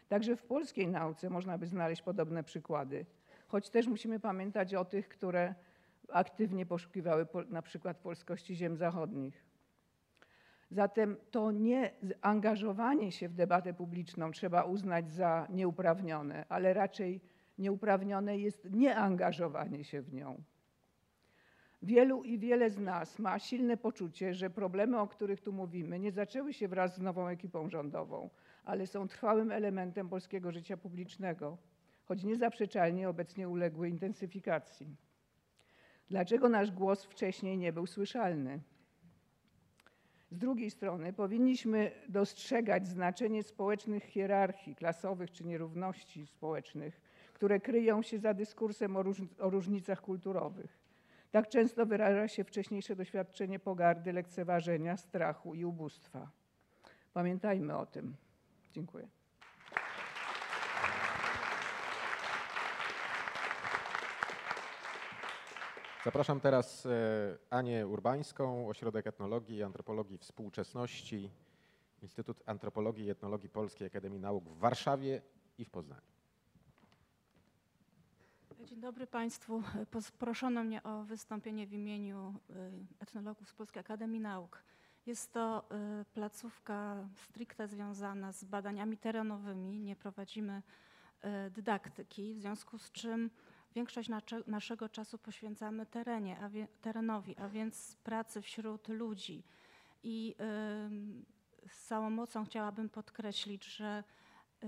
Także w polskiej nauce można by znaleźć podobne przykłady, choć też musimy pamiętać o tych, które aktywnie poszukiwały na przykład polskości ziem zachodnich. Zatem to nie angażowanie się w debatę publiczną trzeba uznać za nieuprawnione, ale raczej nieuprawnione jest nieangażowanie się w nią. Wielu i wiele z nas ma silne poczucie, że problemy, o których tu mówimy, nie zaczęły się wraz z nową ekipą rządową, ale są trwałym elementem polskiego życia publicznego, choć niezaprzeczalnie obecnie uległy intensyfikacji. Dlaczego nasz głos wcześniej nie był słyszalny? Z drugiej strony powinniśmy dostrzegać znaczenie społecznych hierarchii klasowych czy nierówności społecznych, które kryją się za dyskursem o, o różnicach kulturowych. Tak często wyraża się wcześniejsze doświadczenie pogardy, lekceważenia, strachu i ubóstwa. Pamiętajmy o tym. Dziękuję. Zapraszam teraz e, Anię Urbańską, Ośrodek Etnologii i Antropologii Współczesności, Instytut Antropologii i Etnologii Polskiej Akademii Nauk w Warszawie i w Poznaniu. Dzień dobry Państwu. Proszono mnie o wystąpienie w imieniu y, etnologów z Polskiej Akademii Nauk. Jest to y, placówka stricte związana z badaniami terenowymi. Nie prowadzimy dydaktyki, w związku z czym większość naszego czasu poświęcamy terenie, a terenowi, a więc pracy wśród ludzi. I z całą mocą chciałabym podkreślić, że y,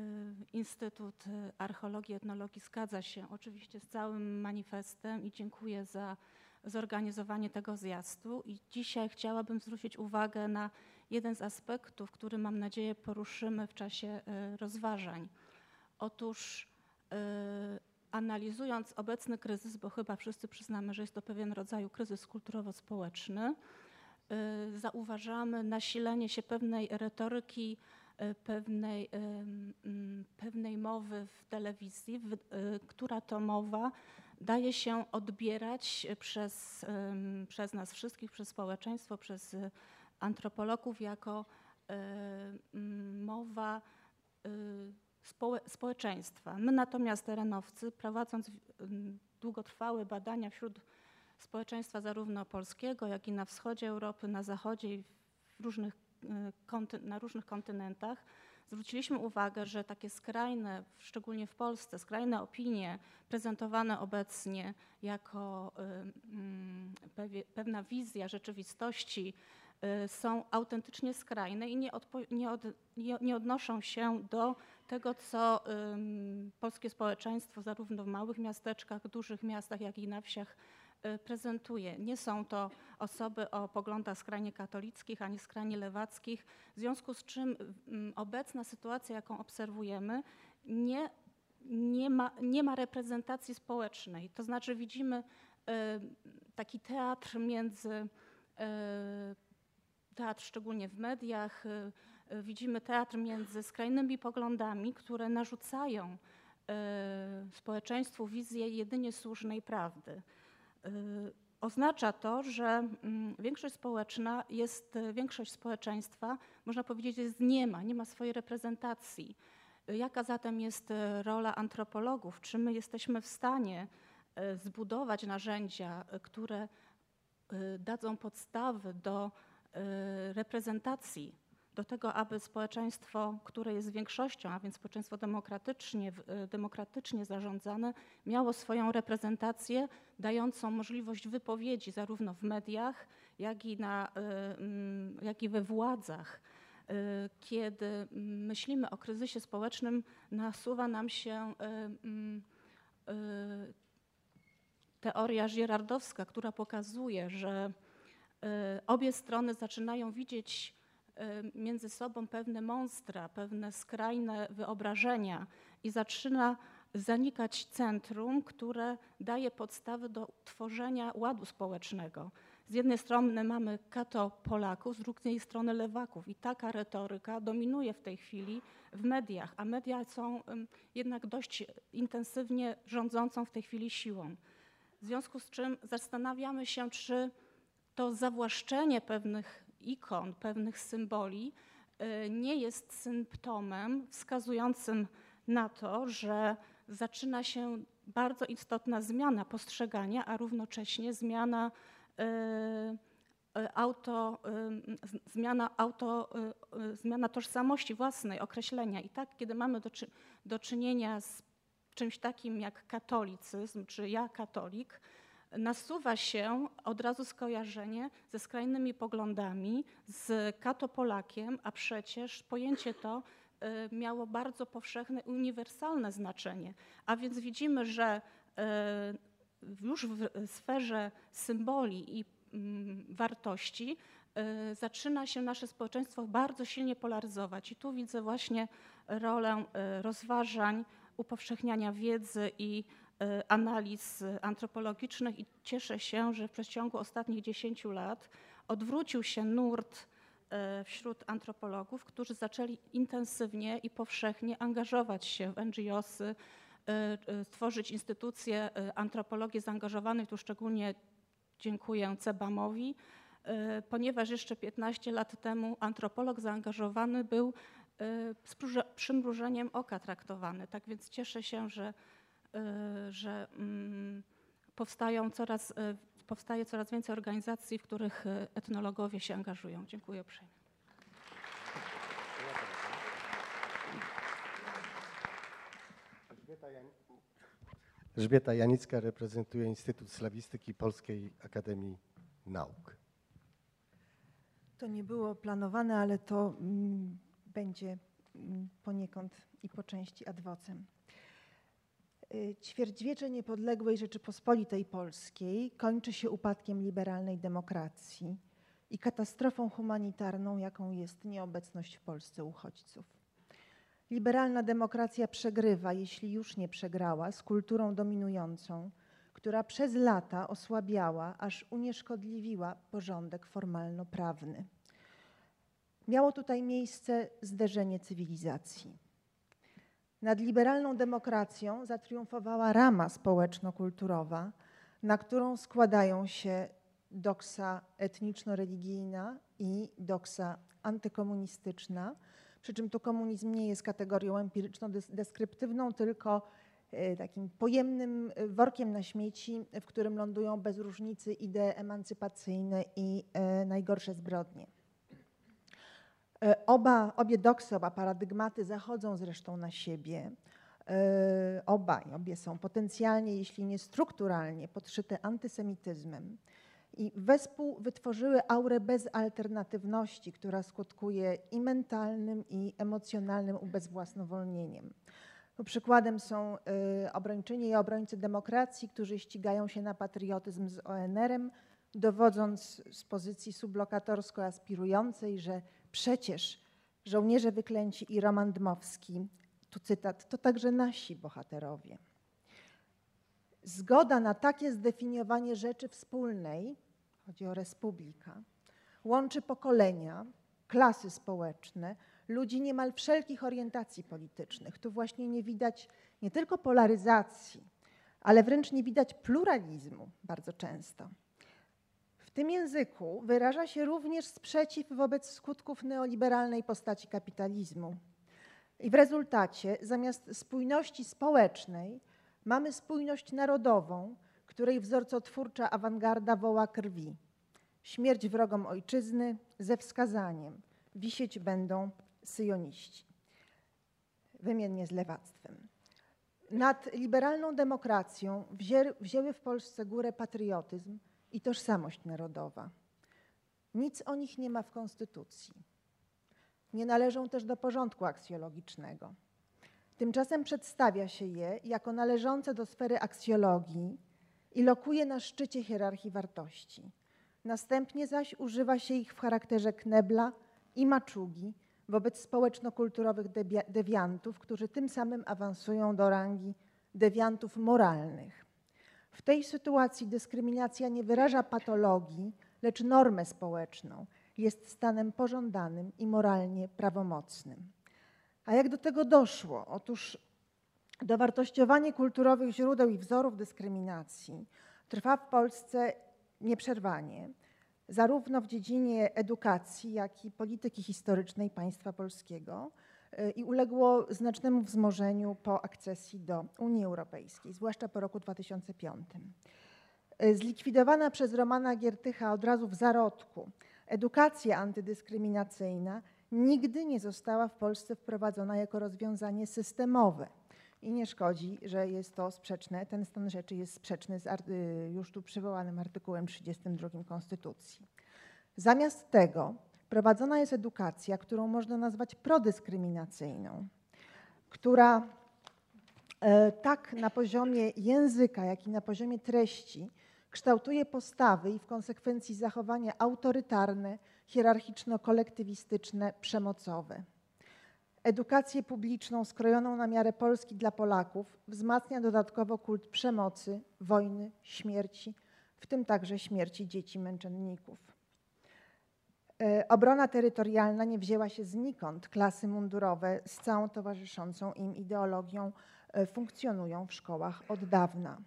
Instytut Archeologii i Etnologii zgadza się oczywiście z całym manifestem i dziękuję za zorganizowanie tego zjazdu. I dzisiaj chciałabym zwrócić uwagę na jeden z aspektów, który mam nadzieję poruszymy w czasie y, rozważań. Otóż y, analizując obecny kryzys, bo chyba wszyscy przyznamy, że jest to pewien rodzaj kryzys kulturowo-społeczny, y, zauważamy nasilenie się pewnej retoryki, y, pewnej, ym, ym, pewnej mowy w telewizji, y, która to mowa daje się odbierać przez, przez nas wszystkich, przez społeczeństwo, przez y, antropologów jako y, ym, mowa y, społeczeństwa. My natomiast terenowcy, prowadząc ym, długotrwałe badania wśród społeczeństwa zarówno polskiego, jak i na wschodzie Europy, na zachodzie i różnych, y, na różnych kontynentach, zwróciliśmy uwagę, że takie skrajne, szczególnie w Polsce, skrajne opinie prezentowane obecnie jako y, mm, pewna wizja rzeczywistości y, są autentycznie skrajne i nie, nie, od, nie odnoszą się do tego, co polskie społeczeństwo zarówno w małych miasteczkach, dużych miastach, jak i na wsiach y, prezentuje. Nie są to osoby o poglądach skrajnie katolickich ani skrajnie lewackich, w związku z czym obecna sytuacja, jaką obserwujemy, nie, nie, ma, nie ma reprezentacji społecznej. To znaczy widzimy y, taki teatr między, y, teatr szczególnie w mediach, widzimy teatr między skrajnymi poglądami, które narzucają y, społeczeństwu wizję jedynie słusznej prawdy. Y, Oznacza to, że mm, większość społeczna jest, większość społeczeństwa, można powiedzieć, jest nie ma, nie ma swojej reprezentacji. Jaka zatem jest rola antropologów? Czy my jesteśmy w stanie zbudować narzędzia, które dadzą podstawy do reprezentacji, do tego, aby społeczeństwo, które jest większością, a więc społeczeństwo demokratycznie, y, demokratycznie zarządzane, miało swoją reprezentację dającą możliwość wypowiedzi zarówno w mediach, jak i, na, y, mm, jak i we władzach. Y, Kiedy myślimy o kryzysie społecznym, nasuwa nam się mm, teoria girardowska, która pokazuje, że obie strony zaczynają widzieć między sobą pewne monstra, pewne skrajne wyobrażenia i zaczyna zanikać centrum, które daje podstawy do tworzenia ładu społecznego. Z jednej strony mamy kato Polaków, z drugiej strony lewaków i taka retoryka dominuje w tej chwili w mediach, a media są jednak dość intensywnie rządzącą w tej chwili siłą. W związku z czym zastanawiamy się, czy to zawłaszczenie pewnych ikon, pewnych symboli y, nie jest symptomem wskazującym na to, że zaczyna się bardzo istotna zmiana postrzegania, a równocześnie zmiana y, y, auto, zmiana, auto, zmiana tożsamości własnej, określenia. I tak, kiedy mamy do, do czynienia z czymś takim jak katolicyzm, czy ja katolik, nasuwa się od razu skojarzenie ze skrajnymi poglądami, z katopolakiem, a przecież pojęcie to y, miało bardzo powszechne, uniwersalne znaczenie. A więc widzimy, że y, już w sferze symboli i mm, wartości y, zaczyna się nasze społeczeństwo bardzo silnie polaryzować. I tu widzę właśnie rolę rozważań, upowszechniania wiedzy i analiz y, antropologicznych i cieszę się, że w przeciągu ostatnich 10 lat odwrócił się nurt y, wśród antropologów, którzy zaczęli intensywnie i powszechnie angażować się w NGOsy, y, y, instytucje antropologii zaangażowanych, tu szczególnie dziękuję Cebamowi, ponieważ jeszcze 15 lat temu antropolog zaangażowany był z przymrużeniem oka traktowany. Tak więc cieszę się, że, że mm, powstają coraz, y, powstaje coraz więcej organizacji, w których y, etnologowie się angażują. Dziękuję uprzejmie. Elżbieta Jan- Elżbieta Janicka reprezentuje Instytut Slawistyki Polskiej Akademii Nauk. To nie było planowane, ale to mm, będzie mm, poniekąd i po części ad vocem. Y, Ćwierćwiecze niepodległej Rzeczypospolitej Polskiej kończy się upadkiem liberalnej demokracji i katastrofą humanitarną, jaką jest nieobecność w Polsce uchodźców. Liberalna demokracja przegrywa, jeśli już nie przegrała, z kulturą dominującą, która przez lata osłabiała, aż unieszkodliwiła porządek formalno-prawny. Miało tutaj miejsce zderzenie cywilizacji. Nad liberalną demokracją zatriumfowała rama społeczno-kulturowa, na którą składają się doksa etniczno-religijna i doksa antykomunistyczna, przy czym tu komunizm nie jest kategorią empiryczno-deskryptywną, tylko e, takim pojemnym e, workiem na śmieci, w którym lądują bez różnicy idee emancypacyjne i e, najgorsze zbrodnie. E, Oba, obie doksy, oba paradygmaty zachodzą zresztą na siebie. E, Oba i obie są potencjalnie, jeśli nie strukturalnie, podszyte antysemityzmem i wespół wytworzyły aurę bezalternatywności, która skutkuje i mentalnym, i emocjonalnym ubezwłasnowolnieniem. Tu Przykładem są y, obrończynie i obrońcy demokracji, którzy ścigają się na patriotyzm z ONR-em, dowodząc z pozycji sublokatorsko aspirującej, że przecież żołnierze wyklęci i Roman Dmowski, tu cytat, to także nasi bohaterowie. Zgoda na takie zdefiniowanie rzeczy wspólnej, chodzi o republika, łączy pokolenia, klasy społeczne, ludzi niemal wszelkich orientacji politycznych. Tu właśnie nie widać nie tylko polaryzacji, ale wręcz nie widać pluralizmu bardzo często. Tym języku wyraża się również sprzeciw wobec skutków neoliberalnej postaci kapitalizmu. I w rezultacie zamiast spójności społecznej mamy spójność narodową, której wzorcotwórcza awangarda woła krwi. Śmierć wrogom ojczyzny ze wskazaniem. Wisieć będą syjoniści. Wymiennie z lewactwem. Nad liberalną demokracją wzię- wzięły w Polsce górę patriotyzm i tożsamość narodowa. Nic o nich nie ma w konstytucji. Nie należą też do porządku aksjologicznego. Tymczasem przedstawia się je jako należące do sfery aksjologii i lokuje na szczycie hierarchii wartości. Następnie zaś używa się ich w charakterze knebla i maczugi wobec społeczno-kulturowych dewiantów, którzy tym samym awansują do rangi dewiantów moralnych. W tej sytuacji dyskryminacja nie wyraża patologii, lecz normę społeczną. Jest stanem pożądanym i moralnie prawomocnym. A jak do tego doszło? Otóż dowartościowanie kulturowych źródeł i wzorów dyskryminacji trwa w Polsce nieprzerwanie, zarówno w dziedzinie edukacji, jak i polityki historycznej państwa polskiego i uległo znacznemu wzmożeniu po akcesji do Unii Europejskiej, zwłaszcza po roku 2005. Y, Zlikwidowana przez Romana Giertycha od razu w zarodku edukacja antydyskryminacyjna nigdy nie została w Polsce wprowadzona jako rozwiązanie systemowe. I nie szkodzi, że jest to sprzeczne, ten stan rzeczy jest sprzeczny z y, już tu przywołanym artykułem 32 Konstytucji. Zamiast tego prowadzona jest edukacja, którą można nazwać prodyskryminacyjną, która e, tak na poziomie języka, jak i na poziomie treści kształtuje postawy i w konsekwencji zachowania autorytarne, hierarchiczno-kolektywistyczne, przemocowe. Edukację publiczną skrojoną na miarę Polski dla Polaków wzmacnia dodatkowo kult przemocy, wojny, śmierci, w tym także śmierci dzieci męczenników. E, Obrona terytorialna nie wzięła się znikąd. Klasy mundurowe z całą towarzyszącą im ideologią e, funkcjonują w szkołach od dawna.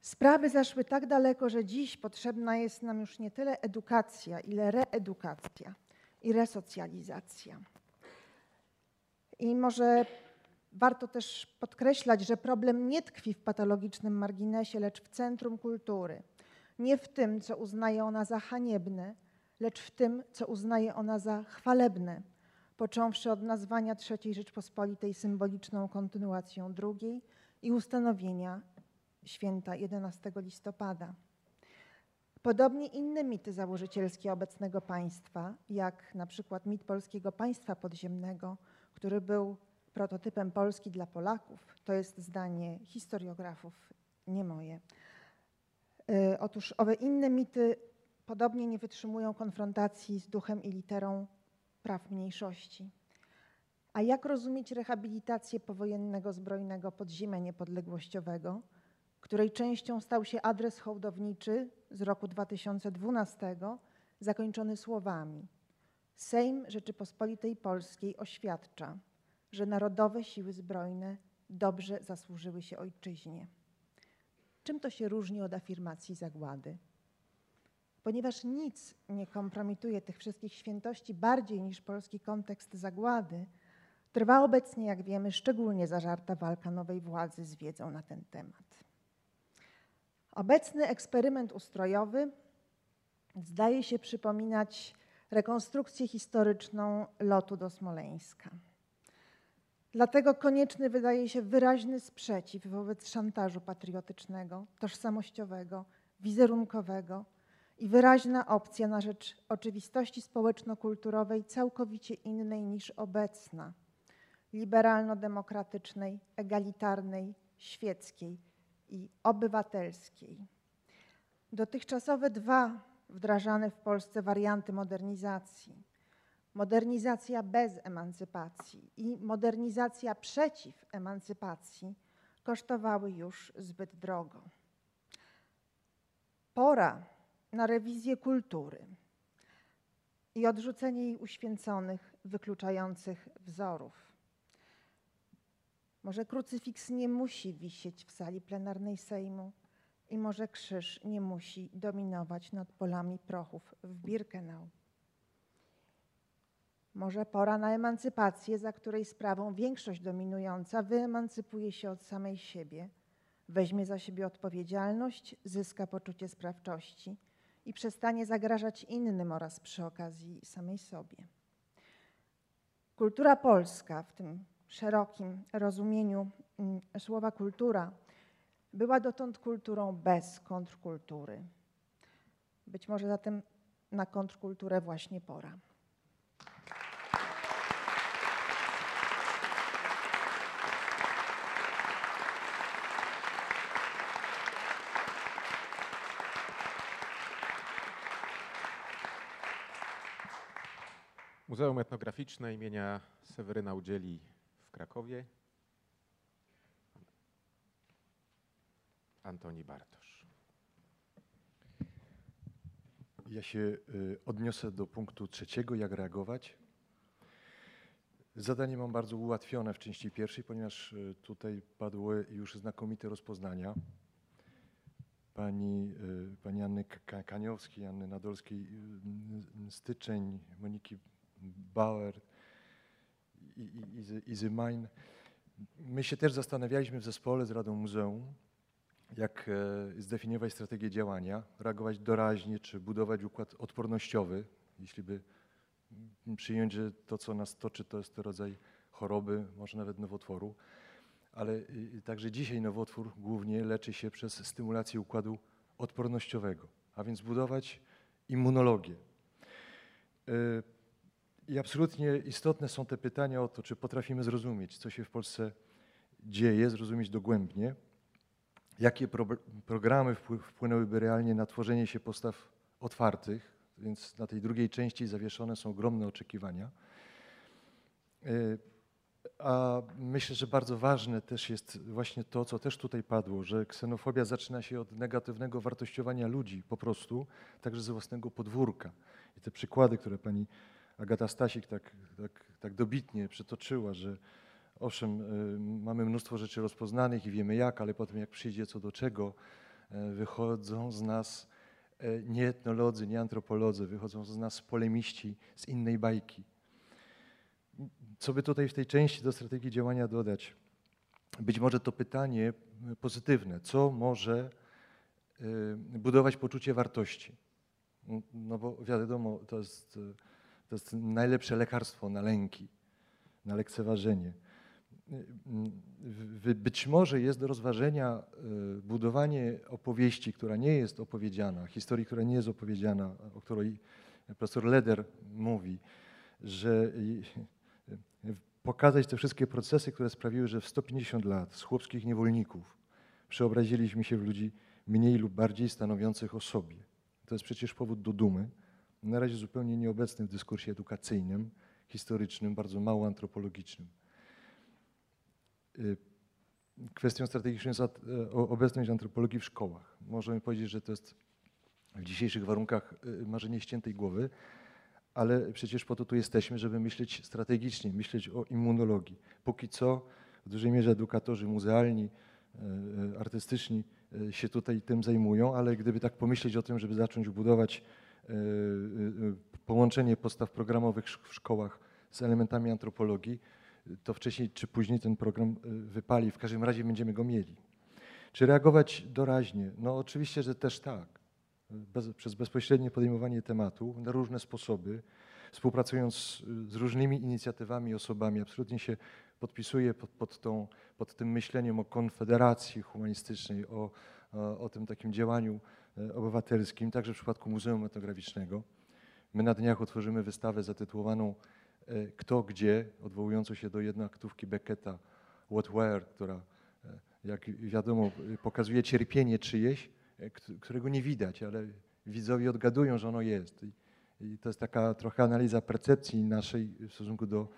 Sprawy zaszły tak daleko, że dziś potrzebna jest nam już nie tyle edukacja, ile reedukacja i resocjalizacja. I może warto też podkreślać, że problem nie tkwi w patologicznym marginesie, lecz w centrum kultury. Nie w tym, co uznaje ona za haniebne, lecz w tym, co uznaje ona za chwalebne, począwszy od nazwania III Rzeczpospolitej symboliczną kontynuacją drugiej i ustanowienia święta 11 listopada. Podobnie inne mity założycielskie obecnego państwa, jak na przykład mit polskiego państwa podziemnego, który był prototypem Polski dla Polaków, to jest zdanie historiografów, nie moje. Y, otóż owe inne mity podobnie nie wytrzymują konfrontacji z duchem i literą praw mniejszości. A jak rozumieć rehabilitację powojennego zbrojnego podziemia niepodległościowego, której częścią stał się adres hołdowniczy z roku 2012, zakończony słowami: Sejm Rzeczypospolitej Polskiej oświadcza, że narodowe siły zbrojne dobrze zasłużyły się ojczyźnie. Czym to się różni od afirmacji zagłady? Ponieważ nic nie kompromituje tych wszystkich świętości bardziej niż polski kontekst zagłady, trwa obecnie, jak wiemy, szczególnie zażarta walka nowej władzy z wiedzą na ten temat. Obecny eksperyment ustrojowy zdaje się przypominać rekonstrukcję historyczną lotu do Smoleńska. Dlatego konieczny wydaje się wyraźny sprzeciw wobec szantażu patriotycznego, tożsamościowego, wizerunkowego i wyraźna opcja na rzecz oczywistości społeczno-kulturowej całkowicie innej niż obecna, liberalno-demokratycznej, egalitarnej, świeckiej i obywatelskiej. Dotychczasowe dwa wdrażane w Polsce warianty modernizacji modernizacja bez emancypacji i modernizacja przeciw emancypacji kosztowały już zbyt drogo. Pora na rewizję kultury i odrzucenie jej uświęconych, wykluczających wzorów. Może krucyfiks nie musi wisieć w sali plenarnej Sejmu i może krzyż nie musi dominować nad polami prochów w Birkenau. Może pora na emancypację, za której sprawą większość dominująca wyemancypuje się od samej siebie, weźmie za siebie odpowiedzialność, zyska poczucie sprawczości i przestanie zagrażać innym oraz przy okazji samej sobie. Kultura polska w tym szerokim rozumieniu mm, słowa kultura była dotąd kulturą bez kontrkultury. Być może zatem na kontrkulturę właśnie pora. Muzeum Etnograficzne imienia Seweryna Udzieli w Krakowie. Antoni Bartosz. Ja się y, odniosę do punktu trzeciego, jak reagować. Zadanie mam bardzo ułatwione w części pierwszej, ponieważ y, tutaj padły już znakomite rozpoznania. Pani, y, pani Anny Kaniowskiej, Anny Nadolskiej, Styczeń, Moniki Bauer i Izy Main. My się też zastanawialiśmy w zespole z Radą Muzeum, jak e, zdefiniować strategię działania, reagować doraźnie, czy budować układ odpornościowy, jeśli by przyjąć, że to, co nas toczy, to jest to rodzaj choroby, może nawet nowotworu. Ale także dzisiaj nowotwór głównie leczy się przez stymulację układu odpornościowego, a więc budować immunologię. I absolutnie istotne są te pytania o to, czy potrafimy zrozumieć, co się w Polsce dzieje, zrozumieć dogłębnie, jakie pro programy wpłynęłyby realnie na tworzenie się postaw otwartych, więc na tej drugiej części zawieszone są ogromne oczekiwania. E, a myślę, że bardzo ważne też jest właśnie to, co też tutaj padło, że ksenofobia zaczyna się od negatywnego wartościowania ludzi po prostu, także ze własnego podwórka. I te przykłady, które pani Agata Stasik tak, tak, tak dobitnie przytoczyła, że owszem, y, mamy mnóstwo rzeczy rozpoznanych i wiemy jak, ale potem jak przyjdzie co do czego, e, wychodzą z nas e, nie etnolodzy, nie antropolodzy, wychodzą z nas polemiści z innej bajki. Co by tutaj w tej części do strategii działania dodać? Być może to pytanie pozytywne, co może budować poczucie wartości? No bo wiadomo, to jest, to jest najlepsze lekarstwo na lęki, na lekceważenie. Być może jest do rozważenia y, budowanie opowieści, która nie jest opowiedziana, historii, która nie jest opowiedziana, o której profesor Leder mówi, że pokazać te wszystkie procesy, które sprawiły, że w 150 lat z chłopskich niewolników przeobraziliśmy się w ludzi mniej lub bardziej stanowiących o sobie. To jest przecież powód do dumy, na razie zupełnie nieobecny w dyskursie edukacyjnym, historycznym, bardzo mało antropologicznym. Y, kwestią strategiczną jest e, obecność antropologii w szkołach. Możemy powiedzieć, że to jest w dzisiejszych warunkach y, marzenie ściętej głowy, ale przecież po to tu jesteśmy, żeby myśleć strategicznie, myśleć o immunologii. Póki co w dużej mierze edukatorzy muzealni, e, e, artystyczni się tutaj tym zajmują, ale gdyby tak pomyśleć o tym, żeby zacząć budować połączenie podstaw programowych w szkołach z elementami antropologii, to wcześniej czy później ten program y, wypali. W każdym razie będziemy go mieli. Czy reagować doraźnie? No oczywiście, że też tak. Bez, przez bezpośrednie podejmowanie tematu na różne sposoby, współpracując z, z różnymi inicjatywami, osobami. Absolutnie się podpisuję pod, pod, tą, pod tym myśleniem o konfederacji humanistycznej, o, o, o tym takim działaniu obywatelskim, także w przypadku Muzeum Etnograficznego. My na dniach otworzymy wystawę zatytułowaną E, kto gdzie, odwołującą się do jednoaktówki Becketa What Where, która, e, jak wiadomo, pokazuje cierpienie czyjeś, e, którego nie widać, ale widzowie odgadują, że ono jest. I to jest taka trochę analiza percepcji naszej w stosunku do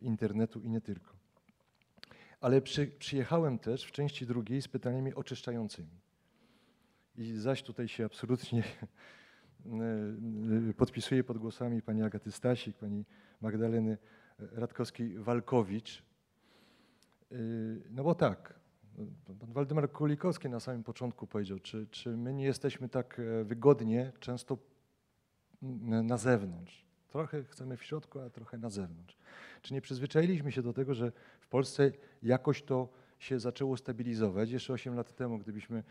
internetu i nie tylko. Ale przy, przyjechałem też w części drugiej z pytaniami oczyszczającymi. I zaś tutaj się absolutnie podpisuję pod głosami pani Agaty Stasik, pani Magdaleny Radkowskiej-Walkowicz. Y, no bo tak, pan Waldemar Kulikowski na samym początku powiedział, czy, czy my nie jesteśmy tak e, wygodnie często na zewnątrz. Trochę chcemy w środku, a trochę na zewnątrz. Czy nie przyzwyczailiśmy się do tego, że w Polsce jakoś to się zaczęło stabilizować. Jeszcze 8 lat temu, gdybyśmy e,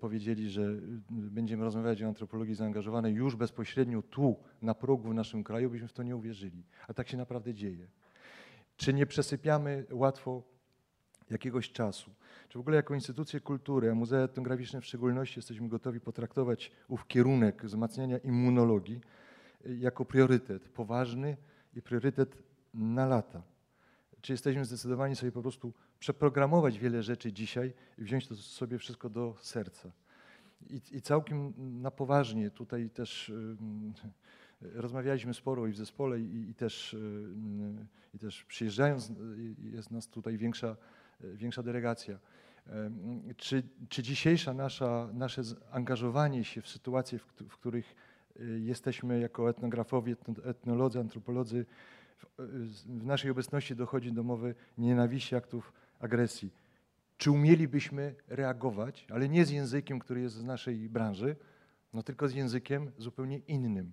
powiedzieli, że e, będziemy rozmawiać o antropologii zaangażowanej już bezpośrednio tu, na progu w naszym kraju, byśmy w to nie uwierzyli. A tak się naprawdę dzieje. Czy nie przesypiamy łatwo jakiegoś czasu? Czy w ogóle jako instytucje kultury, a muzea etnograficzne w szczególności, jesteśmy gotowi potraktować ów kierunek wzmacniania immunologii e, jako priorytet poważny i priorytet na lata? Czy jesteśmy zdecydowani sobie po prostu przeprogramować wiele rzeczy dzisiaj i wziąć to sobie wszystko do serca. I, i całkiem na poważnie tutaj też y, rozmawialiśmy sporo i w zespole i, i też, y, i też przyjeżdżając jest nas tutaj większa, większa delegacja. Czy, czy dzisiejsza nasza, nasze zaangażowanie się w sytuacje, w, w których jesteśmy jako etnografowie, etnolodzy, antropolodzy, w, w naszej obecności dochodzi do mowy nienawiści, aktów agresji. Czy umielibyśmy reagować, ale nie z językiem, który jest z naszej branży, no tylko z językiem zupełnie innym.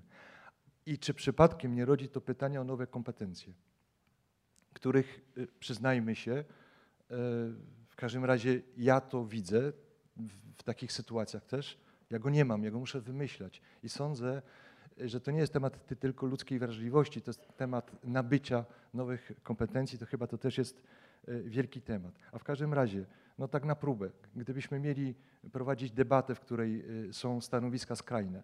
I czy przypadkiem nie rodzi to pytania o nowe kompetencje, których, y, przyznajmy się, y, w każdym razie ja to widzę w, takich sytuacjach też. Ja go nie mam, ja go muszę wymyślać. I sądzę, że to nie jest temat tylko ludzkiej wrażliwości, to jest temat nabycia nowych kompetencji. To chyba to też jest wielki temat. A w każdym razie, no tak na próbę, gdybyśmy mieli prowadzić debatę, w której e, są stanowiska skrajne,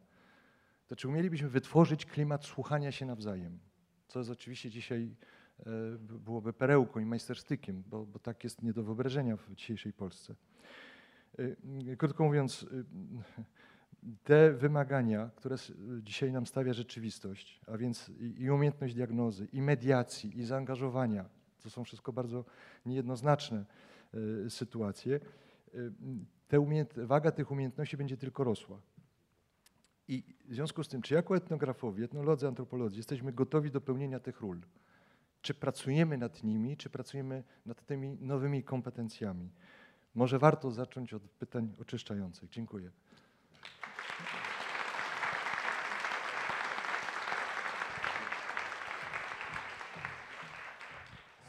to czy umielibyśmy wytworzyć klimat słuchania się nawzajem? Co jest oczywiście dzisiaj e, byłoby perełką i majsterstykiem, bo, bo tak jest nie do wyobrażenia w dzisiejszej Polsce. Krótko mówiąc, te wymagania, które dzisiaj nam stawia rzeczywistość, a więc i umiejętność diagnozy, i mediacji, i zaangażowania, to są wszystko bardzo niejednoznaczne e, sytuacje. E, te waga tych umiejętności będzie tylko rosła. I w związku z tym, czy jako etnografowie, etnolodzy, antropolodzy jesteśmy gotowi do pełnienia tych ról? Czy pracujemy nad nimi, czy pracujemy nad tymi nowymi kompetencjami? Może warto zacząć od pytań oczyszczających. Dziękuję.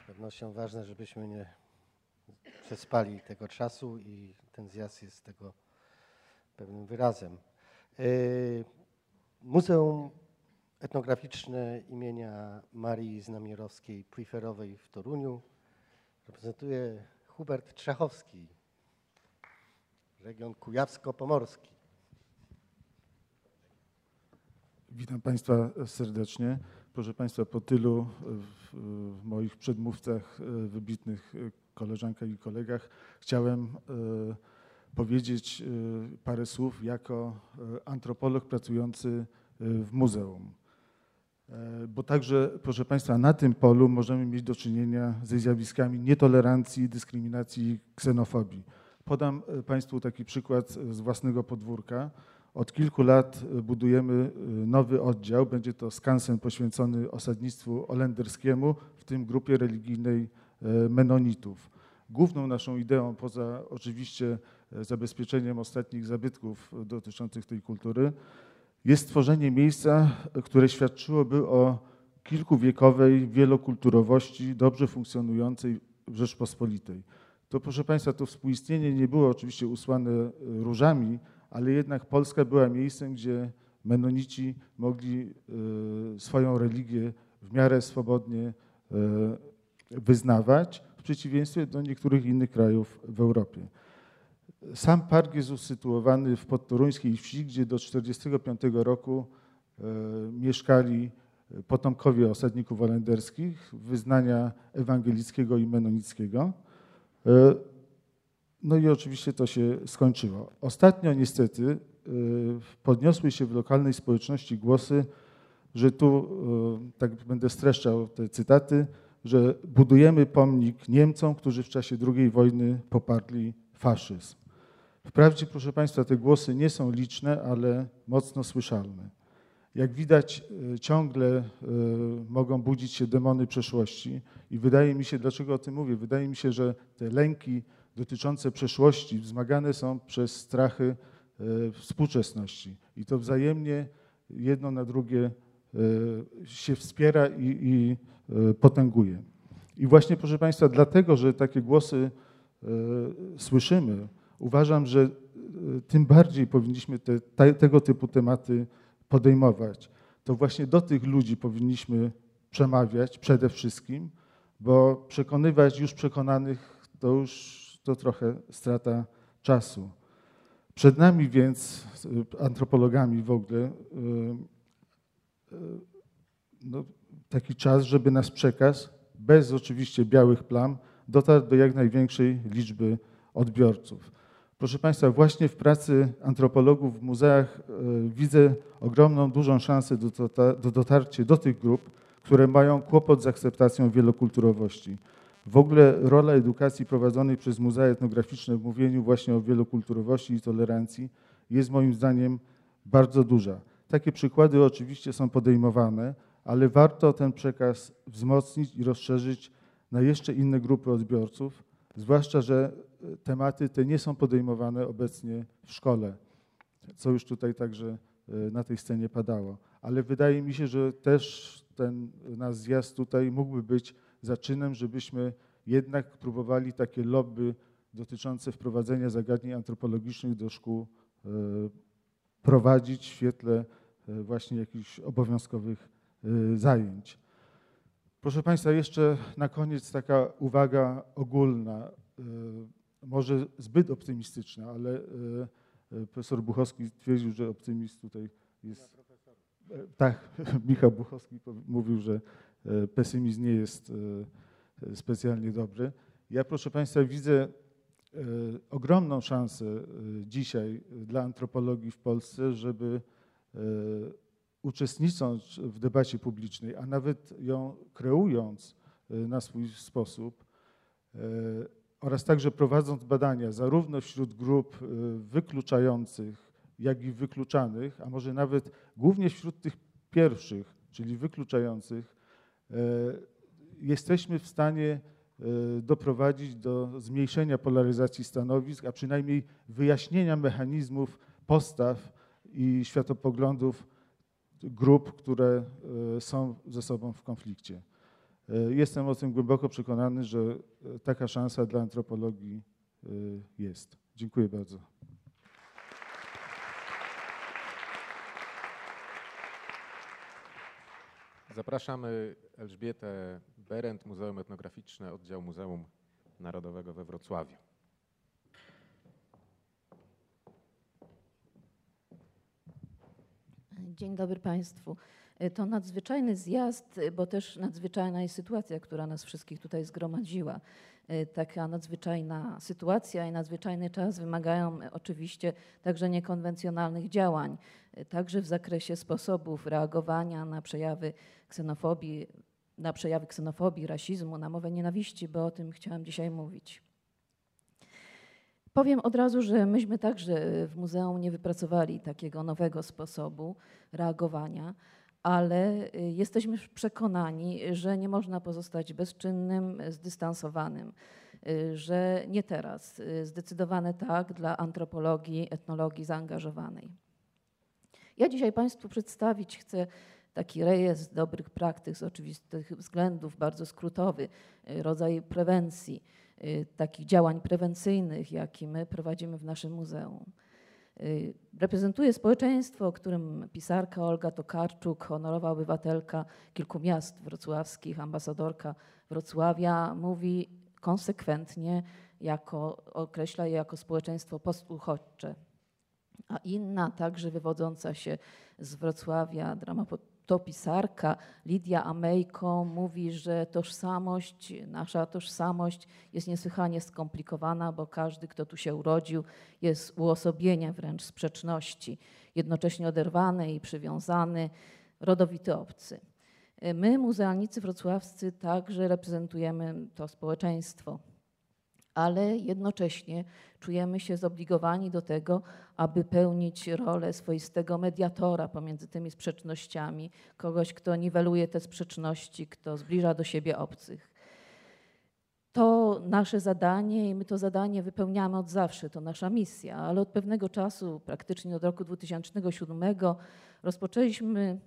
Z pewnością ważne, żebyśmy nie przespali tego czasu i ten zjazd jest tego pewnym wyrazem. Yy, Muzeum Etnograficzne imienia Marii Znamierowskiej-Pliferowej w Toruniu reprezentuje Hubert Trzechowski, region kujawsko-pomorski. Witam Państwa serdecznie. Proszę Państwa, po tylu w, w moich przedmówcach e, wybitnych e, koleżankach i kolegach chciałem e, powiedzieć e, parę słów jako e, antropolog pracujący e, w muzeum. E, Bo także, proszę Państwa, na tym polu możemy mieć do czynienia ze zjawiskami nietolerancji, dyskryminacji i ksenofobii. Podam e, Państwu taki przykład z własnego podwórka. Od kilku lat e, budujemy e, nowy oddział. Będzie to skansen poświęcony osadnictwu olenderskiemu, w tym grupie religijnej e, menonitów. Główną naszą ideą, poza oczywiście zabezpieczeniem ostatnich zabytków dotyczących tej kultury, jest stworzenie miejsca, które świadczyłoby o kilkuwiekowej wielokulturowości dobrze funkcjonującej w Rzeczpospolitej. To proszę Państwa, to współistnienie nie było oczywiście usłane różami, ale jednak Polska była miejscem, gdzie menonici mogli e, swoją religię w miarę swobodnie e, wyznawać, w przeciwieństwie do niektórych innych krajów w Europie. Sam park jest usytuowany w podtoruńskiej wsi, gdzie do 1945 roku e, mieszkali potomkowie osadników holenderskich wyznania ewangelickiego i menonickiego. No i oczywiście to się skończyło. Ostatnio niestety e, podniosły się w lokalnej społeczności głosy, że tu, e, tak będę streszczał te cytaty, że budujemy pomnik Niemcom, którzy w czasie II wojny poparli faszyzm. Wprawdzie, proszę Państwa, te głosy nie są liczne, ale mocno słyszalne. Jak widać, e, ciągle mogą budzić się demony przeszłości i wydaje mi się, dlaczego o tym mówię, wydaje mi się, że te lęki dotyczące przeszłości wzmagane są przez strachy e, współczesności i to wzajemnie jedno na drugie się wspiera i, i potęguje. I właśnie, proszę Państwa, dlatego, że takie głosy słyszymy, uważam, że tym bardziej powinniśmy te, te, tego typu tematy podejmować. To właśnie do tych ludzi powinniśmy przemawiać przede wszystkim, bo przekonywać już przekonanych to już to trochę strata czasu. Przed nami więc, antropologami w ogóle, no, taki czas, żeby nasz przekaz, bez oczywiście białych plam, dotarł do jak największej liczby odbiorców. Proszę Państwa, właśnie w pracy antropologów w muzeach widzę ogromną, dużą szansę do dotarcia do tych grup, które mają kłopot z akceptacją wielokulturowości. W ogóle rola edukacji prowadzonej przez muzea etnograficzne w mówieniu właśnie o wielokulturowości i tolerancji jest moim zdaniem bardzo duża. Takie przykłady oczywiście są podejmowane, ale warto ten przekaz wzmocnić i rozszerzyć na jeszcze inne grupy odbiorców, zwłaszcza, że tematy te nie są podejmowane obecnie w szkole, co już tutaj także na tej scenie padało. Ale wydaje mi się, że też ten nasz zjazd tutaj mógłby być zaczynem, żebyśmy jednak próbowali takie lobby dotyczące wprowadzenia zagadnień antropologicznych do szkół prowadzić w świetle właśnie jakichś obowiązkowych zajęć. Proszę Państwa, jeszcze na koniec taka uwaga ogólna, może zbyt optymistyczna, ale profesor Buchowski twierdził, że optymizm tutaj jest. Tak, (laughs) Michał Buchowski mówił, że pesymizm nie jest specjalnie dobry. Ja, proszę Państwa, widzę ogromną szansę dzisiaj dla antropologii w Polsce, żeby uczestnicząc w debacie publicznej, a nawet ją kreując na swój sposób, oraz także prowadząc badania zarówno wśród grup wykluczających, jak i wykluczanych, a może nawet głównie wśród tych pierwszych, czyli wykluczających, jesteśmy w stanie doprowadzić do zmniejszenia polaryzacji stanowisk, a przynajmniej wyjaśnienia mechanizmów postaw i światopoglądów grup, które są ze sobą w konflikcie. Jestem o tym głęboko przekonany, że taka szansa dla antropologii jest. Dziękuję bardzo. Zapraszamy Elżbietę Berend, Muzeum Etnograficzne, oddział Muzeum Narodowego we Wrocławiu. Dzień dobry Państwu. To nadzwyczajny zjazd, bo też nadzwyczajna jest sytuacja, która nas wszystkich tutaj zgromadziła. Taka nadzwyczajna sytuacja i nadzwyczajny czas wymagają oczywiście także niekonwencjonalnych działań, także w zakresie sposobów reagowania na przejawy ksenofobii, na przejawy ksenofobii, rasizmu, na mowę nienawiści, bo o tym chciałam dzisiaj mówić. Powiem od razu, że myśmy także w muzeum nie wypracowali takiego nowego sposobu reagowania, ale jesteśmy przekonani, że nie można pozostać bezczynnym, zdystansowanym, że nie teraz. Zdecydowane tak dla antropologii, etnologii zaangażowanej. Ja dzisiaj Państwu przedstawić chcę taki rejestr dobrych praktyk z oczywistych względów, bardzo skrótowy, rodzaj prewencji, takich działań prewencyjnych, jakie my prowadzimy w naszym muzeum. Reprezentuję społeczeństwo, o którym pisarka Olga Tokarczuk, honorowa obywatelka kilku miast wrocławskich, ambasadorka Wrocławia, mówi konsekwentnie, jako, określa je jako społeczeństwo postuchodźcze. A inna, także wywodząca się z Wrocławia, dramaturgopisarka Lidia Amejko mówi, że tożsamość, nasza tożsamość jest niesłychanie skomplikowana, bo każdy, kto tu się urodził, jest uosobieniem wręcz sprzeczności, jednocześnie oderwany i przywiązany, rodowity obcy. My, muzealnicy wrocławscy, także reprezentujemy to społeczeństwo ale jednocześnie czujemy się zobligowani do tego, aby pełnić rolę swoistego mediatora pomiędzy tymi sprzecznościami, kogoś, kto niweluje te sprzeczności, kto zbliża do siebie obcych. To nasze zadanie i my to zadanie wypełniamy od zawsze, to nasza misja, ale od pewnego czasu, praktycznie od roku 2007, rozpoczęliśmy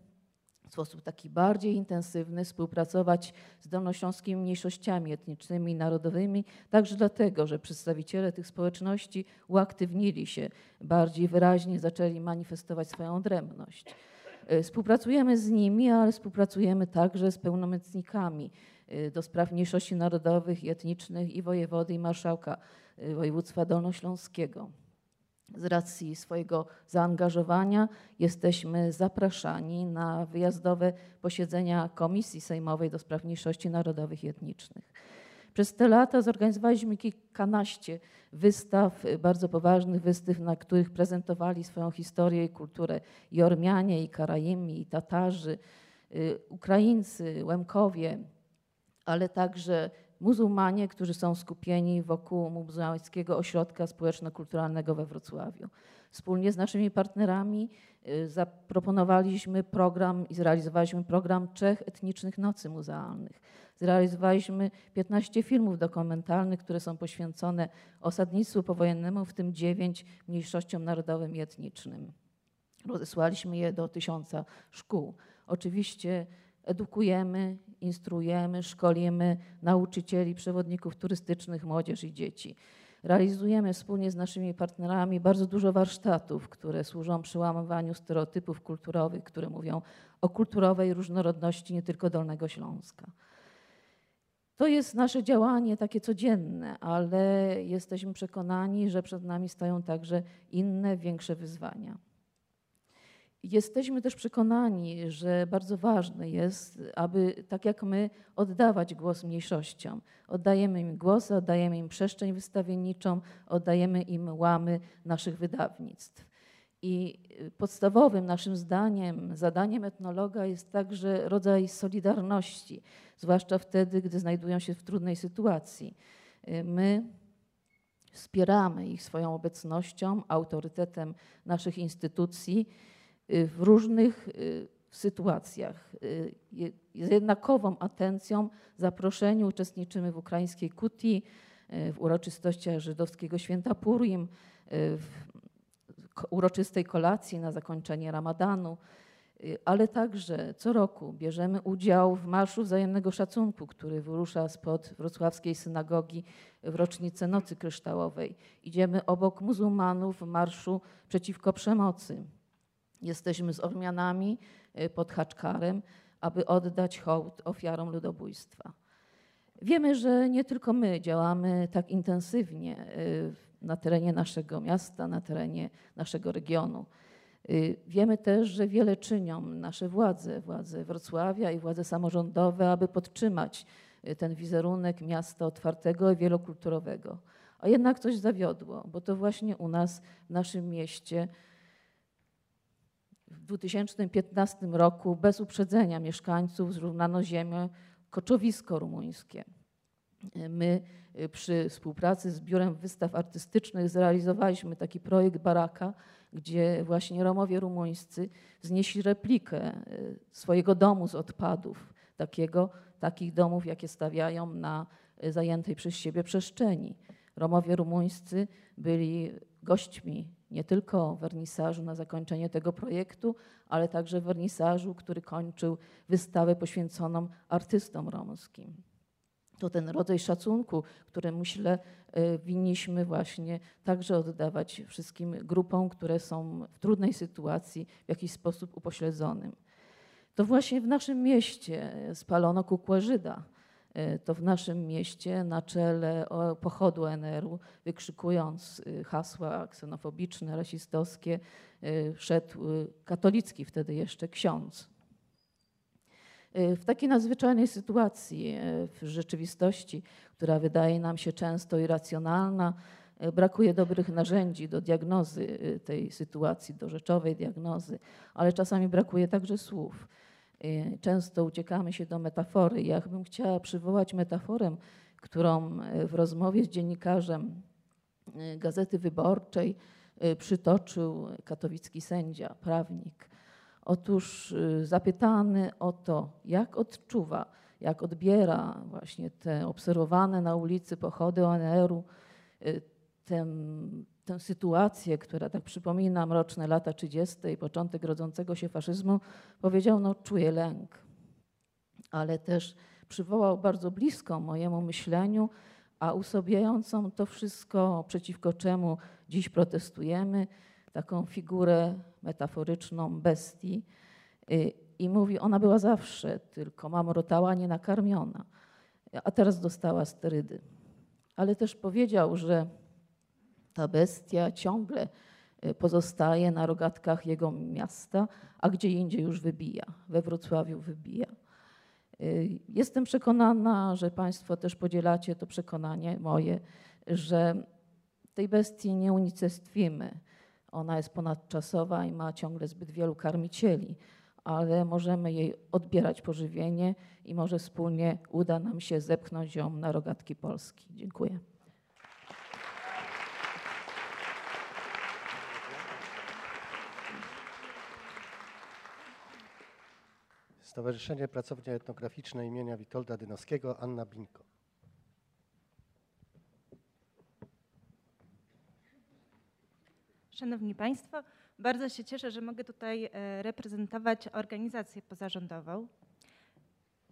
w sposób taki bardziej intensywny współpracować z dolnośląskimi mniejszościami etnicznymi i narodowymi, także dlatego, że przedstawiciele tych społeczności uaktywnili się bardziej wyraźnie, zaczęli manifestować swoją odrębność. E, współpracujemy z nimi, ale współpracujemy także z pełnomocnikami e, do spraw mniejszości narodowych i etnicznych i wojewody i marszałka e, województwa dolnośląskiego z racji swojego zaangażowania jesteśmy zapraszani na wyjazdowe posiedzenia Komisji Sejmowej do Spraw Mniejszości Narodowych i Etnicznych. Przez te lata zorganizowaliśmy kilkanaście wystaw, bardzo poważnych wystaw, na których prezentowali swoją historię i kulturę i Ormianie, i Karaimi, i Tatarzy, y, Ukraińcy, Łemkowie, ale także muzułmanie, którzy są skupieni wokół muzułmańskiego ośrodka społeczno-kulturalnego we Wrocławiu. Wspólnie z naszymi partnerami y, zaproponowaliśmy program i zrealizowaliśmy program Trzech Etnicznych Nocy Muzealnych. Zrealizowaliśmy 15 filmów dokumentalnych, które są poświęcone osadnictwu powojennemu, w tym 9 mniejszościom narodowym i etnicznym. Rozesłaliśmy je do tysiąca szkół. Oczywiście edukujemy, instruujemy, szkolimy nauczycieli, przewodników turystycznych, młodzież i dzieci. Realizujemy wspólnie z naszymi partnerami bardzo dużo warsztatów, które służą przełamywaniu stereotypów kulturowych, które mówią o kulturowej różnorodności nie tylko Dolnego Śląska. To jest nasze działanie takie codzienne, ale jesteśmy przekonani, że przed nami stają także inne, większe wyzwania. Jesteśmy też przekonani, że bardzo ważne jest, aby tak jak my oddawać głos mniejszościom. Oddajemy im głos, oddajemy im przestrzeń wystawienniczą, oddajemy im łamy naszych wydawnictw. I podstawowym naszym zdaniem, zadaniem etnologa jest także rodzaj solidarności, zwłaszcza wtedy, gdy znajdują się w trudnej sytuacji. My wspieramy ich swoją obecnością, autorytetem naszych instytucji w różnych y, sytuacjach. Y, Z jednakową atencją zaproszeni uczestniczymy w ukraińskiej kutii, y, w uroczystościach żydowskiego święta Purim, y, w uroczystej kolacji na zakończenie ramadanu, y, ale także co roku bierzemy udział w Marszu Wzajemnego Szacunku, który wyrusza spod wrocławskiej synagogi w rocznicę Nocy Kryształowej. Idziemy obok muzułmanów w marszu przeciwko przemocy. Jesteśmy z Ormianami y, pod Haczkarem, aby oddać hołd ofiarom ludobójstwa. Wiemy, że nie tylko my działamy tak intensywnie y, na terenie naszego miasta, na terenie naszego regionu. Y, Wiemy też, że wiele czynią nasze władze, władze Wrocławia i władze samorządowe, aby podtrzymać ten wizerunek miasta otwartego i wielokulturowego. A jednak coś zawiodło, bo to właśnie u nas, w naszym mieście, w 2015 roku bez uprzedzenia mieszkańców zrównano ziemię koczowisko rumuńskie. My y, przy współpracy z Biurem Wystaw Artystycznych zrealizowaliśmy taki projekt Baraka, gdzie właśnie Romowie rumuńscy znieśli replikę y, swojego domu z odpadów, takiego, takich domów, jakie stawiają na y, zajętej przez siebie przestrzeni. Romowie rumuńscy byli gośćmi nie tylko wernisażu na zakończenie tego projektu, ale także wernisażu, który kończył wystawę poświęconą artystom romskim. To ten rodzaj szacunku, który myślę winniśmy właśnie także oddawać wszystkim grupom, które są w trudnej sytuacji, w jakiś sposób upośledzonym. To właśnie w naszym mieście spalono kukłę Żyda. Y, To w naszym mieście na czele pochodu NR-u, wykrzykując y, hasła ksenofobiczne, rasistowskie, y, szedł y, katolicki wtedy jeszcze ksiądz. W takiej nadzwyczajnej sytuacji, w rzeczywistości, która wydaje nam się często irracjonalna, brakuje dobrych narzędzi do diagnozy tej sytuacji, do rzeczowej diagnozy, ale czasami brakuje także słów. Y, Często uciekamy się do metafory. Ja bym chciała przywołać metaforę, którą y, w rozmowie z dziennikarzem y, Gazety Wyborczej przytoczył katowicki sędzia, prawnik. Otóż zapytany o to, jak odczuwa, jak odbiera właśnie te obserwowane na ulicy pochody ONR-u, y, tę, sytuację, która tak przypomina mroczne lata 30. i początek rodzącego się faszyzmu, powiedział, no czuję lęk. Ale też przywołał bardzo blisko mojemu myśleniu, a usobiającą to wszystko, przeciwko czemu dziś protestujemy, taką figurę metaforyczną bestii. Y, I mówi, ona była zawsze, tylko mamrotała nienakarmiona, a teraz dostała sterydy. Ale też powiedział, że ta bestia ciągle y, pozostaje na rogatkach jego miasta, a gdzie indziej już wybija, we Wrocławiu wybija. Y, Jestem przekonana, że Państwo też podzielacie to przekonanie moje, że tej bestii nie unicestwimy. Ona jest ponadczasowa i ma ciągle zbyt wielu karmicieli, ale możemy jej odbierać pożywienie i może wspólnie uda nam się zepchnąć ją na rogatki Polski. Dziękuję. Stowarzyszenie Pracownia Etnograficzna imienia Witolda Dynowskiego, Anna Binko. Szanowni Państwo, bardzo się cieszę, że mogę tutaj e, reprezentować organizację pozarządową.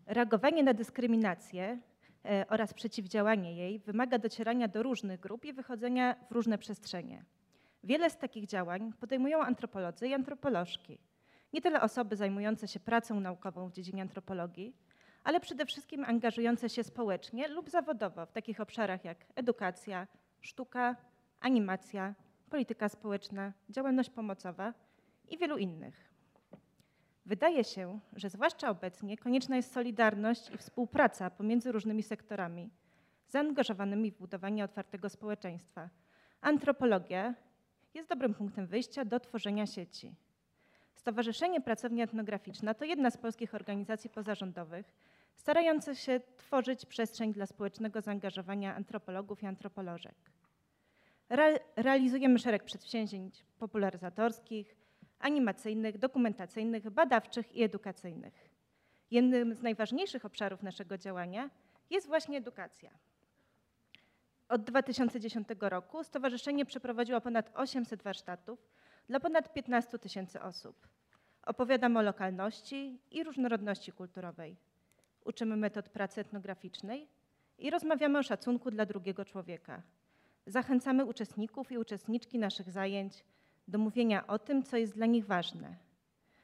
Reagowanie na dyskryminację e, oraz przeciwdziałanie jej wymaga docierania do różnych grup i wychodzenia w różne przestrzenie. Wiele z takich działań podejmują antropolodzy i antropolożki. Nie tyle osoby zajmujące się pracą naukową w dziedzinie antropologii, ale przede wszystkim angażujące się społecznie lub zawodowo w takich obszarach jak edukacja, sztuka, animacja, polityka społeczna, działalność pomocowa i wielu innych. Wydaje się, że zwłaszcza obecnie konieczna jest solidarność i współpraca pomiędzy różnymi sektorami zaangażowanymi w budowanie otwartego społeczeństwa. Antropologia jest dobrym punktem wyjścia do tworzenia sieci. Stowarzyszenie Pracownia Etnograficzna to jedna z polskich organizacji pozarządowych starających się tworzyć przestrzeń dla społecznego zaangażowania antropologów i antropolożek. Re- realizujemy szereg przedsięwzięć popularyzatorskich, animacyjnych, dokumentacyjnych, badawczych i edukacyjnych. Jednym z najważniejszych obszarów naszego działania jest właśnie edukacja. Od 2010 roku stowarzyszenie przeprowadziło ponad 800 warsztatów dla ponad 15 tysięcy osób. Opowiadamy o lokalności i różnorodności kulturowej. Uczymy metod pracy etnograficznej i rozmawiamy o szacunku dla drugiego człowieka. Zachęcamy uczestników i uczestniczki naszych zajęć do mówienia o tym, co jest dla nich ważne.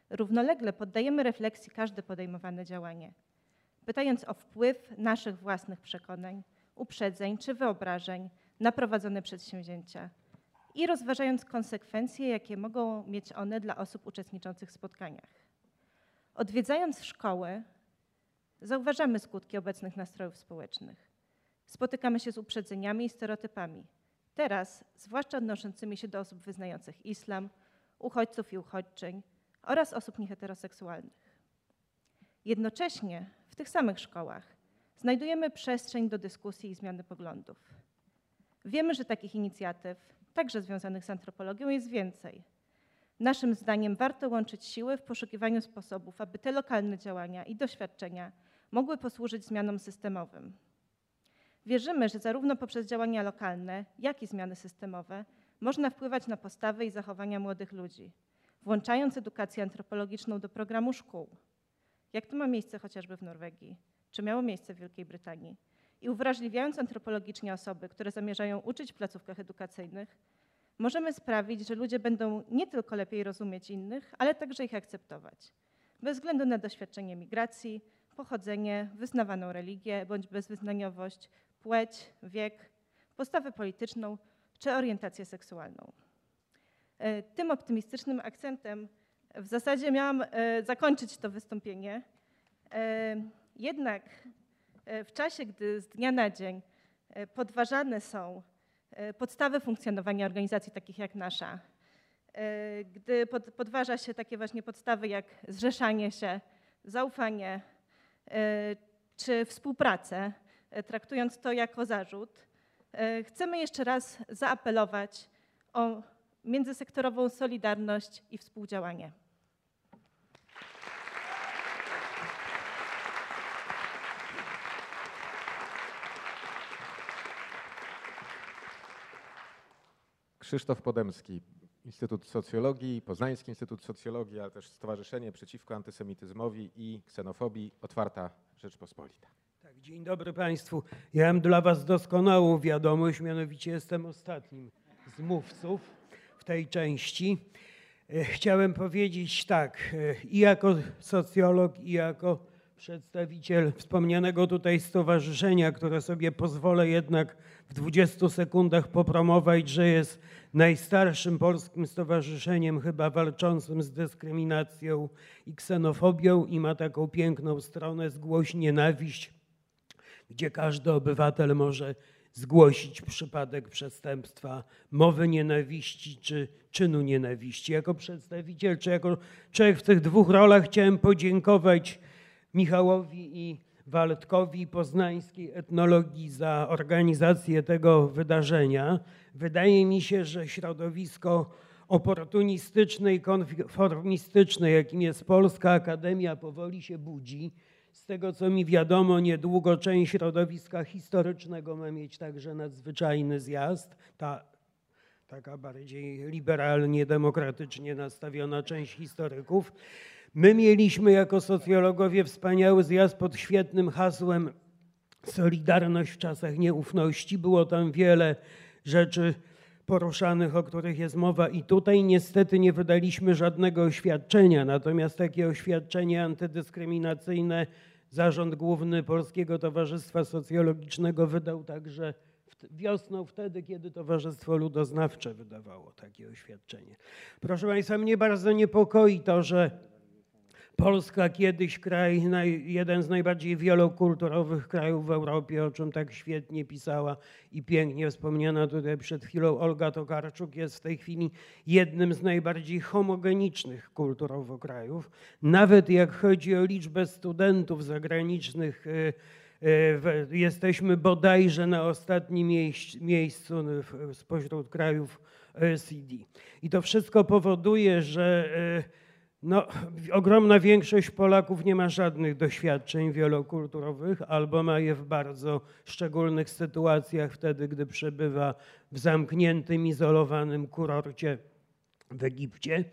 Równolegle poddajemy refleksji każde podejmowane działanie, pytając o wpływ naszych własnych przekonań, uprzedzeń czy wyobrażeń na prowadzone przedsięwzięcia i rozważając konsekwencje, jakie mogą mieć one dla osób uczestniczących w spotkaniach. Odwiedzając szkoły, zauważamy skutki obecnych nastrojów społecznych. Spotykamy się z uprzedzeniami i stereotypami. Teraz, zwłaszcza odnoszącymi się do osób wyznających islam, uchodźców i uchodźczyń oraz osób nieheteroseksualnych. Jednocześnie w tych samych szkołach znajdujemy przestrzeń do dyskusji i zmiany poglądów. Wiemy, że takich inicjatyw, także związanych z antropologią, jest więcej. Naszym zdaniem warto łączyć siły w poszukiwaniu sposobów, aby te lokalne działania i doświadczenia mogły posłużyć zmianom systemowym. Wierzymy, że zarówno poprzez działania lokalne, jak i zmiany systemowe można wpływać na postawy i zachowania młodych ludzi, włączając edukację antropologiczną do programu szkół, jak to ma miejsce chociażby w Norwegii, czy miało miejsce w Wielkiej Brytanii, i uwrażliwiając antropologicznie osoby, które zamierzają uczyć w placówkach edukacyjnych, możemy sprawić, że ludzie będą nie tylko lepiej rozumieć innych, ale także ich akceptować, bez względu na doświadczenie migracji, pochodzenie, wyznawaną religię bądź bezwyznaniowość, płeć, wiek, postawę polityczną czy orientację seksualną. E, tym optymistycznym akcentem w zasadzie miałam e, zakończyć to wystąpienie. E, jednak w czasie, gdy z dnia na dzień podważane są podstawy funkcjonowania organizacji takich jak nasza, gdy podważa się takie właśnie podstawy jak zrzeszanie się, zaufanie czy współpracę, traktując to jako zarzut, chcemy jeszcze raz zaapelować o międzysektorową solidarność i współdziałanie. Krzysztof Podemski, Instytut Socjologii, Poznański Instytut Socjologii, ale też Stowarzyszenie Przeciwko Antysemityzmowi i Ksenofobii Otwarta Rzeczpospolita. Tak, dzień dobry Państwu. Ja mam dla Was doskonałą wiadomość, mianowicie jestem ostatnim z mówców w tej części. E, chciałem powiedzieć tak, e, i jako socjolog, i jako przedstawiciel wspomnianego tutaj stowarzyszenia, które sobie pozwolę jednak w 20 sekundach popromować, że jest najstarszym polskim stowarzyszeniem chyba walczącym z dyskryminacją i ksenofobią i ma taką piękną stronę Zgłoś Nienawiść, gdzie każdy obywatel może zgłosić przypadek przestępstwa mowy nienawiści czy czynu nienawiści. Jako przedstawiciel czy jako człowiek w tych dwóch rolach chciałem podziękować Michałowi i Waldkowi Poznańskiej Etnologii za organizację tego wydarzenia. Wydaje mi się, że środowisko oportunistyczne i konformistyczne, jakim jest Polska Akademia, powoli się budzi. Z tego, co mi wiadomo, niedługo część środowiska historycznego ma mieć także nadzwyczajny zjazd. Ta taka bardziej liberalnie, demokratycznie nastawiona część historyków. My mieliśmy jako socjologowie wspaniały zjazd pod świetnym hasłem Solidarność w czasach nieufności. Było tam wiele rzeczy poruszanych, o których jest mowa i tutaj niestety nie wydaliśmy żadnego oświadczenia, natomiast takie oświadczenie antydyskryminacyjne Zarząd Główny Polskiego Towarzystwa Socjologicznego wydał także wiosną, wtedy, kiedy Towarzystwo Ludoznawcze wydawało takie oświadczenie. Proszę Państwa, mnie bardzo niepokoi to, że Polska kiedyś kraj, jeden z najbardziej wielokulturowych krajów w Europie, o czym tak świetnie pisała i pięknie wspomniana tutaj przed chwilą Olga Tokarczuk, jest w tej chwili jednym z najbardziej homogenicznych kulturowo krajów. Nawet jak chodzi o liczbę studentów zagranicznych, e, e, jesteśmy bodajże na ostatnim miejscu spośród krajów OECD. I to wszystko powoduje, że no, ogromna większość Polaków nie ma żadnych doświadczeń wielokulturowych albo ma je w bardzo szczególnych sytuacjach, wtedy gdy przebywa w zamkniętym, izolowanym kurorcie w Egipcie.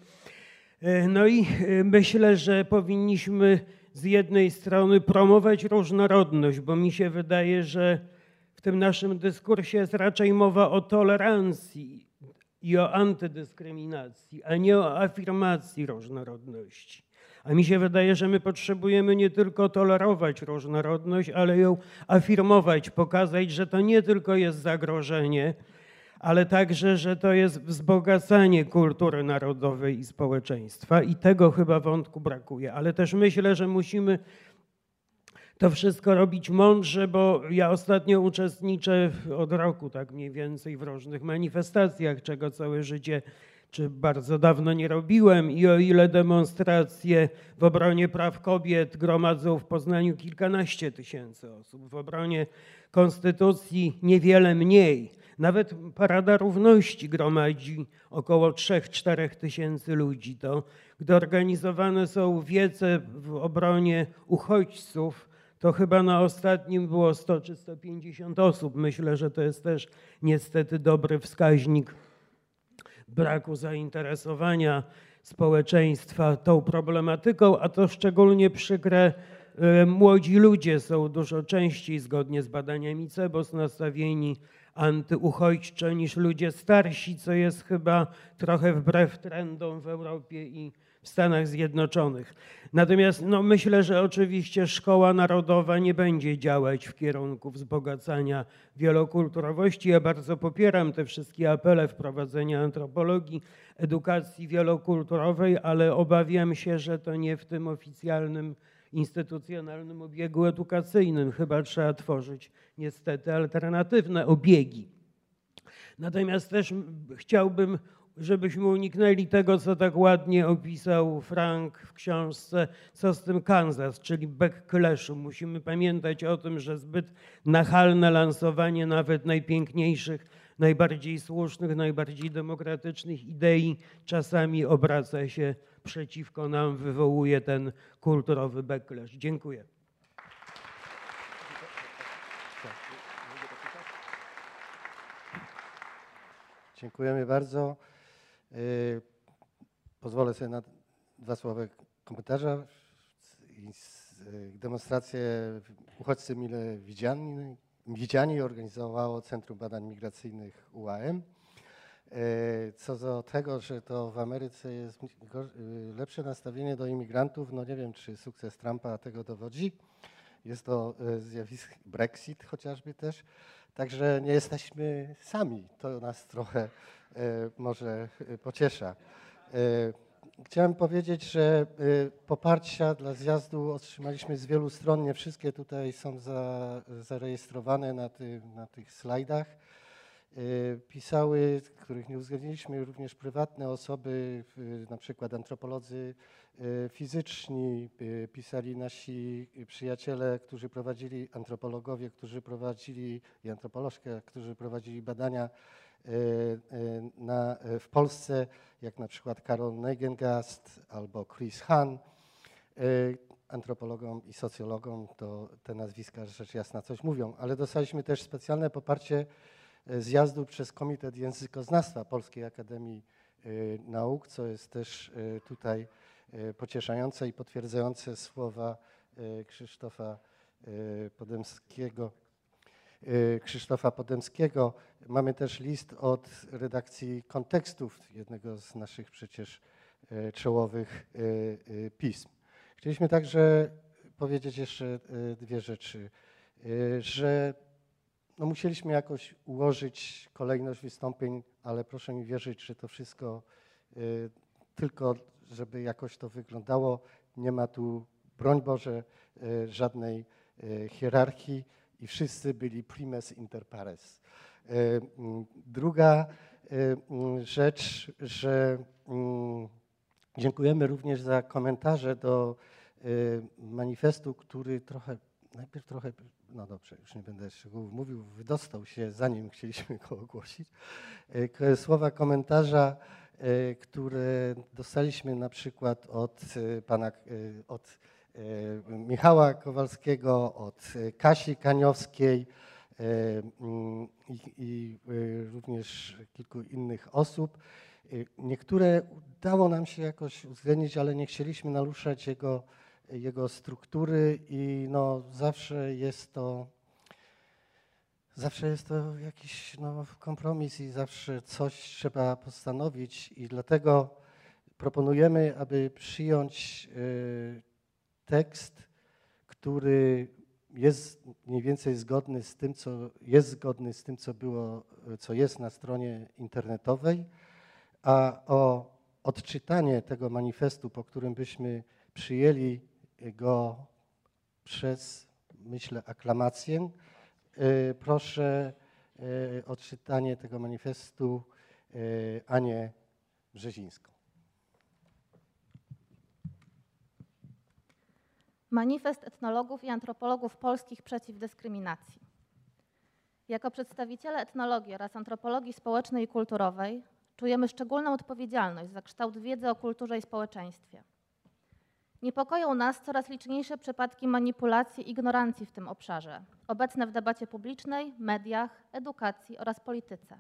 No i myślę, że powinniśmy z jednej strony promować różnorodność, bo mi się wydaje, że w tym naszym dyskursie jest raczej mowa o tolerancji i o antydyskryminacji, a nie o afirmacji różnorodności. A mi się wydaje, że my potrzebujemy nie tylko tolerować różnorodność, ale ją afirmować, pokazać, że to nie tylko jest zagrożenie, ale także, że to jest wzbogacanie kultury narodowej i społeczeństwa i tego chyba wątku brakuje. Ale też myślę, że musimy to wszystko robić mądrze, bo ja ostatnio uczestniczę od roku tak mniej więcej w różnych manifestacjach, czego całe życie czy bardzo dawno nie robiłem i o ile demonstracje w obronie praw kobiet gromadzą w Poznaniu kilkanaście tysięcy osób, w obronie konstytucji niewiele mniej, nawet Parada Równości gromadzi około 3-4 tysięcy ludzi. To gdy organizowane są wiece w obronie uchodźców, to chyba na ostatnim było 100 czy 150 osób. Myślę, że to jest też niestety dobry wskaźnik braku zainteresowania społeczeństwa tą problematyką, a to szczególnie przykre e, młodzi ludzie są dużo częściej, zgodnie z badaniami CEBOS, nastawieni antyuchodźczo niż ludzie starsi, co jest chyba trochę wbrew trendom w Europie i w Stanach Zjednoczonych. Natomiast no, myślę, że oczywiście szkoła narodowa nie będzie działać w kierunku wzbogacania wielokulturowości. Ja bardzo popieram te wszystkie apele wprowadzenia antropologii, edukacji wielokulturowej, ale obawiam się, że to nie w tym oficjalnym instytucjonalnym obiegu edukacyjnym. Chyba trzeba tworzyć niestety alternatywne obiegi. Natomiast też chciałbym, żebyśmy uniknęli tego, co tak ładnie opisał Frank w książce Co z tym Kansas, czyli backclashu. Musimy pamiętać o tym, że zbyt nachalne lansowanie nawet najpiękniejszych, najbardziej słusznych, najbardziej demokratycznych idei czasami obraca się przeciwko nam wywołuje ten kulturowy backlash. Dziękuję. Dziękujemy bardzo. Y, pozwolę sobie na dwa słowa komentarza. Y, demonstrację uchodźcy mile widziani, widziani organizowało Centrum Badań Migracyjnych UAM. E, co do tego, że to w Ameryce jest y, lepsze nastawienie do imigrantów, no nie wiem, czy sukces Trumpa tego dowodzi. Jest to zjawisko Brexit chociażby też. Także nie jesteśmy sami. To nas trochę e, może pociesza. Chciałem powiedzieć, że poparcia dla zjazdu otrzymaliśmy z wielu stron. Nie wszystkie tutaj są za, zarejestrowane na, ty, na tych slajdach. Pisały, których nie uwzględniliśmy, również prywatne osoby, na przykład antropolodzy fizyczni, y, pisali nasi przyjaciele, którzy prowadzili, antropologowie, którzy prowadzili i antropolożkę, którzy prowadzili badania na, w Polsce, jak na przykład Karol Neigengast albo Chris Hahn. Antropologom i socjologom to te nazwiska rzecz jasna coś mówią, ale dostaliśmy też specjalne poparcie zjazdu przez Komitet Językoznawstwa Polskiej Akademii y, Nauk, co jest też y, tutaj y, pocieszające i potwierdzające słowa Krzysztofa Podemskiego. Krzysztofa Podemskiego. Mamy też list od redakcji kontekstów, jednego z naszych przecież czołowych pism. Chcieliśmy także powiedzieć jeszcze dwie rzeczy, że no musieliśmy jakoś ułożyć kolejność wystąpień, ale proszę mi wierzyć, że to wszystko tylko, żeby jakoś to wyglądało. Nie ma tu, broń Boże, y, żadnej y, hierarchii i wszyscy byli primes inter pares. Mm, druga rzecz, że dziękujemy również za komentarze do manifestu, który trochę, najpierw trochę no dobrze, już nie będę szczegółów mówił, wydostał się zanim chcieliśmy go ogłosić. E, słowa komentarza, e, które dostaliśmy na przykład od pana, od Michała Kowalskiego, od Kasi Kaniowskiej mm, i, i również kilku innych osób. Niektóre udało nam się jakoś uwzględnić, ale nie chcieliśmy naruszać jego jego struktury i no, zawsze jest to zawsze jest to jakiś no, kompromis i zawsze coś trzeba postanowić i dlatego proponujemy, aby przyjąć y, tekst, który jest mniej więcej zgodny z tym, co jest zgodny z tym, co było, co jest na stronie internetowej, a o odczytanie tego manifestu, po którym byśmy przyjęli go przez, myślę, aklamację. E, proszę e, o czytanie tego manifestu e, Anię Brzezińską. Manifest etnologów i antropologów polskich przeciw dyskryminacji. Jako przedstawiciele etnologii oraz antropologii społecznej i kulturowej czujemy szczególną odpowiedzialność za kształt wiedzy o kulturze i społeczeństwie. Niepokoją nas coraz liczniejsze przypadki manipulacji i ignorancji w tym obszarze, obecne w debacie publicznej, mediach, edukacji oraz polityce.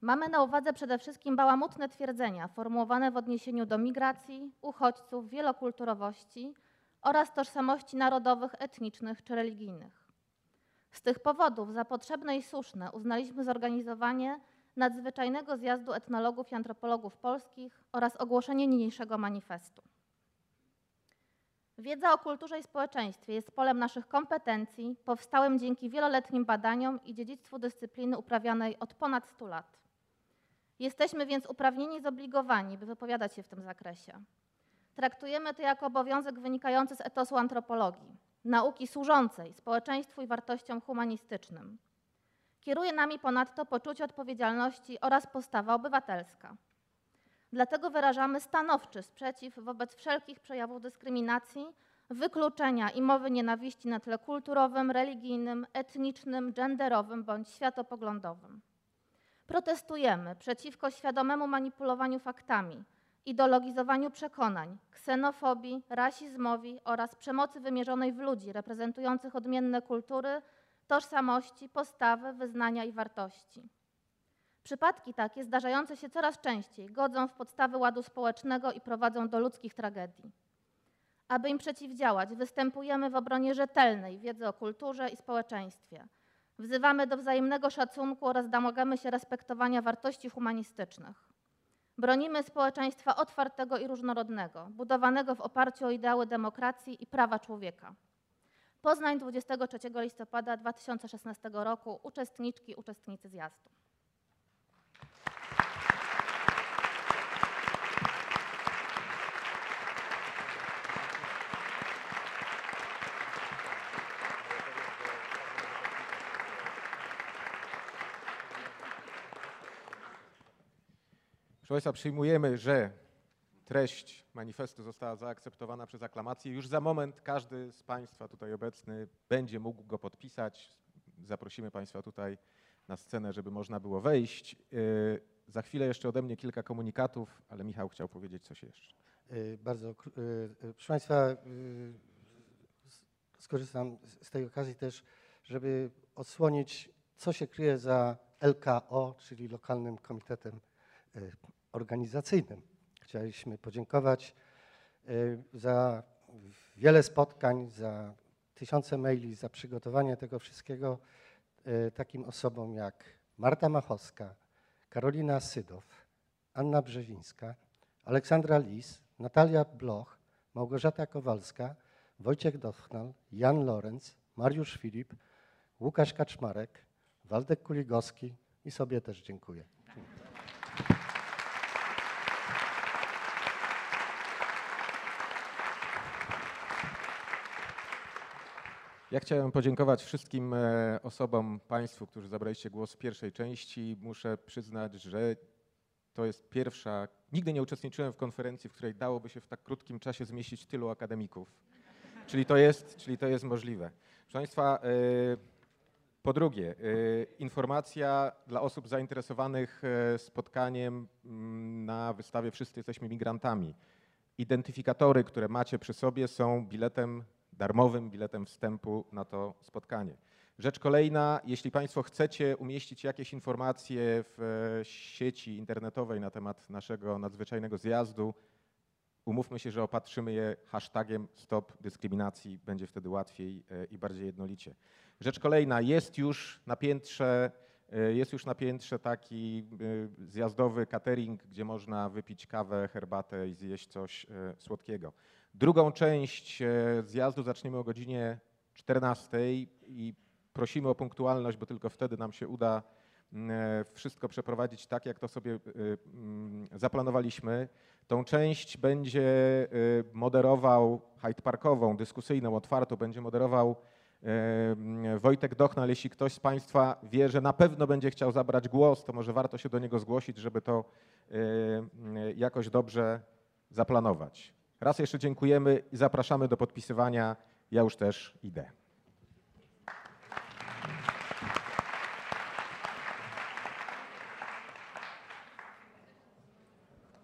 Mamy na uwadze przede wszystkim bałamutne twierdzenia formułowane w odniesieniu do migracji, uchodźców, wielokulturowości oraz tożsamości narodowych, etnicznych czy religijnych. Z tych powodów za potrzebne i słuszne uznaliśmy zorganizowanie nadzwyczajnego zjazdu etnologów i antropologów polskich oraz ogłoszenie niniejszego manifestu. Wiedza o kulturze i społeczeństwie jest polem naszych kompetencji, powstałym dzięki wieloletnim badaniom i dziedzictwu dyscypliny uprawianej od ponad 100 lat. Jesteśmy więc uprawnieni i zobligowani, by wypowiadać się w tym zakresie. Traktujemy to jako obowiązek wynikający z etosu antropologii, nauki służącej społeczeństwu i wartościom humanistycznym. Kieruje nami ponadto poczucie odpowiedzialności oraz postawa obywatelska. Dlatego wyrażamy stanowczy sprzeciw wobec wszelkich przejawów dyskryminacji, wykluczenia i mowy nienawiści na tle kulturowym, religijnym, etnicznym, genderowym bądź światopoglądowym. Protestujemy przeciwko świadomemu manipulowaniu faktami, ideologizowaniu przekonań, ksenofobii, rasizmowi oraz przemocy wymierzonej w ludzi reprezentujących odmienne kultury, tożsamości, postawy, wyznania i wartości. Przypadki takie, zdarzające się coraz częściej, godzą w podstawy ładu społecznego i prowadzą do ludzkich tragedii. Aby im przeciwdziałać, występujemy w obronie rzetelnej wiedzy o kulturze i społeczeństwie. Wzywamy do wzajemnego szacunku oraz domagamy się respektowania wartości humanistycznych. Bronimy społeczeństwa otwartego i różnorodnego, budowanego w oparciu o ideały demokracji i prawa człowieka. Poznań 23 listopada 2016 roku, uczestniczki, uczestnicy zjazdu. Państwa, przyjmujemy, że treść manifestu została zaakceptowana przez aklamację. Już za moment każdy z Państwa tutaj obecny będzie mógł go podpisać. Zaprosimy Państwa tutaj na scenę, żeby można było wejść. Yy, za chwilę jeszcze ode mnie kilka komunikatów, ale Michał chciał powiedzieć coś jeszcze. Yy, bardzo, yy, proszę Państwa, skorzystam z tej okazji też, żeby odsłonić, co się kryje za LKO, czyli Lokalnym Komitetem organizacyjnym. Chcieliśmy podziękować y, za wiele spotkań, za tysiące maili, za przygotowanie tego wszystkiego y, takim osobom jak Marta Machowska, Karolina Sydow, Anna Brzezińska, Aleksandra Lis, Natalia Bloch, Małgorzata Kowalska, Wojciech Dochnal, Jan Lorenz, Mariusz Filip, Łukasz Kaczmarek, Waldek Kuligowski i sobie też dziękuję. Ja chciałem podziękować wszystkim e, osobom, Państwu, którzy zabraliście głos w pierwszej części. Muszę przyznać, że to jest pierwsza. Nigdy nie uczestniczyłem w konferencji, w której dałoby się w tak krótkim czasie zmieścić tylu akademików. Czyli to jest, czyli to jest możliwe. Proszę Państwa, y, po drugie, y, informacja dla osób zainteresowanych spotkaniem mm, na wystawie Wszyscy jesteśmy migrantami. Identyfikatory, które macie przy sobie, są biletem darmowym, biletem wstępu na to spotkanie. Rzecz kolejna, jeśli Państwo chcecie umieścić jakieś informacje w e, sieci internetowej na temat naszego nadzwyczajnego zjazdu, umówmy się, że opatrzymy je hashtagiem Stop Dyskryminacji, będzie wtedy łatwiej e, i bardziej jednolicie. Rzecz kolejna, jest już na piętrze, e, jest już na piętrze taki zjazdowy catering, gdzie można wypić kawę, herbatę i zjeść coś słodkiego. Drugą część e, zjazdu zaczniemy o godzinie 14 i prosimy o punktualność, bo tylko wtedy nam się uda mm, e, wszystko przeprowadzić tak, jak to sobie e, mm, zaplanowaliśmy. Tą część będzie moderował Hyde Parkową, dyskusyjną, otwartą, będzie moderował mm, Wojtek Dochnal. Jeśli ktoś z Państwa wie, że na pewno będzie chciał zabrać głos, to może warto się do niego zgłosić, żeby to jakoś dobrze zaplanować. Raz jeszcze dziękujemy i zapraszamy do podpisywania. Ja już też idę.